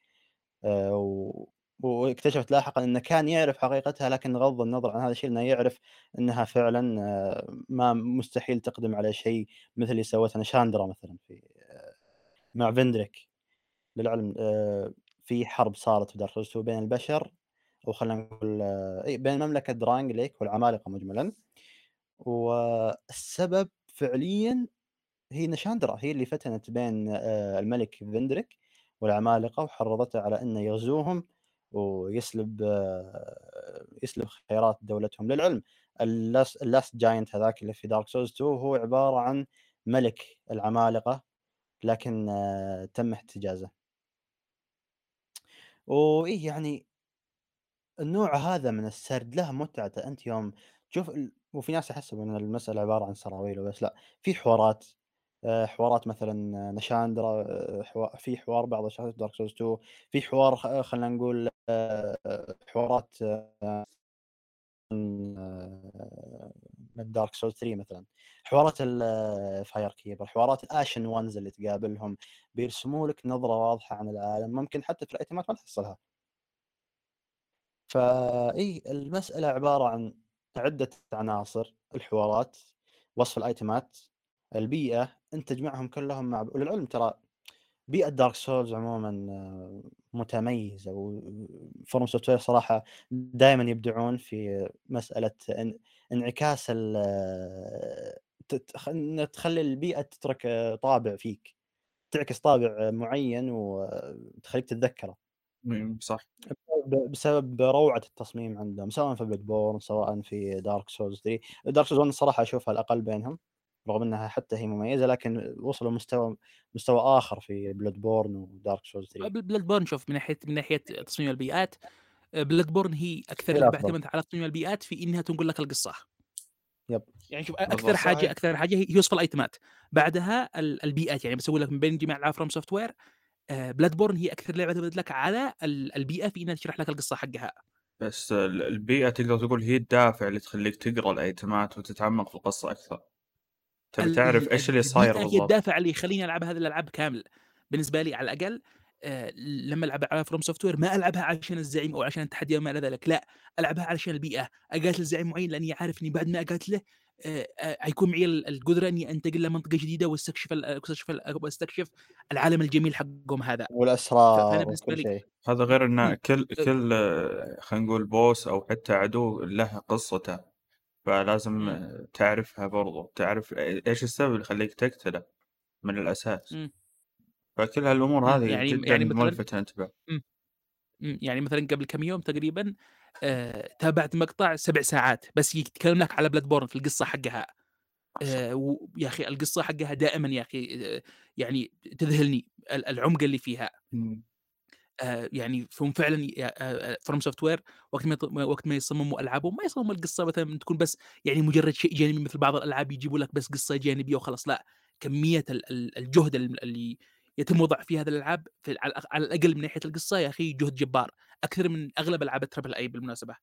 آه، واكتشفت لاحقا إنه كان يعرف حقيقتها لكن غض النظر عن هذا الشيء إنه يعرف إنها فعلا آه، ما مستحيل تقدم على شيء مثل اللي سوته نشاندرا مثلا في آه، مع فندريك للعلم آه، في حرب صارت في Dark Souls 2 بين البشر أو خلينا نقول بين مملكة درانجليك والعمالقة مجملا. والسبب فعليا هي نشاندرا هي اللي فتنت بين الملك فندريك والعمالقة وحرضته على إنه يغزوهم. ويسلب آه، يسلب خيرات دولتهم للعلم ال Last Giant هذاك اللي في Dark Souls 2 هو عبارة عن ملك العمالقة لكن آه، تم احتجازه وإيه يعني النوع هذا من السرد له متعته أنت يوم تشوف. وفي ناس يحسبوا إن المسألة عبارة عن سراويل وبس لا في حوارات حوارات مثلا نشاندرا آه، في حوار بعض الشخصيات Dark Souls 2 في حوار خلينا نقول آه، حوارات آه، آه، من Dark Souls 3 مثلا. حوارات ال Fire Keeper حوارات ال Ashen Ones اللي تقابلهم بيرسموا لك نظرة واضحة عن العالم ممكن حتى في الأيتمات ما تحصلها. فاي المسألة عبارة عن عدة عناصر الحوارات وصف الأيتمات البيئة أنت تجمعهم كلهم مع وللعلم ترى بيئة Dark Souls عموما آه، متميزة و FromSoftware صراحة دائما يبدعون في مسألة انعكاس ال إن تخلي البيئة تترك آه، طابع فيك تعكس طابع معين وتخليك تتذكره. صح. بسبب روعة التصميم عندهم سواء في Bloodborne سواء في Dark Souls 3 Dark Souls 1 الصراحه أشوفها الأقل بينهم. رغم إنها حتى هي مميزة لكن وصلوا مستوى مستوى آخر في Bloodborne و Dark Souls 3 Bloodborne شوف من ناحية من ناحية تصميم البيئات Bloodborne هي أكثر لعبه. اعتمدت على تصميم البيئات في إنها تنقل لك القصة yep. يعني شوف بالضبط. أكثر حاجة. أكثر حاجة هي وصف ال items ات بعدها ال- البيئات يعني بسوي لك من بين جميع العاب FromSoftware Bloodborne هي أكثر لعبة تعتمد لك على ال- البيئة في إنها تشرح لك القصة حقها بس ال- البيئة تقدر تقول هي الدافع اللي تخليك تقرأ ال items ات وتتعمق في القصة أكثر تبي تعرف إيش اللي صاير البيئة هي بالضبط؟ الدافع اللي يخليني ألعب هذه الألعاب كامل. بالنسبة لي على الأقل آه، لما العب على FromSoftware ما ألعبها عشان الزعيم أو عشان التحدي وما إلى ذلك لا ألعبها علشان البيئة. أقاتل زعيم معين لأني عارف اني بعد ما أقاتله آه، آه، حيكون معي ال- القدرة إني أنتقل لمنطقة جديدة وأستكشف ال- واستكشف العالم الجميل حقهم هذا. والأسرار وكل شيء. هذا غير إن مم. كل أه. كل آه، خلينا نقول بوس أو حتى عدو له قصته. فلازم مم. آه، تعرفها برضو تعرف إيش السبب اللي يخليك تقتله من الأساس مم. فكل هالأمور مم. هذه يعني جدا يعني مثلا ملفتة انتباه مم. مم. يعني مثلا قبل كم يوم تقريبا آه، تابعت مقطع سبع ساعات بس يتكلم لك على بلاد بورن في القصة حقها آه، و- يا أخي القصة حقها دائما يا أخي آه، يعني تذهلني ال- العمق اللي فيها. آه، يعني فهم فعلا FromSoftware وقت ما وقت ما يصمموا العابهم ما يصمموا القصة مثلا تكون بس يعني مجرد شيء جانبي مثل بعض الألعاب يجيبوا لك بس قصة جانبية وخلاص لا كمية ال- ال- الجهد ال- اللي يتم وضع في هذه الألعاب في على الأقل من ناحية القصة يا أخي جهد جبار أكثر من أغلب ألعاب ال triple A بالمناسبة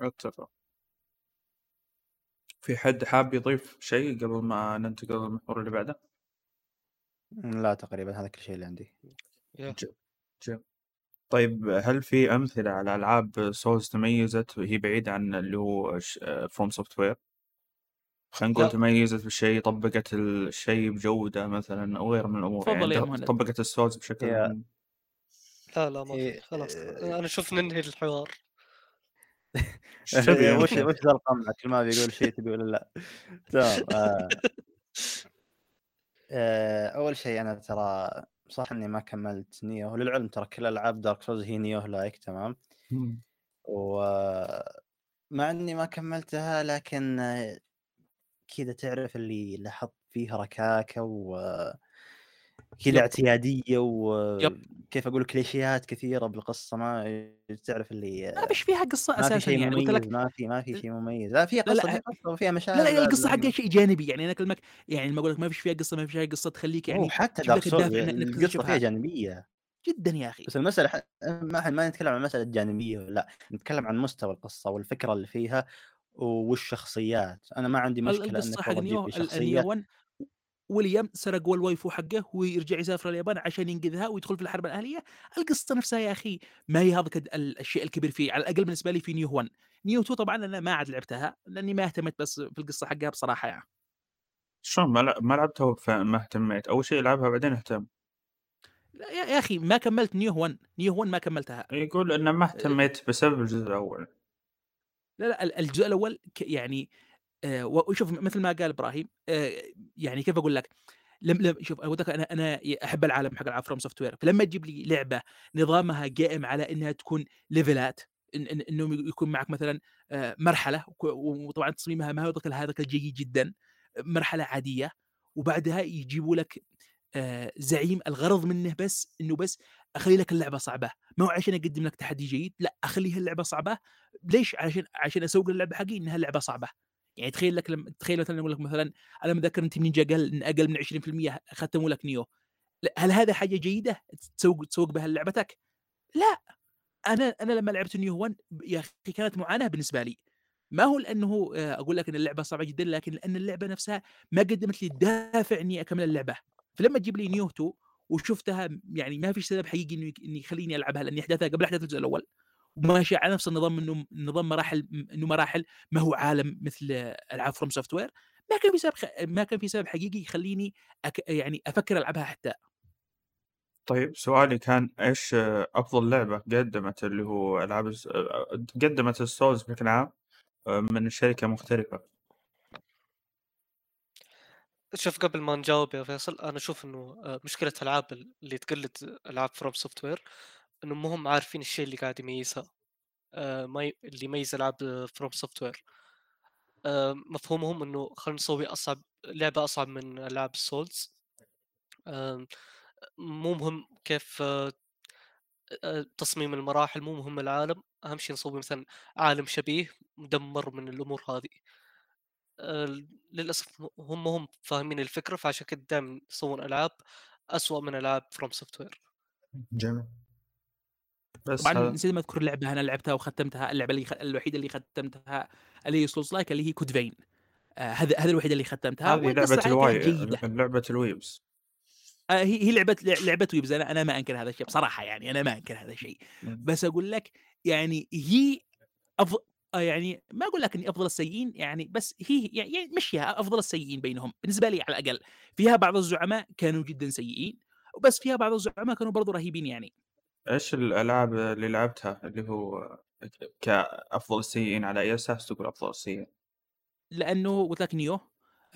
أتفق في حد حاب يضيف شيء قبل ما ننتقل للمحور اللي بعده؟ لا تقريبا هذا كل شيء اللي عندي يا. طيب هل في أمثلة على ألعاب Souls تميزت وهي بعيدة عن اللي هو FromSoftware؟ خلينا نقول لا. تميزت بالشيء طبقت الشيء بجودة مثلا أو غير من تفضل يا يعني مهند. طبقت ال Souls بشكل يا-. لا لا ما في إيه، خلاص إيه. أنا أشوف ننهي الحوار تبي وش؟ وش ذا القمع كل ما بيقول شيء تبي ولا لا تمام آه. آه، أول شيء أنا ترى صح إني ما كملت Nioh للعلم ترى كل ألعاب Dark Souls هي Nioh like تمام. ومع إني ما كملتها لكن كذا تعرف اللي لاحظت فيها ركاكة و كذا. اعتيادية. وكيف أقول كليشيهات كثيرة بالقصة ما تعرف اللي ما فيش فيها قصة ما أساسا يعني قلت لك ما في ما في شيء مميز لا في لا، قصة لا، وفيها مشاهد لا لا القصة حقها شيء جانبي يعني أنا أكلمك يعني لما أقول لك ما فيش فيها قصة ما فيش فيها قصة تخليك يعني يعني حتى دارك سولز إنك القصة. فيها جانبية جدا يا أخي بس المسألة ح... ما إحنا ما نتكلم عن مسألة جانبية لأ نتكلم عن مستوى القصة والفكرة اللي فيها والشخصيات أنا ما عندي مشكلة إنك تجيب شخصية 1 ويليام سرق ال waifu حقه ويرجع يسافر اليابان عشان ينقذها ويدخل في الحرب الأهلية. القصة نفسها يا أخي ما هي هذاك ال- الشيء الكبير فيه على الأقل بالنسبة لي في Nioh 1 Nioh 2 طبعا أنا ما عاد لعبتها لأني ما اهتمت بس في القصة حقها بصراحة يعني. شلون؟ ما لع- ما لعبتها فما اهتميت. أول شيء العبها بعدين اهتم. لا يا أخي ما كملت Nioh 1 Nioh 1 ما كملتها. يقول إنه ما اهتميت بسبب الجزء الأول. لا لا ال- الجزء الأول يعني وشوف مثل ما قال إبراهيم آه، يعني كيف أقول لك؟ لم لم شوف أنا أنا أحب العالم حق العاب FromSoftware فلما تجيب لي لعبة نظامها قائم على إنها تكون level ات إن انه يكون معك مثلا آه، مرحلة وطبعا تصميمها ما هو هذاك الجيد جدا مرحلة عادية وبعدها يجيبوا لك آه، زعيم الغرض منه بس إنه بس أخلي لك اللعبة صعبة. ما هو عشان أقدم لك تحدي جيد لا أخليها اللعبة صعبة. ليش؟ عشان عشان أسوق اللعبه حقي إنها لعبة صعبة. يعني تخيل لك لما تخيل مثلا أقول لك مثلا أنا متذكر انت نينجا قال إن أقل من 20% ختموا لك نيو. هل هذا حاجة جيدة؟ تسوق تسوق بها لعبتك؟ لا. أنا أنا لما لعبت نيو 1 يا أخي كانت معاناة بالنسبة لي. ما هو لأنه آه، أقول لك إن اللعبة صعبة جدا لكن لأن اللعبة نفسها ما قدمت لي الدافع إني أكمل اللعبة. فلما تجيب لي نيو 2 وشفتها يعني ما فيش سبب حقيقي إنه يخليني ألعبها لأني أحداثها قبل أحداث الجزء الأول. وماشي على نفس النظام إنه نظام مراحل إنه مراحل ما هو عالم مثل ألعاب FromSoftware ما كان في سبب خ... ما كان في سبب حقيقي يخليني أك... يعني أفكر ألعبها حتى. طيب سؤالي كان إيش أفضل لعبة قدمت اللي هو ألعاب الس- قدمت ال Souls بشكل عام من شركة مختلفة؟ شوف قبل ما نجاوب يا فيصل أنا أشوف إنه مشكلة ألعاب اللي تقلد ألعاب FromSoftware إنه ما هم عارفين الشيء اللي قاعد يميزها آه، ما ي... اللي يميز العاب FromSoftware مفهومهم إنه خلينا نسوي أصعب لعبة أصعب من ألعاب ال Souls مو مهم كيف آه، آه، تصميم المراحل مو مهم العالم. أهم شيء نسوي مثلا عالم شبيه مدمر من الأمور هذه. للأسف هم هم فاهمين الفكرة فعشان كده دائما يسوون ألعاب اسوء من ألعاب FromSoftware جميل. بس طبعا نسيت ما اذكر لعبه أنا لعبتها وختمتها اللعبة اللي خ... الوحيدة اللي ختمتها اللي هي Souls like اللي هي Code Vein آه هذا هذا الوحيدة اللي ختمتها هذه حقها ال wai- لعبة ال weebs آه هي هي لعبة لعبة weebs أنا أنا ما أنكر هذا الشيء بصراحة يعني أنا ما أنكر هذا الشيء. بس أقول لك يعني هي أفضل يعني ما أقول لك إني أفضل السيئين يعني بس هي يعني يعني مشيها أفضل السيئين بينهم. بالنسبة لي على الأقل. فيها بعض الزعماء كانوا جدا سيئين وبس فيها بعض الزعماء كانوا برضو رهيبين يعني. إيش الألعاب اللي لعبتها اللي هو كأفضل السيئين على أي أساس تقول أفضل السيئين؟ لأنه قلت لك Nioh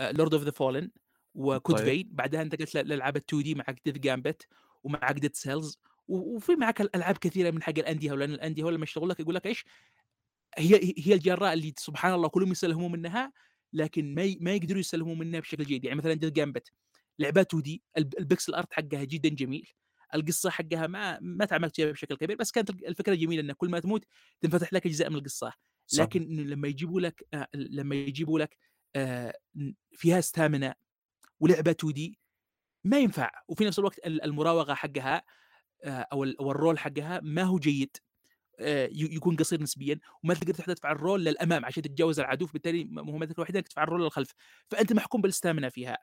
Lords of the Fallen و Code طيب. Vein بعدها انتقلت للالعاب ال 2D معك Death's Gambit ومعك Dead Cells وفي معك الالعاب كثيرة من حق ال indie لأن ال indie هو لما يشتغل لك يقول لك إيش هي هي الجراء اللي سبحان الله كلهم يسلموا منها لكن ما ما يقدروا يسلموا منها بشكل جيد يعني مثلا Death's Gambit لعبة 2D ال pixel art حقها جدا جميل القصة حقها ما ما تعمقت فيها بشكل كبير بس كانت الفكرة جميلة إن كل ما تموت تنفتح لك أجزاء من القصة. صح. لكن لما يجيبوا لك آه، لما يجيبوا لك آه، فيها stamina ولعبة 2D ما ينفع. وفي نفس الوقت ال- المراوغة حقها آه، أو ال- أو ال roll حقها ما هو جيد يكون قصير نسبيا وما تقدر تدفع ال roll للأمام عشان تتجاوز العدو فبالتالي مهمتك الوحيدة إنك تدفع ال roll للخلف. فأنت محكوم بال stamina فيها.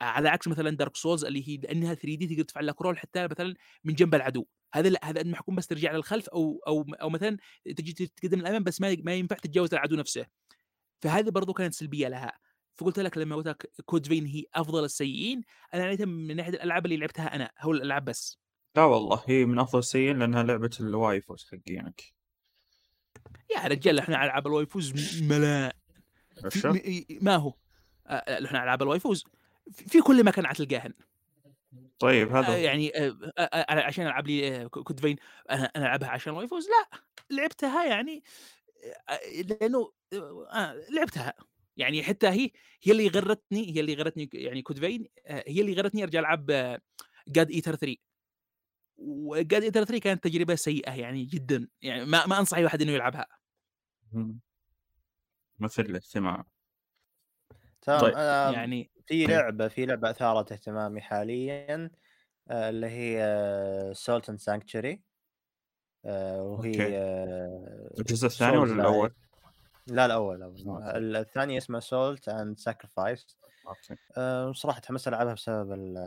على عكس مثلا Dark Souls اللي هي لأنها 3D تقدر تدفع لك roll حتى مثلا من جنب العدو. هذا لا هذا محكوم بس ترجع للخلف أو أو أو مثلا تجي تتقدم للأمام بس ما ما ينفع تتجاوز العدو نفسه. فهذه برضو كانت سلبية لها. فقلت لك لما قلت لك Code Vein هي أفضل السيئين أنا عنيتها من ناحية الألعاب اللي لعبتها أنا هو الألعاب بس. لا والله هي من أفضل السيئين لأنها لعبة ال waifus حقينك. يا رجال إحنا على ألعاب ال waifus ملاء. ما هو؟ آه، إحنا على ألعاب ال waifus. في كل مكان حتلقاهن طيب آه، هذا يعني آه، آه، عشان ألعب لي Code Vein؟ أنا ألعبها عشان ال waifus لا لعبتها يعني لأنه لعبتها. يعني حتى هي هي اللي غرتني هي اللي غرتني يعني Code Vein؟ هي اللي غرتني أرجع ألعب God Eater 3 و God Eater 3 كانت تجربة سيئة يعني جدا. يعني ما ما أنصح أي واحد إنه يلعبها. مثل الاهتمام تمام طيب. أنا يعني في. لعبة في لعبة أثارت اهتمامي حاليا آه، اللي هي Salt and Sanctuary وهي. آه، الجزء الثاني ولا. الأول؟ لا الأول الأول أوكي. ال- الثانية اسمها Salt and Sacrifice صراحة تحمست ألعبها بسبب ال-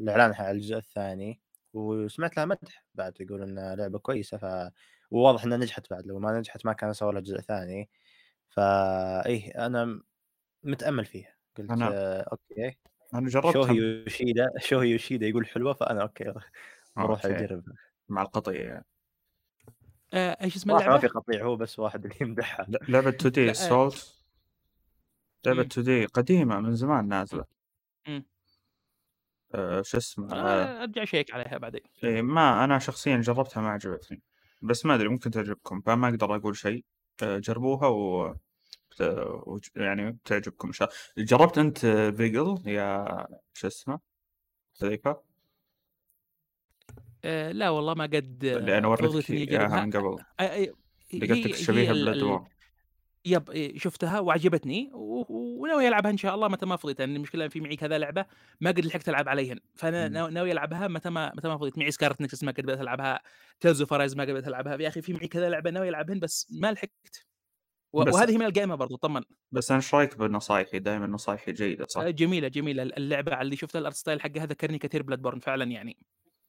الإعلان على الجزء الثاني وسمعت لها مدح بعد يقول انها لعبة كويسة ف وواضح إنها نجحت بعد لو ما نجحت ما كان سووا لها جزء ثاني فا إيه أنا متأمل فيها قلت أنا- آه أوكي أنا شوهي جربتها يوشيدا شوهي يوشيدا يقول حلوة فأنا أوكي بروح أوكي. أجربها مع القطيع يعني. آه، إيش اسم صراحة ما اللعبة؟ في قطيع هو بس واحد اللي يمدحها ل- لعبة 2D آه. Salt لعبة مم. 2 دي قديمة من زمان نازلة مم. آه، شو اسمه آه، أرجع أشيك عليها بعدين إيه ما أنا شخصيا جربتها ما عجبتني بس ما أدري ممكن تعجبكم فما أقدر أقول شيء آه، جربوها و يعني بتعجبكم. ان شاء الله جربت أنت فيجل؟ يا شو اسمه؟ حذيفه آه، لا والله ما قد اللي أنا وريتك إياها من قبل. هي شبيهة ب Blood yep إيه، شفتها وعجبتني وناوي ألعبها إن شاء الله متى ما فضيت. يعني المشكلة في معي كذا لعبة ما قد لحقت ألعب عليهن. فأنا ناوي ألعبها متى ما متى ما فضيت. معي Scarlet Nexus ما قد بدأت ألعبها. Tales of ما قد بدأت ألعبها. يا أخي في معي كذا لعبة ناوي ألعبهن بس ما لحقت. وهذه من القائمه برضو طمن. بس أنا إيش رأيك بنصايحي دائما نصايحي جيدة صح؟ آه، جميلة جميلة. اللعبة اللي شفتها ال art style حقها ذكرني كثير Bloodborne فعلا يعني.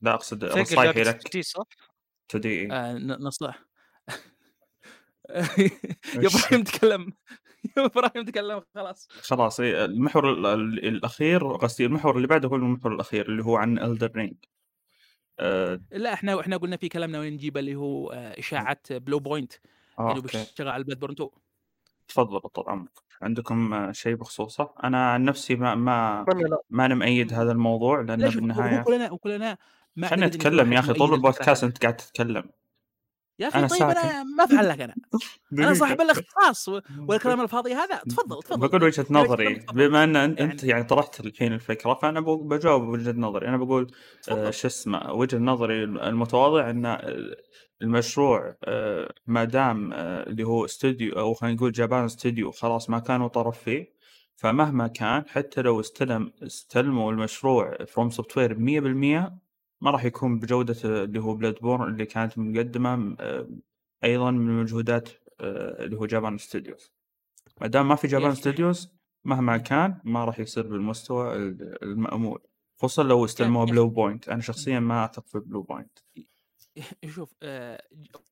لا أقصد جاكيت لك. جديد صح؟ 2D آه ن- نصلح يا إبراهيم تكلم. يا إبراهيم تكلم خلاص. خلاص إيه، المحور ال- ال- الأخير قصدي المحور اللي بعده هو المحور الأخير اللي هو عن Elden Ring آه لا إحنا إحنا قلنا في كلام ناويين نجيب اللي هو اشاعه Bluepoint آه، إنه أوكي. بيشتغل على Bloodborne 2 تفضل طال عمرك عندكم آه، شيء بخصوصه؟ أنا عن نفسي ما ما ما أنا مؤيد هذا الموضوع لأنه بالنهاية كلنا وكلنا ما في اتكلم يا أخي. طول البودكاست. أنت قاعد تتكلم. يا أخي أنا طيب ساكت. أنا ما افعل لك أنا. أنا صاحب الاختصاص والكلام الفاضي هذا. تفضل تفضل. بقول وجهة نظري. بما أن أنت يعني- يعني, يعني طرحت الحين الفكرة فأنا بجاوب بوجهه نظري. أنا بقول آه،. شو اسمه وجهة نظري المتواضع إن آه، المشروع آه، ما دام آه، اللي هو استوديو أو خلينا نقول جابان استوديو خلاص ما كانوا طرف فيه فمهما كان حتى لو استلم استلموا المشروع FromSoftware 100% ما راح يكون بجودة اللي هو Bloodborne اللي كانت مقدمة آه، أيضا من مجهودات اللي هو Japan Studios ما دام ما في Japan. Studios مهما كان ما راح يصير بالمستوى ال- المأمول خصوصا لو استلموه بس. Bluepoint أنا شخصيا ما اثق في Bluepoint شوف آه،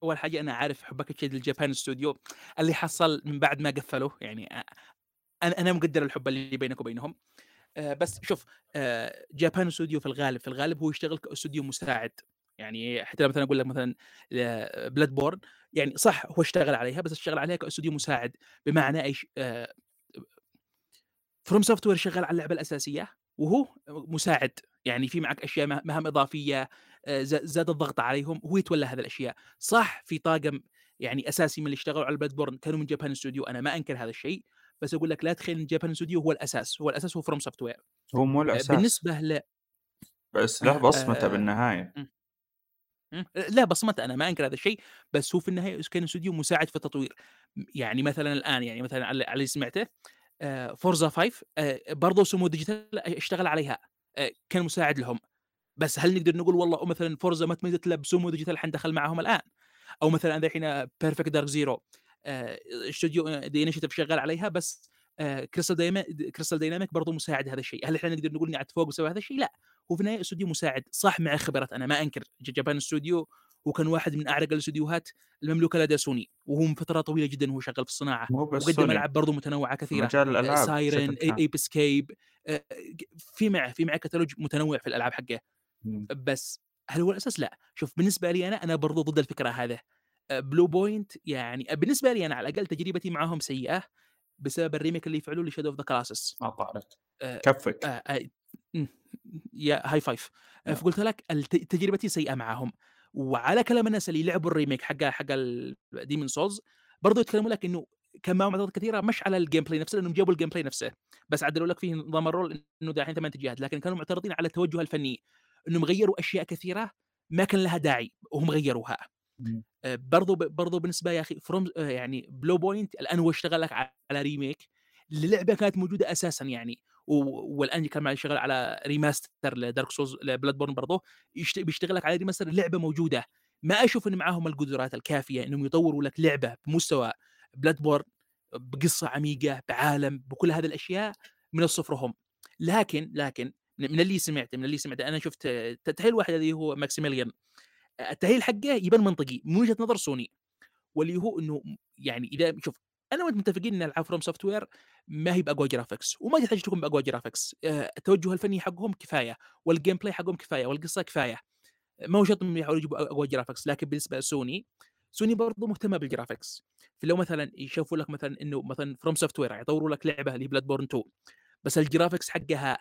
أول حاجة أنا عارف حبك الشديد لل Japan Studio اللي حصل من بعد ما قفلوا يعني آه، أنا أنا مقدر الحب اللي بينك وبينهم آه، بس شوف Japan Studio في الغالب في الغالب هو يشتغل كاستوديو مساعد يعني حتى مثلا أقول لك مثلا Bloodborne يعني صح هو اشتغل عليها بس اشتغل عليها كاستوديو مساعد بمعنى إيش FromSoftware شغال على اللعبة الأساسية وهو مساعد يعني في معك أشياء مه- مهام إضافية زاد الضغط عليهم هو يتولى هذه الأشياء. صح في طاقم يعني أساسي من اللي اشتغلوا على Bloodborne كانوا من Japan Studio أنا ما أنكر هذا الشيء بس أقول لك لا تخيل ان Japan Studio هو الأساس هو الأساس هو FromSoftware هو مو الأساس. بالنسبة ل بس له بصمته آه، بالنهاية. لا بصمته أنا ما أنكر هذا الشيء بس هو في النهاية كان استوديو مساعد في التطوير. يعني مثلا الآن يعني مثلا على اللي سمعته Forza 5 برضه Sumo Digital اشتغل عليها آه، كان مساعد لهم. بس هل نقدر نقول والله مثلا Forza ما تميزت إلا ب Sumo Digital حندخل معهم الآن؟ أو مثلا الحين Perfect Dark Zero استوديو The Initiative شغال عليها بس Crystal Dyna- Crystal Dynamics برضه مساعد هذا الشيء. هل إحنا نقدر نقول اني قاعد فوق بسوي هذا الشيء؟ لا. هو في النهاية استوديو مساعد. صح مع خبرات أنا ما أنكر. Japan Studio وكان واحد من أعرق الاستوديوهات المملوكة لدى سوني. وهو من فترة طويلة جدا وهو شغال في الصناعة. وقدم ألعاب برضه متنوعة كثيرة. مجال الألعاب Siren. Ape Escape في معه في معه كتالوج متنوع في الألعاب حقه. بس هل هو الأساس؟ لأ، شوف بالنسبة لي أنا أنا برضو ضد الفكرة هذه. Bluepoint يعني بالنسبة لي أنا على الأقل تجربتي معاهم سيئة بسبب ال remake اللي فعلوه ل Shadow of the Colossus. ما طارت آه، كفك. آه، آه، م، يا high five. آه، نعم. فقلت لك تجربتي سيئة معاهم. وعلى كلام الناس اللي لعبوا ال remake حق حق Demon's Souls برضو يتكلموا لك إنه كان معهم كثيرة مش على ال gameplay نفسه لأنهم جابوا ال gameplay نفسه. بس عدلوا لك فيه نظام ال roll إنه داحين ثمان اتجاهات. لكن كانوا معترضين على التوجه الفني. انهم غيروا أشياء كثيرة ما كان لها داعي وهم غيروها. مم. آه، برضو برضو بالنسبة يا أخي From يعني Bluepoint الآن هو اشتغل لك على remake للعبه كانت موجودة أساسا يعني والآن كمان شغال على remaster ل Dark Souls ل Bloodborne برضه يشت- بيشتغل لك على remaster لعبة موجودة. ما أشوف إن معاهم القدرات الكافية إنهم يطوروا لك لعبة بمستوى Bloodborne بقصة عميقة بعالم بكل هذه الأشياء من الصفر هم. لكن لكن من اللي سمعته من اللي سمعته. أنا شفت تحليل واحد اللي هو Maximilian التحليل حقه يبان منطقي من وجهة نظر سوني. واللي هو إنه يعني إذا شوف أنا وأنت متفقين إن العاب FromSoftware ما هي بأقوى graphics وما تحتاج تكون بأقوى graphics آه، التوجه الفني حقهم كفاية وال gameplay حقهم كفاية والقصة كفاية. ما هو شرط إنهم يحاولوا يجيبوا أقوى graphics لكن بالنسبة لسوني سوني برضو مهتمة بال graphics فلو مثلا يشوفوا لك مثلا إنه مثلا FromSoftware يطوروا لك لعبة اللي Bloodborne 2 بس ال graphics حقها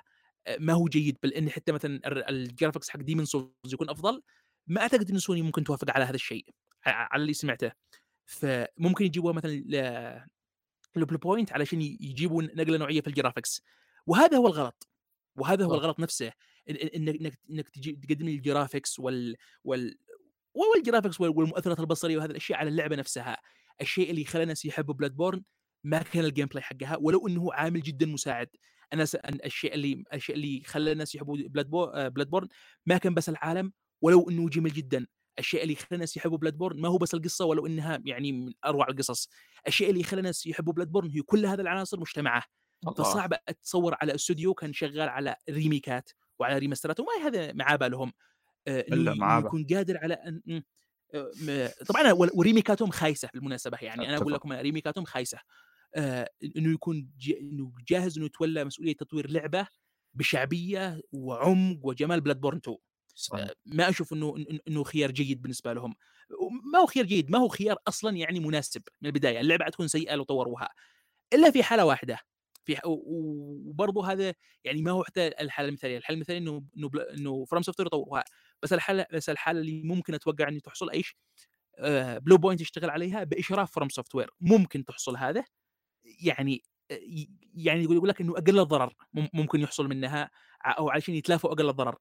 ما هو جيد بل إن حتى مثلا ال graphics حق Demon's Souls يكون أفضل ما أعتقد إن سوني ممكن توافق على هذا الشيء على اللي سمعته. فممكن يجيبوها مثلا ل Bluepoint علشان يجيبوا نقلة نوعية في ال graphics وهذا هو الغلط وهذا هو. الغلط نفسه إن- إن- إنك إنك تقدم لي ال graphics وال وال وال graphics وال- والمؤثرات البصرية وهذه الأشياء على اللعبة نفسها. الشيء اللي خلى الناس يحبوا Bloodborne ما كان ال gameplay حقها ولو إنه هو عامل جدا مساعد. أنا س... الشيء اللي الشيء اللي خلى الناس يحبوا بلاد بو... آه، Bloodborne ما كان بس العالم ولو إنه جميل جدا. الشيء اللي خلى الناس يحبوا Bloodborne ما هو بس القصة ولو إنها يعني من أروع القصص. الشيء اللي خلى الناس يحبوا Bloodborne هي كل هذه العناصر مجتمعة. فصعب أتصور على استوديو كان شغال على ريميكات وعلى ريماسترات وما هذا مع بالهم. آه، إنه يكون قادر على أن آه، طبعا وريميكاتهم خايسة بالمناسبة يعني. أنا أقول. لكم ريميكاتهم خايسة. إنه يكون إنه جاهز إنه يتولى مسؤولية تطوير لعبة بشعبية وعمق وجمال بلاد بورن 2 صحيح. ما أشوف إنه إنه خيار جيد بالنسبة لهم. ما هو خيار جيد ما هو خيار أصلا يعني مناسب من البداية. اللعبة حتكون سيئة لو طوروها. إلا في حالة واحدة في وبرضه هذا يعني ما هو حتى الحالة المثالية، الحالة المثالية إنه إنه إنه FromSoft يطوروها. بس الحالة بس الحالة اللي ممكن أتوقع ان تحصل إيش؟ آه Bluepoint يشتغل عليها بإشراف FromSoftware ممكن تحصل هذا. يعني يعني يقول يقول لك إنه أقل الضرر مم- ممكن يحصل منها أو علشان يتلافوا أقل الضرر.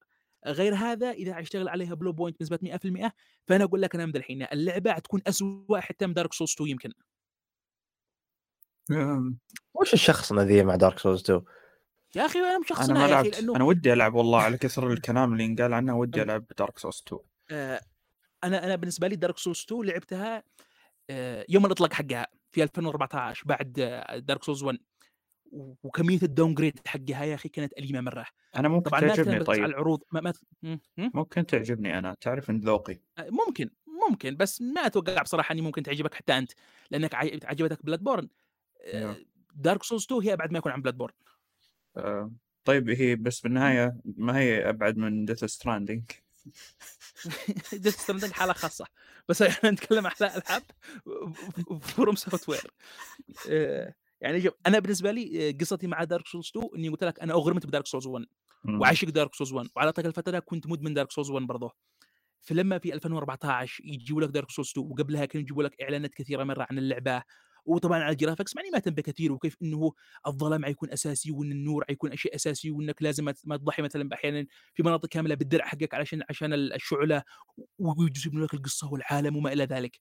غير هذا إذا يشتغل عليها Bluepoint بنسبة 100% فأنا أقول لك أنا من الحين اللعبة حتكون اسوء حتى من Dark Souls 2 يمكن. أم، وش الشخصنه ذي مع Dark Souls 2؟ يا أخي أنا أنا مشخصنها ما لعبت لأنه أنا ودي ألعب والله على كثر الكلام اللي انقال عنها ودي ألعب Dark Souls 2 آه، أنا أنا بالنسبة لي Dark Souls 2 لعبتها آه، يوم الإطلاق حقها. في 2014 بعد Dark Souls 1 و- وكمية ال downgrade حقها يا أخي كانت أليمة مرة. أنا ممكن طبعا تعجبني بس على طيب. العروض ما, ما ممكن تعجبني أنا تعرف إن ذوقي. ممكن ممكن بس ما أتوقع بصراحة إني ممكن تعجبك حتى أنت لأنك عج- عجبتك Bloodborne. Dark Souls 2 هي ابعد ما يكون عن Bloodborne آه، طيب هي بس بالنهاية ما هي أبعد من Death Stranding Death Stranding حالة خاصة. بس إحنا نتكلم على ألعاب FromSoftware. يعني شوف أنا بالنسبة لي آه، قصتي مع Dark Souls 2 إني قلت لك أنا أغرمت ب Dark Souls 1 وعاشق Dark Souls 1 وعلى طول الفترة كنت مدمن Dark Souls 1 برضه. فلما في 2014 يجيبوا لك Dark Souls 2 وقبلها كانوا يجيبوا لك إعلانات كثيرة مرة عن اللعبة. وطبعا على ال graphics مع إني ما أنتبه كثير وكيف إنه الظلام حيكون أساسي وإن النور حيكون شيء أساسي وإنك لازم ما- تضحي مثلا أحيانا في مناطق كاملة بالدرع حقك علشان عشان الشعلة ويجيبوا لك القصة والعالم وما إلى ذلك.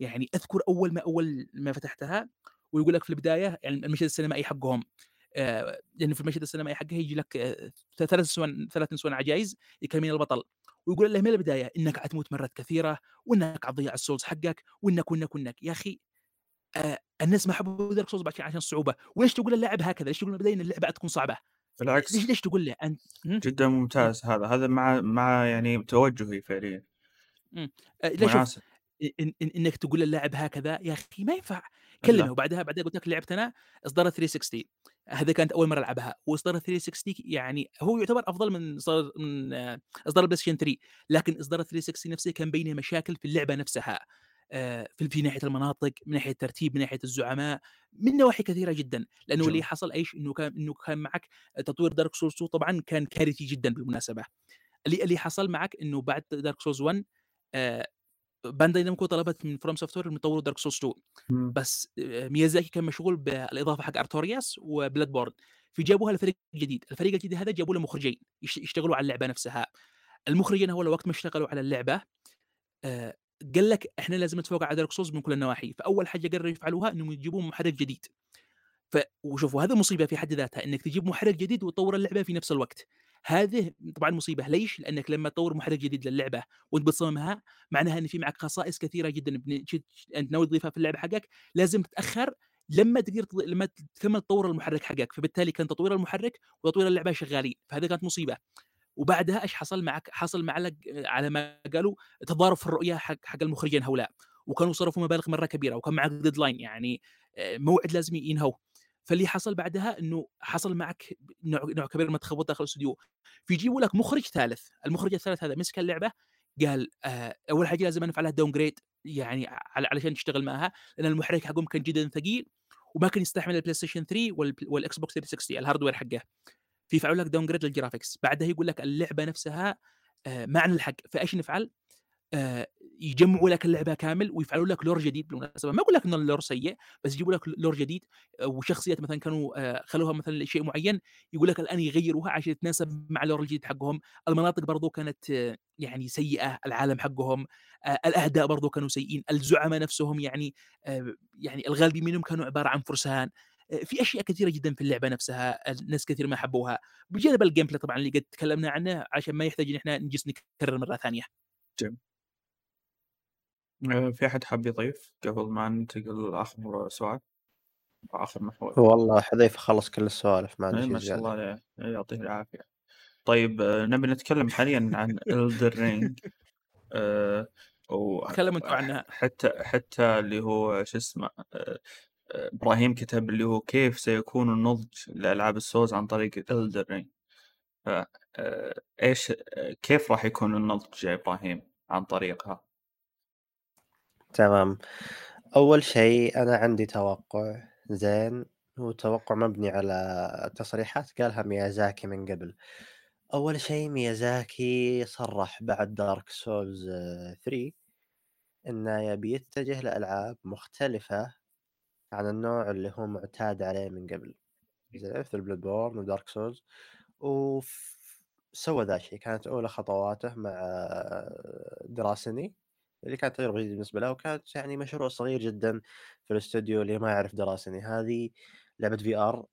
يعني أذكر أول ما أول ما فتحتها ويقول لك في البداية يعني المشهد السينمائي حقهم آه، لأنه في المشهد السينمائي حقه يجي لك آه، ثلاث نسوان ثلاث نسوان عجائز يكلمين البطل ويقول له من البداية؟ إنك حتموت مرات كثيرة وإنك حتضيع ال souls حقك وإنك وإنك وإنك. يا أخي آه الناس ما حبوا Dark Souls عشان عشان الصعوبه وليش تقول اللاعب هكذا؟ ليش تقول إن اللعبة تكون صعبة؟ بالعكس. ليش ليش تقول له أنت؟ جدا ممتاز هذا. هذا مع مع يعني توجهي فعليا. آه، لا شوف مناسب. إن إن إنك تقول للاعب هكذا يا أخي ما ينفع. كلمه وبعدها بعدها قلت لك لعبت أنا إصدار 360 هذا كانت أول مرة ألعبها. وإصدار 360 يعني هو يعتبر أفضل من إصدار من آه، إصدار ستيشن 3 لكن إصدار 360 نفسه كان بينه مشاكل في اللعبة نفسها. آه، في في ناحية المناطق من ناحية الترتيب من ناحية الزعماء من نواحي كثيرة جدا. لأنه اللي. حصل أيش؟ إنه كان إنه كان معك تطوير Dark Souls 2 طبعا كان كارثي جدا بالمناسبة. اللي اللي حصل معك إنه بعد Dark Souls 1 آه، Bandai Namco طلبت من FromSoftware يطوروا Dark Souls 2 مم. بس آه، ميازاكي كان مشغول بالإضافة حق Artorias و Bloodborne فجابوها لفريق جديد. الفريق الجديد هذا جابوا له مخرجين يش- يشتغلوا على اللعبة نفسها. المخرجين هو وقت ما اشتغلوا على اللعبة آه، قال لك إحنا لازم نتفوق على Dark Souls من كل النواحي فأول حاجة قرروا يفعلوها إنهم يجيبوا محرك جديد. ف وشوفوا هذه مصيبة في حد ذاتها إنك تجيب محرك جديد وتطور اللعبة في نفس الوقت. هذه طبعا مصيبة ليش؟ لأنك لما تطور محرك جديد للعبة وأنت بتصممها معناها إن في معك خصائص كثيرة جدا أنت ناوي تضيفها في اللعبة حقك لازم تتأخر لما تقدر لما تكمل تطور المحرك حقك. فبالتالي كان تطوير المحرك وتطوير اللعبة شغالين فهذه كانت مصيبة. وبعدها إيش حصل معك؟ حصل معك على ما قالوا تضارب في الرؤية حق حق المخرجين هؤلاء وكانوا صرفوا مبالغ مرة كبيرة وكان معك ديدلاين يعني آه، موعد لازم ينهوا فاللي حصل بعدها إنه حصل معك نوع, نوع كبير من التخبط داخل الاستوديو. فيجيبوا لك مخرج ثالث المخرج الثالث هذا مسك اللعبة قال آه أول حاجة لازم نفعلها downgrade يعني علشان تشتغل معها لأن المحرك حقهم كان جدا ثقيل وما كان يستحمل البلاي ستيشن 3 وال- والاكس بوكس 360 ال hardware حقه. فيفعلوا لك downgrade لل graphics بعدها يقول لك اللعبة نفسها آه ما عن الحق فايش نفعل؟ آه يجمعوا لك اللعبة كامل ويفعلوا لك lore جديد بالمناسبة. ما أقول لك ان ال lore سيء بس يجيبوا لك lore جديد آه، وشخصيات مثلا كانوا خلوها مثلا لشيء معين يقول لك الآن يغيروها عشان تتناسب مع ال lore الجديد حقهم. المناطق برضو كانت يعني سيئة العالم حقهم الاعداء برضو كانوا سيئين الزعماء نفسهم يعني يعني الغالبين منهم كانوا عبارة عن فرسان. في أشياء كثيرة جدا في اللعبة نفسها الناس كثير ما حبوها. بجانب ال gameplay طبعا اللي قد تكلمنا عنه عشان ما يحتاج إن إحنا نجلس نكرر مرة ثانية. آه، في أحد حاب يضيف قبل ما ننتقل لآخر سؤال؟ واخر محور. والله حذيفة خلص كل السوالف ما إيه، عندي ما شيء شاء الله إيه، يعطيه العافية. طيب آه، نبي نتكلم حاليا عن Elden Ring و تكلموا أنتم عنها. حتى حتى اللي هو شو اسمه آه، آه، إبراهيم كتب اللي هو كيف سيكون النضج لألعاب ال Souls عن طريق Elden Ring آه، إيش آه، كيف راح يكون النضج يا إبراهيم عن طريقها؟ تمام. أول شيء أنا عندي توقع زين هو توقع مبني على تصريحات قالها ميازاكي من قبل. أول شيء ميازاكي صرح بعد Dark Souls 3 إنه يبي يتجه لألعاب مختلفة عن النوع اللي هو معتاد عليه من قبل. زي مثل Bloodborne و Dark Souls وسوى ذا الشيء. كانت أولى خطواته مع Déraciné اللي كانت تجربه جديده بالنسبة له وكانت يعني مشروع صغير جدا في الاستوديو اللي ما يعرف Déraciné. هذه لعبة VR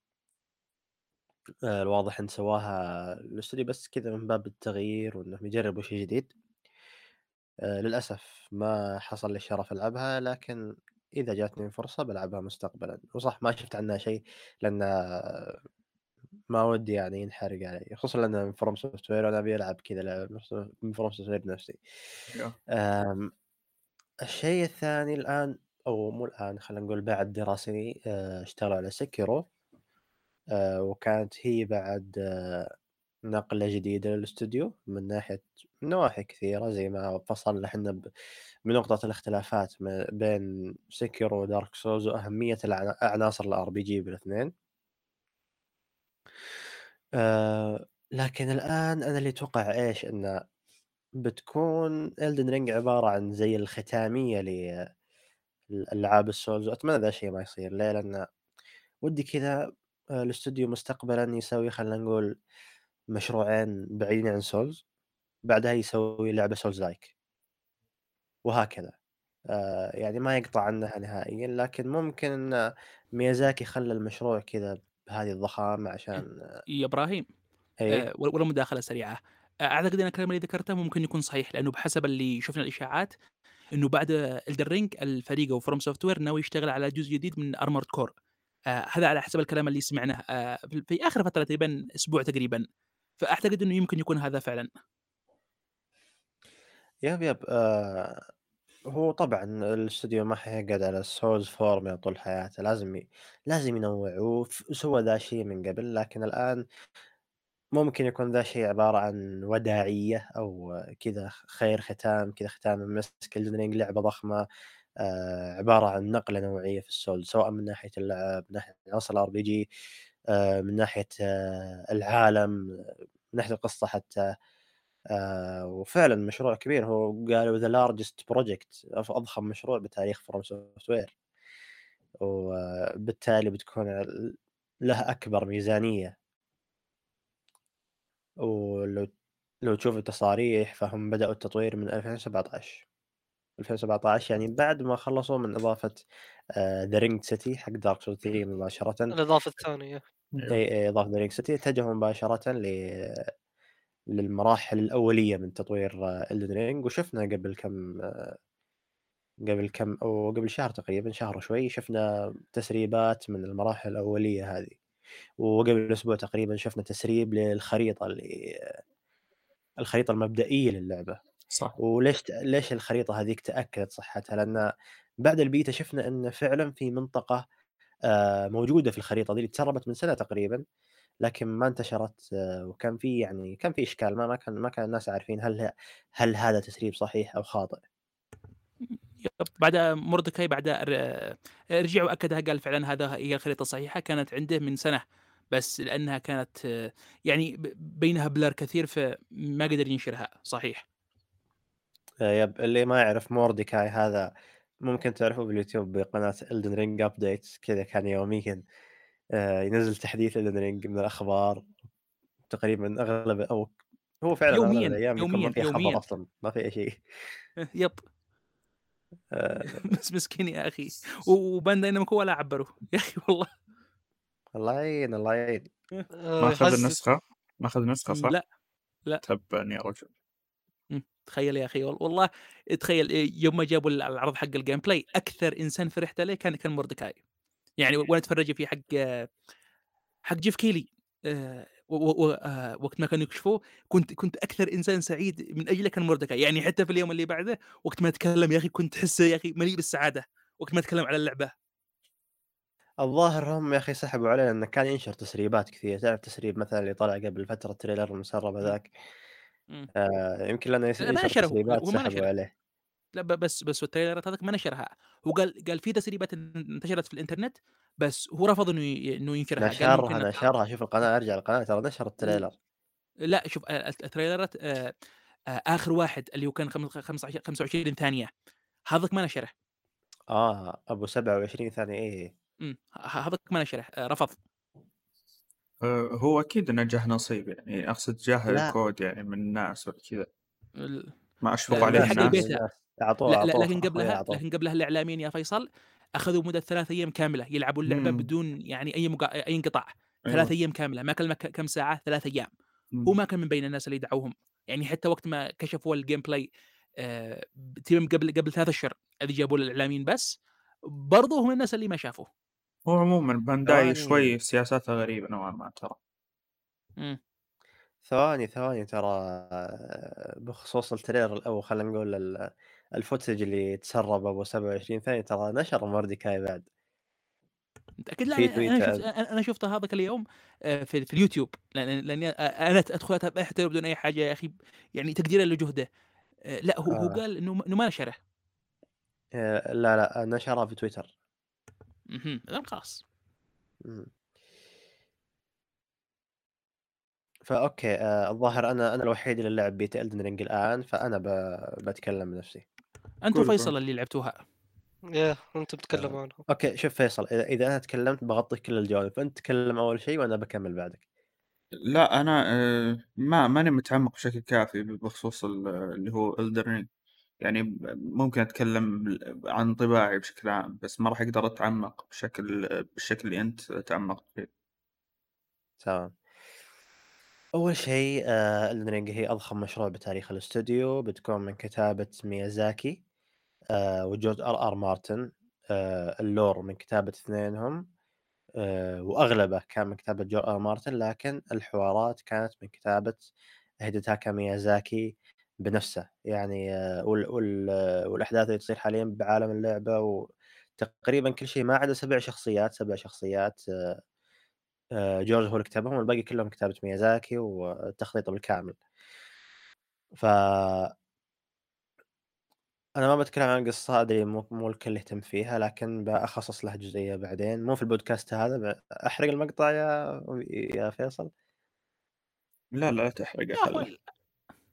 آه، الواضح إن سواها الاستوديو بس كذا من باب التغيير وإنهم يجربوا شيء جديد. آه، للأسف ما حصل لي الشرف ألعبها لكن إذا جاتني فرصه بلعبها مستقبلا وصح ما شفت عنها شيء لأن ما ودي يعني ينحرق علي خصوصا لأن من From Software وأنا أبي ألعب كذا من From Software. آم، الشيء الثاني الآن أو مو الآن خلينا نقول بعد Déraciné آه، اشتغلوا على Sekiro آه، وكانت هي بعد آه، نقلة جديدة للاستوديو من ناحية من نواحي كثيرة زي ما فصلنا إحنا ب- بنقطة الاختلافات بين Sekiro و Dark Souls وأهمية الع- عناصر ال RPG بالاثنين. آه، لكن الآن أنا اللي أتوقع إيش؟ إنه بتكون Elden Ring عبارة عن زي الختامية لألعاب ال Souls وأتمنى ذا الشيء ما يصير. ليه؟ لأن ودي كذا آه، الاستوديو مستقبلا يسوي خلينا نقول مشروعين بعيدين عن Souls بعدها يسوي لعبة Souls-like وهكذا. آه، يعني ما يقطع عنها نهائيا لكن ممكن إن ميازاكي خلى المشروع كذا بهذه الضخامة عشان يا إبراهيم آه، ولا مداخلة سريعة. آه، أعتقد إن الكلام اللي ذكرته ممكن يكون صحيح لأنه بحسب اللي شفنا الإشاعات إنه بعد Elden Ring الفريق أو From Software ناوي يشتغل على جزء جديد من Armored Core آه هذا على حسب الكلام اللي سمعناه. آه في- في آخر فترة تقريبا أسبوع تقريبا. فأعتقد إنه يمكن يكون هذا فعلا. yep yep آه هو طبعا الأستوديو ما حيقعد على ال Souls formula طول حياته لازم ي... لازم ينوع وف- وسوى ذا الشيء من قبل لكن الآن ممكن يكون ذا الشيء عبارة عن وداعية أو كذا خير ختام كذا ختام مسك الدنيا لعبة ضخمة آه عبارة عن نقلة نوعية في ال Souls سواء من ناحية اللعب من ناحية عناصر ال RPG. من ناحية آه العالم من ناحية القصة حتى آه وفعلا مشروع كبير. هو قالوا the largest project أضخم مشروع بتاريخ From Software وبالتالي بتكون له أكبر ميزانية. ولو لو تشوف التصاريح فهم بدأوا التطوير من 2017 2017 يعني بعد ما خلصوا من إضافة The Ringed City حق Dark Souls 3 مباشرة. الإضافة الثانية. أيوه. أي أي إضافة The Ringed City اتجهوا مباشرة ل للمراحل الأولية من تطوير Elden Ring وشفنا قبل كم آه، قبل كم أو قبل شهر تقريبا شهر وشوي شفنا تسريبات من المراحل الأولية هذه. وقبل أسبوع تقريبا شفنا تسريب للخريطة اللي الخريطة المبدئية للعبة. صح. وليش ليش الخريطة هذيك تأكدت صحتها؟ لأن بعد البيتا شفنا أن فعلا في منطقة آه، موجودة في الخريطة دي اللي تسربت من سنة تقريبا لكن ما انتشرت آه، وكان في يعني كان في إشكال ما ما كان ما كان الناس عارفين هل هل هذا تسريب صحيح أو خاطئ. بعد مردكاي بعد رجع واكدها قال فعلا هذا هي الخريطة الصحيحه كانت عنده من سنة بس لأنها كانت آه، يعني بينها blur كثير فما قدر ينشرها صحيح. yep اللي ما يعرف مورديكاي هذا ممكن تعرفه باليوتيوب بقناة Elden Ring update كذا كان يوميا آه، ينزل تحديث Elden Ring من الأخبار تقريبا أغلب أو هو فعلا يومياً، الأيام يكون يومياً، ما في خبر يومياً. أصلا ما في أي شيء yep آه، بس مسكين يا أخي و Bandai Namco ولا عبروا يا أخي والله الله يعين الله يعين ما أخذ يحزن. النسخة ما أخذ نسخه صح؟ لا لا. تبا يا رجل. تخيل يا أخي وال- والله تخيل إيه، يوم ما جابوا العرض حق ال gameplay أكثر إنسان فرحت عليه كان كان مردكاي يعني وأنا أتفرج فيه حق حق جيف كيلي آه، آه، وقت ما كانوا يكشفوه كنت كنت أكثر إنسان سعيد من أجله كان مردكاي يعني حتى في اليوم اللي بعده وقت ما تكلم يا أخي كنت تحسه يا أخي مليء بالسعادة وقت ما تكلم على اللعبة. الظاهر هم يا أخي سحبوا عليه لأنه كان ينشر تسريبات كثير تعرف تسريب مثلا اللي طلع قبل فترة trailer المسرب هذاك. آه يمكن لأنه يس- ما نشره، تسريبات هو ما سحبوا نشره. عليه. لا بس بس التريلرات هذاك ما نشرها هو قال قال في تسريبات انتشرت في الإنترنت بس هو رفض إنه إنه ينشرها. نشرها نشرها. شوف القناة أرجع القناه ترى نشر التريلر. لا شوف آه، التريلرات آه، آه، آخر واحد اللي هو كان خم- 15 25 ثانية هذاك ما نشره. آه أبو 27 ثانية إيه. هذاك ما نشره آه، رفض. آه، هو أكيد إنه جاه نصيب يعني أقصد جاه لا. كود يعني من الناس ولا كذا ال- ما أشفق لا، عليه حق الناس البيت. أعطوه لا, لا أعطوه لكن قبلها. لكن قبلها الإعلاميين يا فيصل أخذوا مدة ثلاث أيام كاملة يلعبوا اللعبه مم. بدون يعني أي مقا... أي انقطاع ثلاث أيوه. أيام كاملة ما اكلمك ك- كم ساعة ثلاث أيام هو إمم. ما كان من بين الناس اللي دعوهم يعني حتى وقت ما كشفوا ال gameplay آه، قبل قبل ثلاث أشهر اللي جابوا الاعلاميين بس برضو هم الناس اللي ما شافوه هو عمومًا بانداي ثواني. شوي سياساتها غريبة نوعًا ما ترى. مم. ثواني ثواني ترى بخصوص التريلر أو خلينا نقول ال- ال footage اللي تسرب أبو 27 ثانية ترى نشر مردكاي بعد متاكد لا في أنا تويتر. شفت أنا أنا شفته هذاك اليوم آه، في, في اليوتيوب لأن لأني أنا ادخل اتابع حتى بدون أي حاجة يا أخي يعني تقديرا لجهده آه، لا هو هو آه. قال إنه ما نشره آه، لا لا نشرها في تويتر إذن خلاص. ف okay آه الظاهر أنا أنا الوحيد اللي لعب بيتا Elden Ring الآن فأنا ب... بتكلم بنفسي. أنت قول، وفيصل قول. اللي لعبتوها. يا أنت بتتكلم عنها. okay شوف فيصل إذا إذا أنا تكلمت بغطي كل الجوانب فانت تكلم أول شيء وأنا بكمل بعدك. لأ أنا آآ ما ماني متعمق بشكل كافي بخصوص ال اللي هو Ring. يعني ممكن أتكلم ال عن انطباعي بشكل عام، بس ما راح أقدر أتعمق بشكل بالشكل اللي أنت تعمقت فيه. تمام أول شيء آه Elden Ring هي أضخم مشروع بتاريخ الأستوديو بتكون من كتابة ميازاكي آه وجورج آر آر مارتن آه ال lore من كتابة اثنينهم وأغلبه كان من كتابة جورج آر مارتن لكن الحوارات كانت من كتابة هيديتاكا ميازاكي بنفسه يعني آه وال وال آه، والأحداث اللي تصير حاليا بعالم اللعبة وتقريبا كل شيء ما عدا سبع شخصيات سبع شخصيات آه جورج هو اللي كتبهم والباقي كلهم كتابة ميازاكي والتخطيط بالكامل. ف أنا ما بتكلم عن القصة أدري مو مو الكل يهتم فيها لكن بخصص لها جزئية بعدين. مو في البودكاست هذا ب- أحرق المقطع يا يا فيصل. لا، لا تحرقه خله.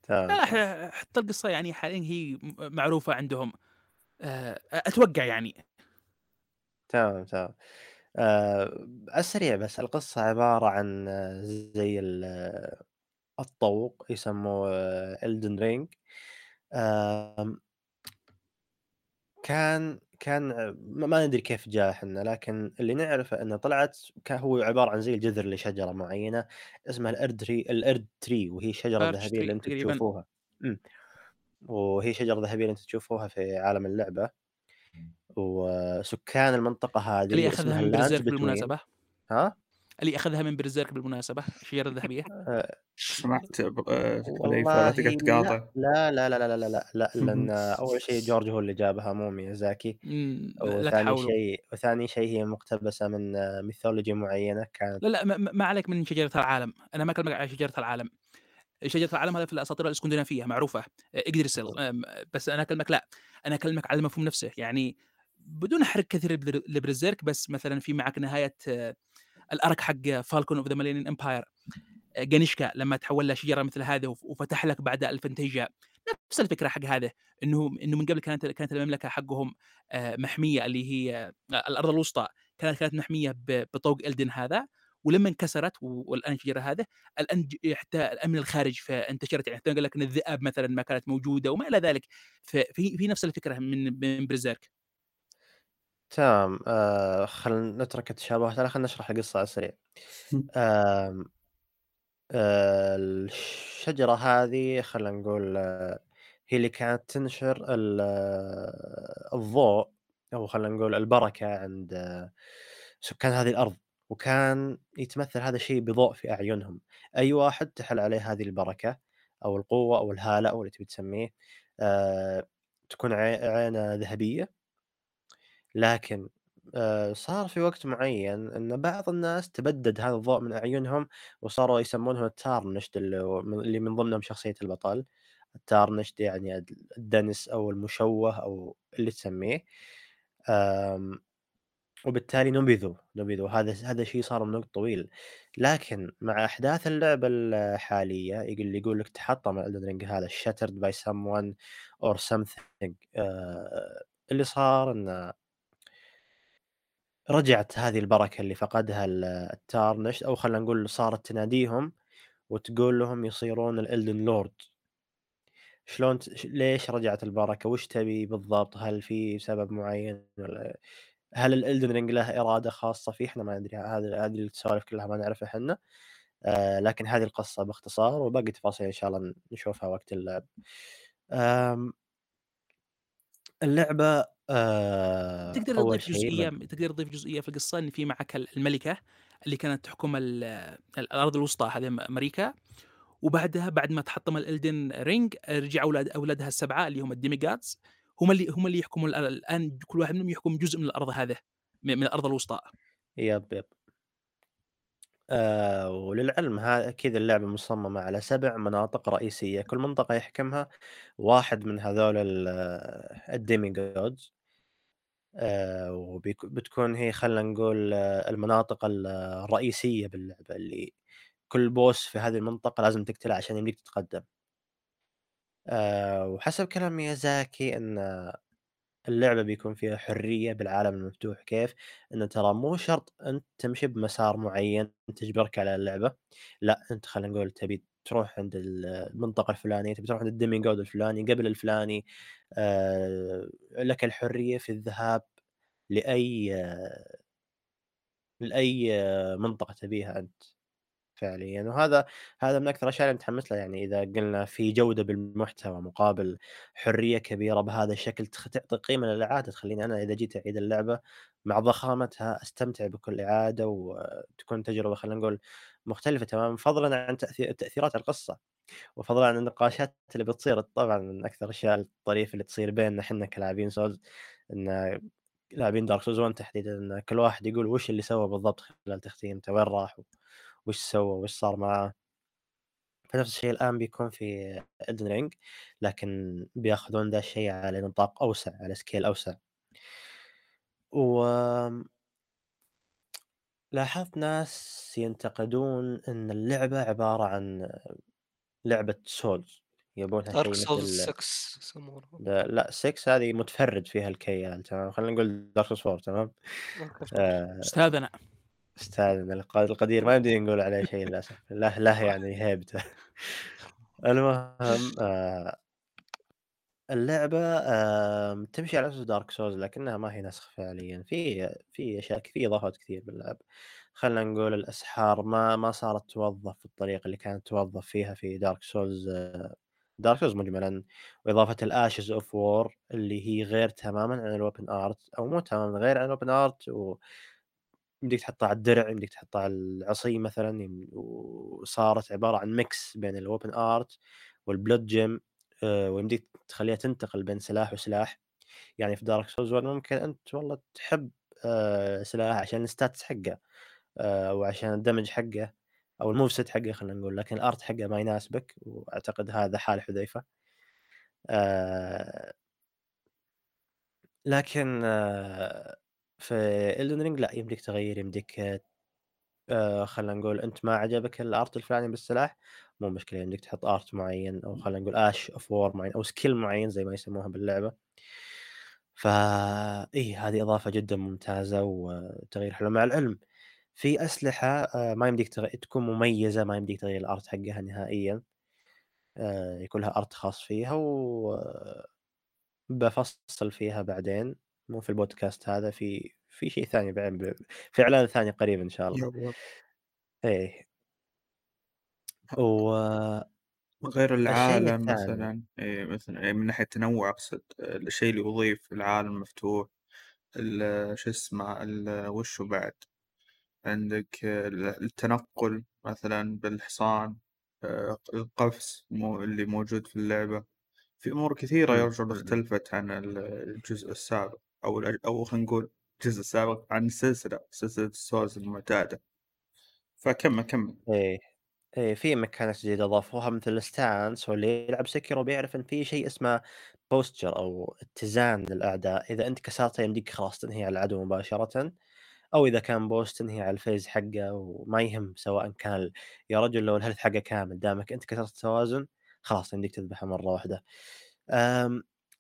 تمام لا حتى القصة يعني حاليا هي معروفة عندهم. آه، أتوقع يعني. تمام تمام. آه السريع بس القصة عبارة عن آه، زي ال- آه، الطوق يسموه الدن رينج كان كان ما ندري كيف جاء إحنا لكن اللي نعرفه إنه طلعت كان هو عبارة عن زي الجذر لشجره معينة اسمها الاردري الإرد تري وهي شجرة ذهبية اللي أنتم تشوفوها. إمم. وهي شجرة ذهبية اللي أنتم تشوفوها في عالم اللعبة. وسكان المنطقة هذه اللي أخذها من بالمناسبة. ها؟ اللي اخذها من برزيرك بالمناسبة الشجره الذهبية؟ آه، سمعت خليفة لا والله تقعد لا تقاطع. لا لا لا لا لا لا لا لأن أول شيء جورج هو اللي جابها مو ميازاكي. وثاني شيء وثاني شيء هي مقتبسة من آه، ميثولوجي معينة كانت لا لا ما- عليك من شجرة العالم. أنا ما أكلمك على شجرة العالم. شجرة العالم هذا في الأساطير الإسكندنافية معروفة. اقدرسل أم، بس أنا أكلمك لا أنا أكلمك على المفهوم نفسه. يعني بدون حرق كثير لبر- لبرزيرك بس مثلا في معك نهاية آه، الأرك حق فالكون اوف ذا ميلينيوم امباير جانيشكا لما تحول لشجره مثل هذه وف- وفتح لك بعد الفنتيجا. نفس الفكرة حق هذا إنه إنه من قبل كانت كانت المملكة حقهم آه، محمية اللي هي آه، الأرض الوسطى. كانت كانت محمية بطوق الدن هذا. ولما انكسرت والآن الشجرة هذه الآن حتى الامن الخارج فانتشرت يعني حتى قال لك إن الذئاب مثلا ما كانت موجودة وما إلى ذلك. في نفس الفكرة من من برزيرك تمام آه خلينا نترك التشابهات خلينا نشرح القصة على السريع. آم، آه الشجرة هذه خلينا نقول آه هي اللي كانت تنشر آه، الضوء أو خلينا نقول البركة عند آه، سكان هذه الأرض وكان يتمثل هذا الشيء بضوء في أعينهم. أي واحد تحل عليه هذه البركة أو القوة أو الهالة أو اللي تبي تسميه آه تكون عي- عينة ذهبية لكن صار في وقت معين إن بعض الناس تبدد هذا الضوء من أعينهم وصاروا يسمونهم ال Tarnished اللي من- ضمنهم شخصية البطل ال Tarnished يعني الدنس أو المشوه أو اللي تسميه آم، وبالتالي نبذوا نبذوا. هذا هذا شيء صار من وقت طويل. لكن مع أحداث اللعبة الحالية يقول يقول لك تحطم Elden Ring هذا shattered by someone something آه، اللي صار إنه رجعت هذه البركة اللي فقدها ال التارنش أو خلّينا نقول صارت تناديهم وتقول لهم يصيرون الElden Lord. شلون ت ليش رجعت البركة؟ وش تبي بالضبط؟ هل في سبب معين والّا هل الالدن رينج له إرادة خاصة فيه إحنا ما ندري هذه هذه السوالف كلها ما نعرفها إحنا آه لكن هذه القصة باختصار وباقي تفاصيل إن شاء الله نشوفها وقت اللعب آم، اللعبة آه تقدر تضيف جزئية مب- تقدر تضيف جزئية في القصة إن في معك الملكة اللي كانت تحكم ال- الأرض الوسطى هذه ماريكا وبعدها بعد ما تحطم ال Elden Ring رجع أولاد أولادها السبعة اللي هم ال demigods هم اللي هم اللي يحكموا الآن كل واحد منهم يحكم جزء من الأرض هذه من من الأرض الوسطى. yep yep. آه وللعلم كذا اللعبة مصممة على سبع مناطق رئيسية كل منطقة يحكمها واحد من هذول الديمي جودز آه وبتكون هي خلينا نقول آه، المناطق ال- الرئيسية باللعبة اللي كل بوس في هذه المنطقة لازم تقتله عشان يمديك تتقدم آه وحسب كلام ميازاكي إن اللعبة بيكون فيها حرية بالعالم المفتوح كيف؟ إنه ترى مو شرط أنت تمشي بمسار معين تجبرك على اللعبة، لأ أنت خلينا نقول تبي تروح عند ال المنطقة الفلانية، تبي تروح عند الdemi god الفلاني قبل الفلاني، آآ لك الحرية في الذهاب لأي لأي منطقة تبيها أنت فعليًا، وهذا هذا من أكثر الأشياء اللي متحمس لها. يعني إذا قلنا في جودة بالمحتوى مقابل حرية كبيرة بهذا الشكل تعطي قيمة للإعادة، تخليني أنا إذا جيت أعيد اللعبة مع ضخامتها أستمتع بكل إعادة، وتكون تجربة خلينا نقول مختلفة تمامًا، فضلًا عن تأثي تأثيرات القصة، وفضلًا عن النقاشات اللي بتصير طبعًا من أكثر الأشياء الطريفة اللي تصير بيننا إحنا كلاعبين Souls إن لاعبين Dark Souls 1 تحديدًا إن كل واحد يقول وش اللي سوى بالضبط خلال تختيمته، وين راح، وش سوى، وش صار معاه. فنفس الشيء الآن بيكون في Elden Ring لكن بيأخذون ذا الشيء على نطاق أوسع، على scale أوسع. و لاحظت ناس ينتقدون إن اللعبة عبارة عن لعبة سولز يبونها شيء دارك سولز مثل 6 يسمونه. لا لأ 6 هذه متفرد فيها الكيال تمام، خلينا نقول دارك سولز 4 تمام، آآ أستاذنا. أستاذنا الق القدير ما يمديني نقول عليه شيء للأسف، له له يعني هيبته. المهم آآ اللعبة آمم، تمشي على أساس Dark Souls لكنها ما هي نسخ فعليًا، في في أشياء ك في إضافات كثير باللعب، خلينا نقول الأسحار ما ما صارت توظّف بالطريقة اللي كانت توظّف فيها في Dark Souls Dark Souls مجملًا، وإضافة ال ashes of war اللي هي غير تمامًا عن ال weapon art أو مو تمامًا غير عن ال weapon art. و يمديك تحطها على الدرع، يمديك تحطها على العصي مثلًا، وصارت عبارة عن mix بين art والblood gem. آآ، ويمديك تخلّيها تنتقل بين سلاح وسلاح، يعني في Souls 1 ممكن أنت والله تحب آآ، سلاح عشان الstats حقه آآ، وعشان الdamage حقه أو الmoveset حقه خلينا نقول، لكن الart حقه ما يناسبك، وأعتقد هذا حال حذيفة. آآ لكن آه، في Elden Ring لأ، يمديك تغيّر، يمديك آآ خلّينا نقول أنت ما عجبك الart الفلاني بالسلاح، مو مشكلة يمديك تحط art معيّن أو خلّينا نقول ash of war معيّن أو skill معيّن زي ما يسموها باللعبة. فا إي هذه إضافة جدًا ممتازة وتغيير حلو، مع العلم في أسلحة آآ ما يمديك تغ تكون مميزة ما يمديك تغيّر الart حقها نهائيًا، آآ يكون لها art خاص فيها و بافصّل فيها بعدين، مو في البودكاست هذا، في في شيء ثاني بعدين ب في إعلان ثاني قريب إن شاء الله. إيه. و غير العالم مثلا إيه مثلا إيه من ناحية التنوع أقصد الشيء اللي يضيف العالم المفتوح ال- شو اسمه ال- وشو بعد عندك ال- التنقل مثلا بالحصان آه، القفز اللي موجود في اللعبة في أمور كثيرة إمم. اختلفت عن ال- الجزء السابق أو أو خلينا نقول الجزء السابق عن السلسلة سلسلة ال Souls المعتادة فكمل كمل إيه، إيه في mechanics جديدة أضافوها مثل ال stance واللي يلعب Sekiro بيعرف إن في شيء اسمه posture أو اتزان للأعداء، إذا أنت كسرته يمديك خلاص تنهي على العدو مباشرةً، أو إذا كان boss تنهي على الphase حقه وما يهم سواء كان يا رجل لو ال health حقه كامل دامك أنت كسرت التوازن خلاص يمديك تذبحه مرة واحدة.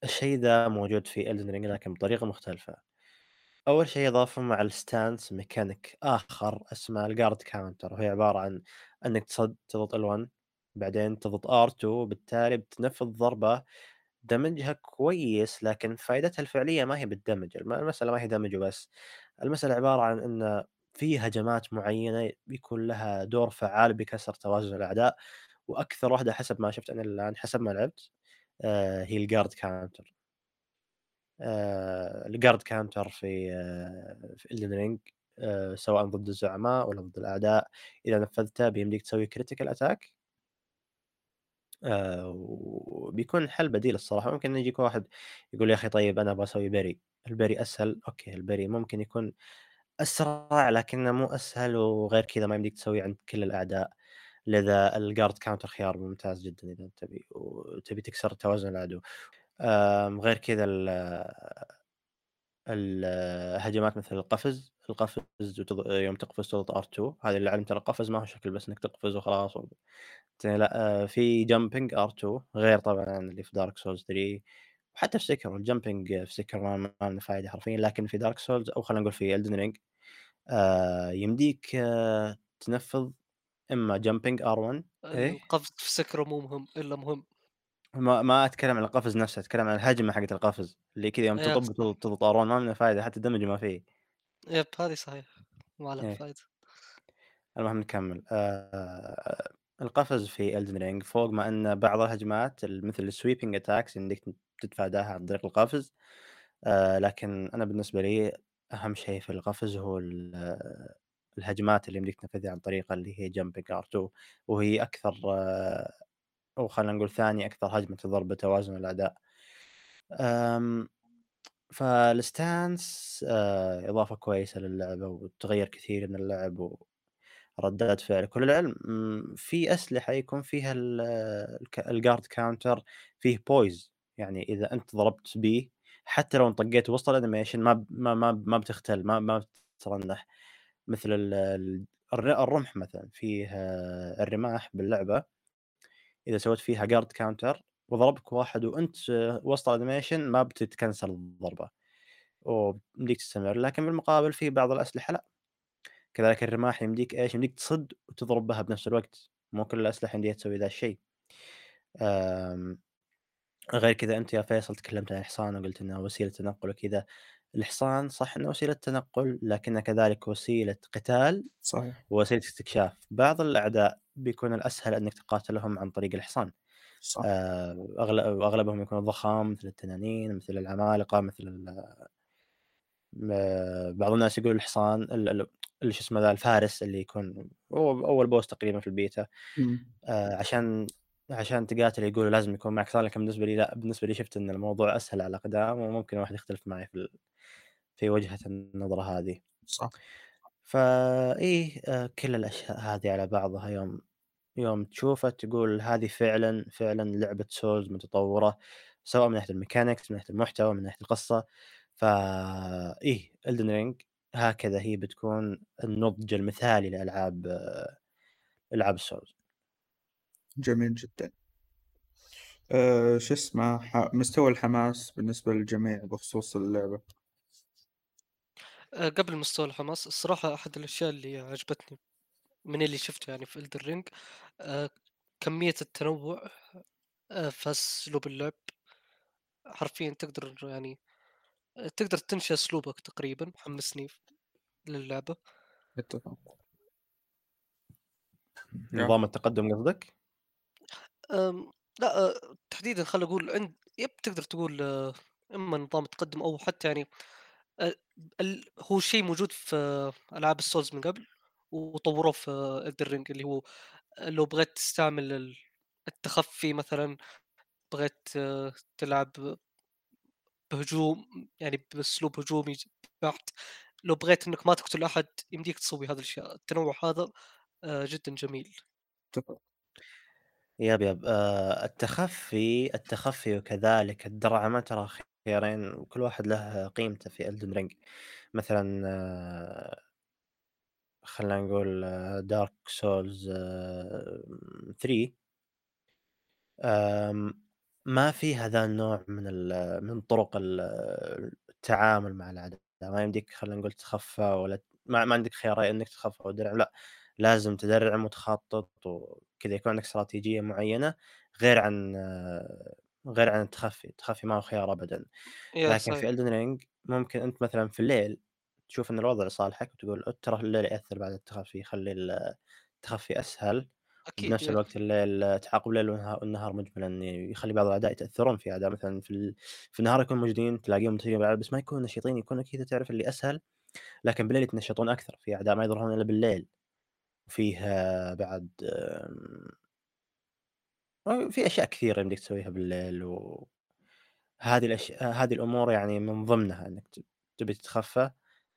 الشيء ذا موجود في Elden Ring لكن بطريقة مختلفة. أول شيء أضافوا مع ال stance mechanic آخر اسمه ال guard counter وهي عبارة عن أنك تصد تضغط L1 بعدين تضغط R2 وبالتالي بتنفذ ضربة damage ها كويس لكن فائدتها الفعلية ما هي بال damage الم- المسألة ما هي damage وبس. المسألة عبارة عن إن في هجمات معينة بيكون لها دور فعال بكسر توازن الأعداء وأكثر واحدة حسب ما شفت أنا الآن حسب ما لعبت آه هي ال guard counter ال guard counter في آه في Elden Ring آه سواء ضد الزعماء ولا ضد الأعداء. إذا نفذته بيمديك تسوي critical attack آه وبيكون حل بديل الصراحة. ممكن يجيك واحد يقول يا أخي طيب أنا أبغى أسوي parry ال parry أسهل؟ أوكي ال parry ممكن يكون أسرع لكنه مو أسهل وغير كذا ما يمديك تسويه عند كل الأعداء. لذا ال guard counter خيار ممتاز جدا إذا تبي وتبي تكسر توازن العدو. غير كذا ال- الهجمات مثل القفز القفز. يوم تقفز تضغط R2 هذه اللي علمت القفز ما هو شكل بس إنك تقفز وخلاص و... لا آه، في jumping R2 غير طبعا اللي في Dark Souls 3 وحتى في Sekiro ال jumping في Sekiro ما له فائده حرفيا لكن في Dark Souls أو خلينا نقول في Elden Ring آه يمديك آه تنفذ إما jumping R1 إيه القفز في Sekiro مو مهم إلا مهم ما ما أتكلم عن القفز نفسه أتكلم عن الهجمة حقت القفز اللي كذا يوم تطب R1 ما منه فائده حتى damage ما فيه. yep هذه صحيح. ما لها إيه. فائده المهم نكمل. آه القفز في Elden Ring فوق ما أن بعض الهجمات مثل ال sweeping attacks انك تتفاداها عن طريق القفز آه لكن أنا بالنسبة لي أهم شيء في القفز هو ال- الهجمات اللي يمديك تنفذها عن طريقة اللي هي jumping R 2 وهي أكثر آه أو خلينا نقول ثاني أكثر هجمة تضر بتوازن الاعداء أم فال stance آه إضافة كويسة للعبة وتغير كثير من اللعب وردات فعل كل العلم. في أسلحة يكون فيها ال guard counter فيه poise يعني إذا أنت ضربت بيه حتى لو انطقيت وسط ال animation ما ما ما, ما بتختل ما ما بتترنح. مثل ال- ال- الر- الرمح مثلا فيه آه، الرماح باللعبة. إذا سويت فيها guard counter وضربك واحد وأنت وسط ال animation ما بتتكنسل الضربة. ويمديك تستمر لكن بالمقابل في بعض الأسلحة لا. كذلك الرماح يمديك إيش؟ يمديك تصد وتضرب بها بنفس الوقت. مو كل الأسلحة يمديها تسوي ذا الشيء. غير كذا أنت يا فيصل تكلمت عن الحصان وقلت انها وسيلة تنقل وكذا. الحصان صح إنه وسيلة تنقل لكنه كذلك وسيلة قتال صحيح. ووسيلة استكشاف. بعض الأعداء بيكون الأسهل إنك تقاتلهم عن طريق الحصان. صح. آه، أغلب أغلبهم يكونوا ضخام مثل التنانين مثل العمالقة مثل بعض الناس يقول الحصان ال- ال- اللي شو اسمه ذا الفارس اللي يكون هو أول boss تقريبا في البيتا. آه، عشان عشان تقاتل يقولوا لازم يكون معك حصان لكن بالنسبة لي لا. بالنسبة لي شفت أن الموضوع أسهل على الأقدام وممكن واحد يختلف معي في ال- في وجهة النظر هذه. صح. فايه آه، كل الأشياء هذه على بعضها يوم يوم تشوفها تقول هذه فعلا فعلا لعبة Souls متطورة سواء من ناحية ال mechanics من ناحية المحتوى من ناحية القصة. فا إيه Elden Ring هكذا هي بتكون النضج المثالي لألعاب آه، ألعاب ال Souls جميل جدا. أه شو اسمه ح- مستوى الحماس بالنسبة للجميع بخصوص اللعبة. آه، قبل مستوى الحماس الصراحة أحد الأشياء اللي عجبتني من اللي شفته يعني في Elden Ring كمية التنوع آه، في أسلوب اللعب حرفيا تقدر يعني آه، تقدر تنشئ أسلوبك تقريبا محمسني للعبة اتفق. نظام التقدم قصدك؟ لا آه، تحديدا خل أقول عند يب تقدر تقول آه، إما نظام تقدم أو حتى يعني آه، هو شيء موجود في آه، ألعاب السولز من قبل وطوروه في Elden Ring اللي هو لو بغيت تستعمل ال- التخفي مثلا بغيت تلعب بهجوم يعني بأسلوب هجومي بحت لو بغيت إنك ما تقتل أحد يمديك تسوي هذه الاشياء التنوع هذا آه، جدا جميل. yep yep آه التخفي التخفي وكذلك الدرعمة ترى خيارين وكل واحد له قيمته في Elden Ring مثلا آه خلينا نقول دارك سولز 3 آم، ما في هذا النوع من من طرق ال- التعامل مع الأعداء. ما يمديك خلينا نقول تتخفى ولا ما, ما عندك خيارين إنك تخفى أو درع لا لازم تدرعم وتخطط وكذا. يكون عندك استراتيجية معينة غير عن غير عن التخفي، التخفي ما هو خيار أبدًا، يا لكن صحيح. في Elden Ring ممكن أنت مثلًا في الليل تشوف إن الوضع لصالحك وتقول ترى الليل يأثر بعد التخفي يخلي ال التخفي أسهل، أكيد بنفس الوقت الليل تعاقب الليل والنها والنهار مجملًا يخلي بعض الأعداء يتأثرون في أعداء. مثلًا في ال في النهار يكونوا موجودين تلاقيهم بالألعاب بس ما يكونوا نشيطين يكونوا كذا تعرف اللي أسهل، لكن بالليل يتنشطون أكثر، في أعداء ما يظهرون إلا بالليل، وفيه بعد في أشياء كثيرة يمديك تسويها بالليل و هذه الأشياء هذه الأمور يعني من ضمنها إنك ت تبي تتخفى.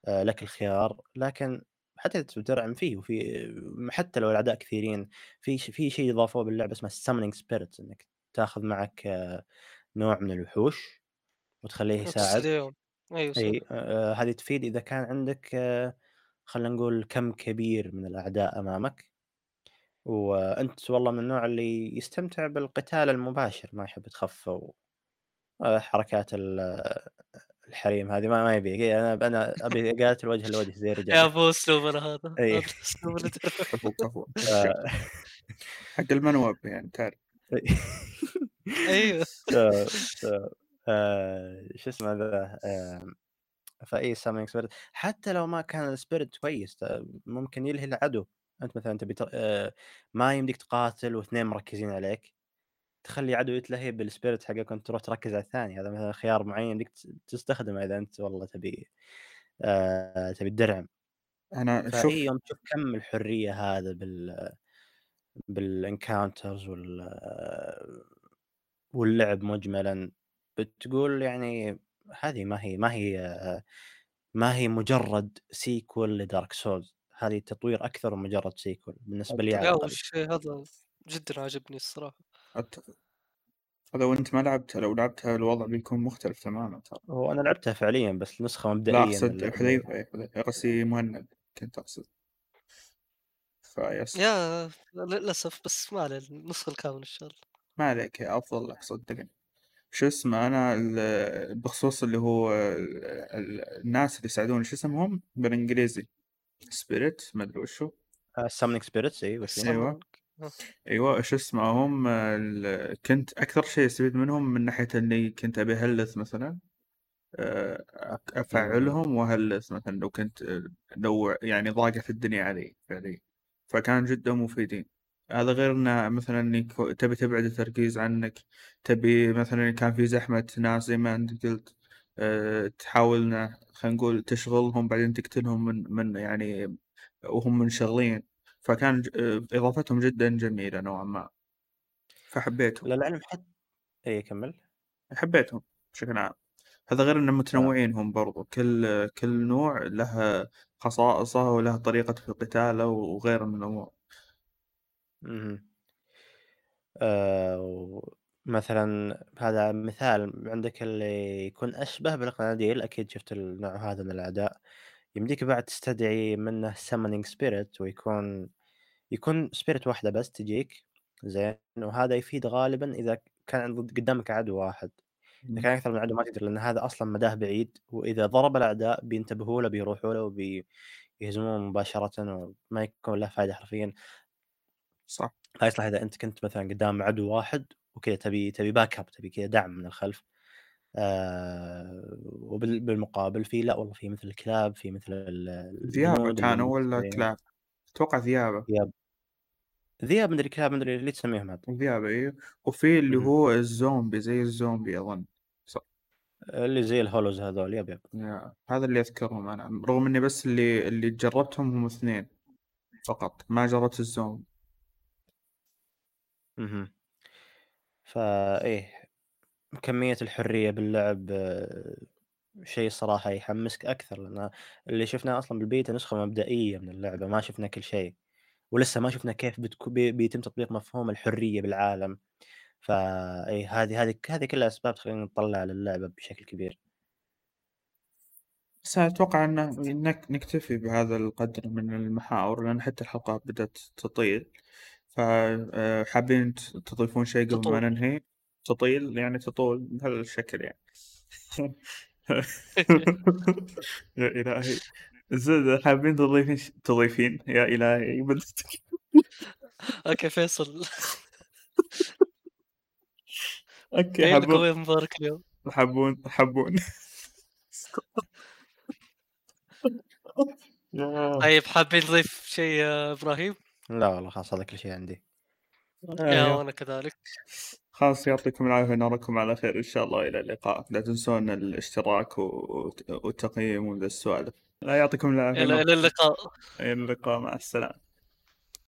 لك الخيار، لكن حتى تدرعم فيه وفي حتى لو الأعداء كثيرين في في شيء ضافوه باللعبة اسمه summoning spirit إنك تأخذ معك آه، نوع من الوحوش وتخليه يساعد. صح. أي آآ هذه تفيد إذا كان عندك آه، خلينا نقول كم كبير من الأعداء أمامك، وأنت والله من النوع اللي يستمتع بالقتال المباشر ما يحب يتخفى آآ حركات ال الحريم هذه ما ما يبي أنا أنا أبي أقاتل وجها لوجه زي يا الرجال أبو اسلوبنا هذا آآ حق المنوب يعني تعرف. أيوه. آآ شو اسمه ذا فإي summoning spirit. حتى لو ما كان الspirit كويس ممكن يلهي العدو، أنت مثلًا تبي آآ ما يمديك تقاتل واثنين مركزين عليك، تخلي عدو يتلهي بالspirit حقك وأنت تروح تركز على الثاني، هذا مثلًا خيار معين ت تستخدمه إذا أنت والله تبي آآ تبي تدرعم، أنا شوف يوم تشوف كم الحرية هذا بال بالencounters وال واللعب مجملًا، بتقول يعني هذه ما هي ما هي ما هي مجرد sequel لDark Souls. هذه تطوير أكثر من مجرد sequel بالنسبة لي لا هذا جدا عجبني الصراحة. اتفق لو انت ما لعبتها لو لعبتها الوضع بيكون مختلف تماما ترى هو أنا لعبتها فعليًا بس نسخة لا مبدئية من اقصد. حذيفة إيه،. قصدي مهند كنت أقصد. فيس. يا للأسف بس ما عليه النسخة الكاملة إن شاء الله. ما عليك يا أفضل صدقني. شو اسمه أنا ال- بخصوص اللي هو ال- ال- الناس اللي يساعدون شو اسمهم؟ بالإنجليزي. spirit ما أدري وشو. آه summoning spirits إي وش هي؟ أيوه. أيوه شو اسمه هم ال- كنت أكثر شيء استفيد منهم من ناحية إني كنت أبي اهلث مثلا أك- أفعلهم واهلث مثلا لو كنت لو يعني ضاقت الدنيا علي فعليا فكان جدا مفيدين. هذا غير إنه مثلا انك تبي تبعد التركيز عنك تبي مثلا كان في زحمة ناس زي ما أنت قلت أه، تحاول إنه خلينا نقول تشغلهم بعدين تقتلهم من من يعني وهم منشغلين. فكان أه، إضافتهم جدا جميلة نوعا ما. فحبيتهم. للعلم حتى إي كمل. حبيتهم بشكل عام. هذا غير انهم متنوعين هم برضو. كل كل نوع له خصائصه وله طريقة في قتاله وغيره من الأمور. اهم. آآ ومثلًا هذا مثال عندك اللي يكون أشبه بالقناديل. أكيد شُفت النوع هذا من الأعداء، يمديك بعد تستدعي منه summoning spirit ويكون يكون spirit واحدة بس تجيك. زين، وهذا يفيد غالبًا إذا كان قدامك عدو واحد، إذا كان أكثر من عدو ما تقدر لأن هذا أصلًا مداه بعيد، وإذا ضرب الأعداء بينتبهوا له بيروحوا له وبيهزموه مباشرةً وما يكون له فايدة حرفيًا. صح. فيصلح إذا أنت كنت مثلًا قدام عدو واحد وكذا تبي تبي backup تبي كذا دعم من الخلف. آآ وبال بالمقابل في لأ والله في مثل الكلاب في مثل اللي كانوا ولا مستدعين كلاب؟ أتوقع ذيابة. ذياب ذياب مدري كلاب مدري اللي تسميهم عاد ذيابة إيه. وفي اللي. هو الزومبي زي الزومبي أظن. صح اللي زي ال hollows هذول yep yep. هذا اللي أذكرهم أنا رغم إني بس اللي اللي جربتهم هم اثنين فقط ما جربت الزومبي. اهم. فإيه كمية الحرية باللعب آه، شيء صراحة يحمسك أكثر لأن اللي شفناه أصلًا بالبيتا نسخة مبدئية من اللعبة ما شفنا كل شيء، ولسه ما شفنا كيف بتكو بي بيتم تطبيق مفهوم الحرية بالعالم، فإيه هذه هذه هذه كلها أسباب تخلينا نطلع للعبة بشكل كبير. بس أتوقع أن نك نكتفي بهذا القدر من المحاور لأن حتى الحلقة بدأت تطيل فحابين تضيفون شيء قبل ما تطول. ننهي تطيل يعني تطول بهذا الشكل يعني. يا إلهي زين حابين تضيفين ش- تضيفين؟ يا إلهي بدت أوكي فيصل. أوكي حبون وين مبارك اليوم؟ حبون حبون طيب حابين نضيف شيء يا إبراهيم؟ لا والله خلاص هذا كل شيء عندي. يا. وأنا كذلك. خلاص يعطيكم العافية نراكم على خير إن شاء الله. إلى اللقاء. لا تنسون الاشتراك والتقييم وذا السوالف. لا يعطيكم العافية إلى إلى اللقاء. إلى اللقاء. مع السلامة.